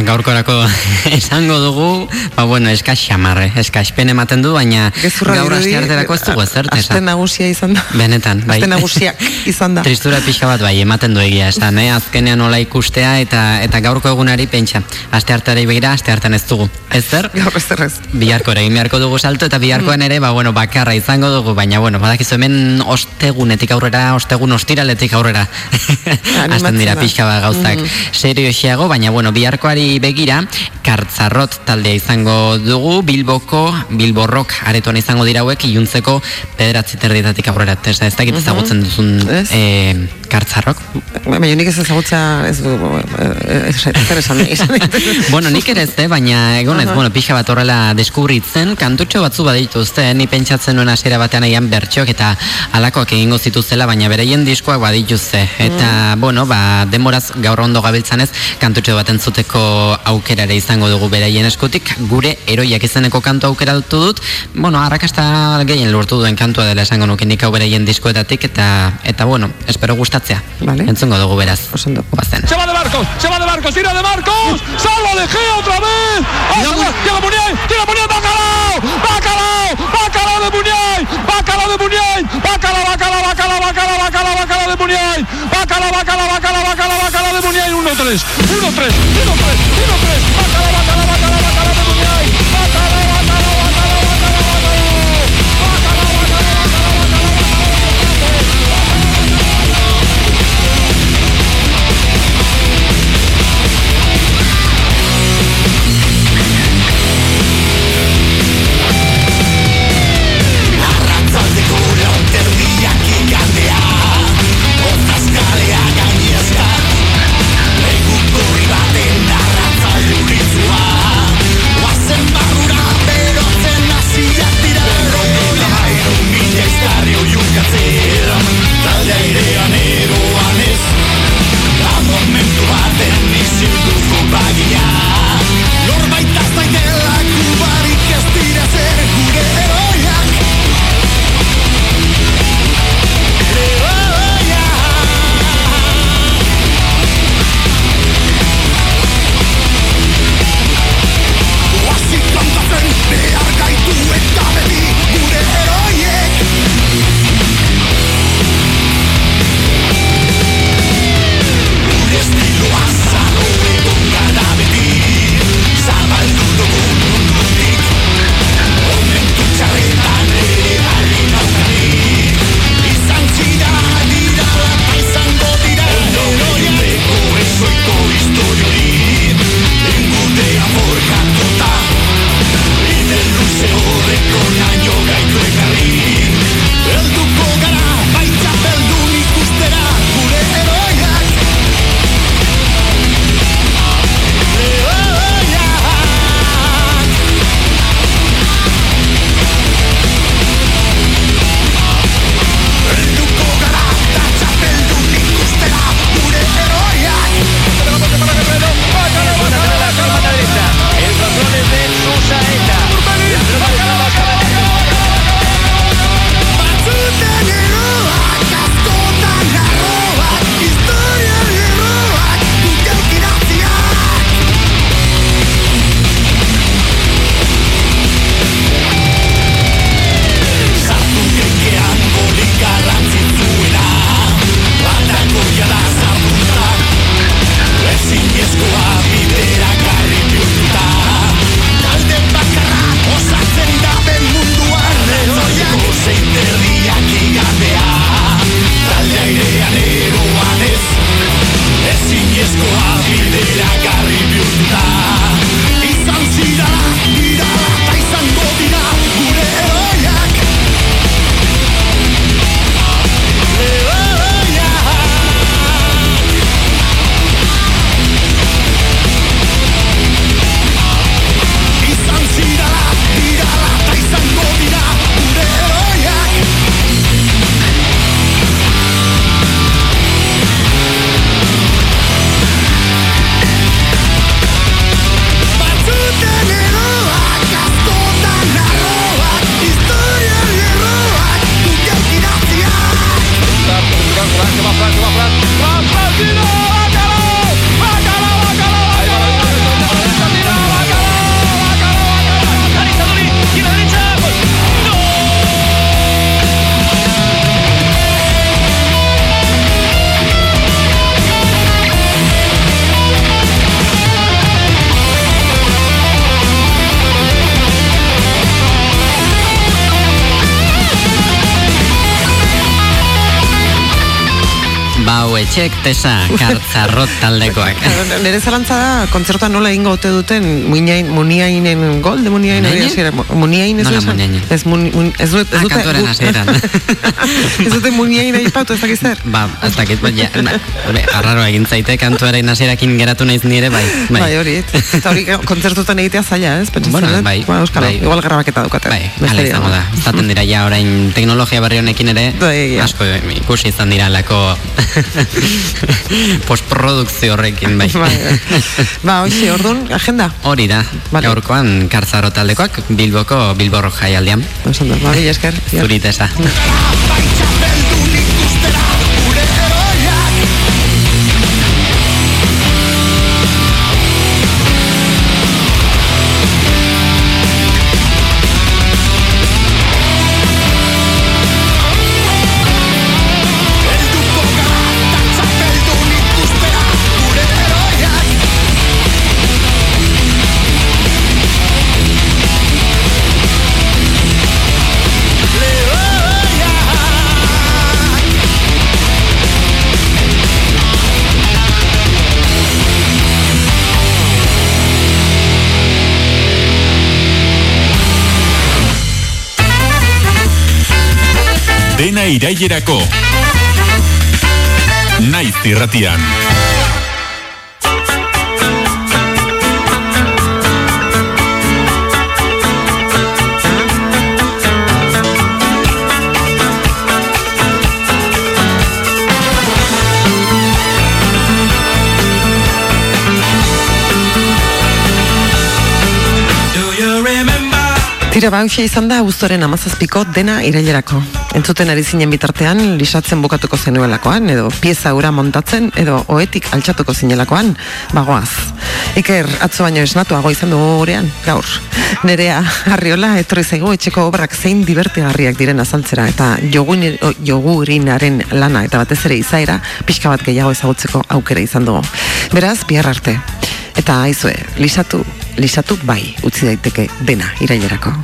gaurkorako esango dugu, ba bueno, eskas xamarre, eskaspen ematen du, baina Gezurra gaur aste arterako ez dugu ezer, Aste nagusia izan da. Benetan, bai. Aste nagusiak izan da. Tristura pixka bat bai, ematen du egia esan, eh? azkenean nola ikustea eta eta gaurko egunari pentsa. Aste hartari begira, aste hartan ez dugu. Ez zer? Gaur ez ez. Biharko egin beharko dugu salto eta biharkoan ere, ba, bueno, bakarra izango dugu, baina, bueno, badakizu hemen ostegunetik aurrera, ostegun ostiraletik aurrera. Hasten dira pixka bat gauzak Mhm. serioxeago, baina, bueno, biharkoari begira, kartzarrot taldea izango dugu, Bilboko, Bilborrok aretoan izango dira hauek, iluntzeko pederatzi terdietatik aurrera. Ez, ez dakit Mhm. ezagutzen duzun eh, kartzarrok. Baina nik ez ezagutza ez eh, ez zer esan bueno, nik ere ez, eh, baina egon ez, Aha. bueno, pixka bat horrela deskubritzen, kantutxo batzu badituzte, ni pentsatzen nuen hasiera batean aian bertxok eta alakoak egingo zituztela, baina bereien diskoak badituzte. Eta, bueno, ba, demoraz gaur ondo gabiltzanez, kantutxo bat entzuteko aukera ere izango dugu beraien eskutik, gure eroiak izeneko kantu aukeratu dut, bueno, arrakasta gehien lortu duen kantua dela esango nuke nik hau beraien diskoetatik, eta, eta bueno, espero gustatzea. Vale. Entzungo dugu beraz. Guazen. Se va de Marcos, se va de Marcos, tira de Marcos, salva de Gea otra vez. ¡Ah! Llega Muniain, tira Muniain, Bacalao, Bacalao, Bacalao de Muniain, Muniain. bacala, bacala de Muniain. Bacala, bacala, bacala, bacala, bacala de Muniain. 1-3, 1-3, 1-3, 1-3. Bacala, bacala. Etxek tesa kartzarrot taldekoak. Nere zalantza da, kontzertuan nola egingo ote duten muinain, muniainen gol, de muniain hori hasiera. Muniain ez Nola du esan? muniainen? Ez, mun, ez, du- ez Ah, hasieran. ez dute muniain aipatu ez dakiz zer. Ba, ez dakit, ba, ja, na, be, arraro egin zaite kantuaren hasierakin geratu naiz nire, bai. Bai, hori, eta hori kontzertutan egitea zaila, ez? Bueno, dut. bai, Ba, euskalo, bai. igual grabaketa daukate. Bai, Hala izango da. Zaten dira ja orain teknologia berri honekin ere asko ikusi izan dira lako postprodukzio horrekin bai. Bai. Ba, hoxe, orduan, agenda. Hori da, gaurkoan kartzaro taldekoak Bilboko Bilbor jaialdian. Ba, mila esker. Zuritesa. Elduko Dena irailerako. Naiz irratian. Tira bauxia izan da auzoren amazazpiko dena irailerako. Entzuten ari zinen bitartean, lisatzen bukatuko zenuelakoan, edo pieza ura montatzen, edo oetik altxatuko zinelakoan, bagoaz. Iker, atzo baino esnatuago izan dugu gurean, gaur. Nerea, arriola, etorri zaigu etxeko obrak zein divertigarriak diren azaltzera, eta jogurinaren lana, eta batez ere izaera, pixka bat gehiago ezagutzeko aukera izan dugu. Beraz, bihar arte. Eta aizue, lisatu, lisatu bai, utzi daiteke dena irailerako.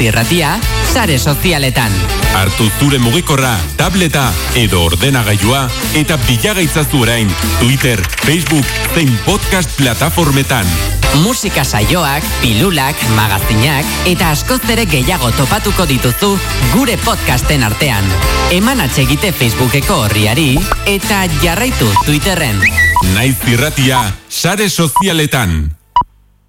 Irratia, sare sozialetan. Hartu zure mugikorra, tableta edo ordenagailua eta bilagaitzazu orain Twitter, Facebook zein podcast plataformetan. Musika saioak, pilulak, magazinak eta askoz ere gehiago topatuko dituzu gure podcasten artean. Eman atsegite Facebookeko horriari eta jarraitu Twitterren. Naiz irratia, sare sozialetan.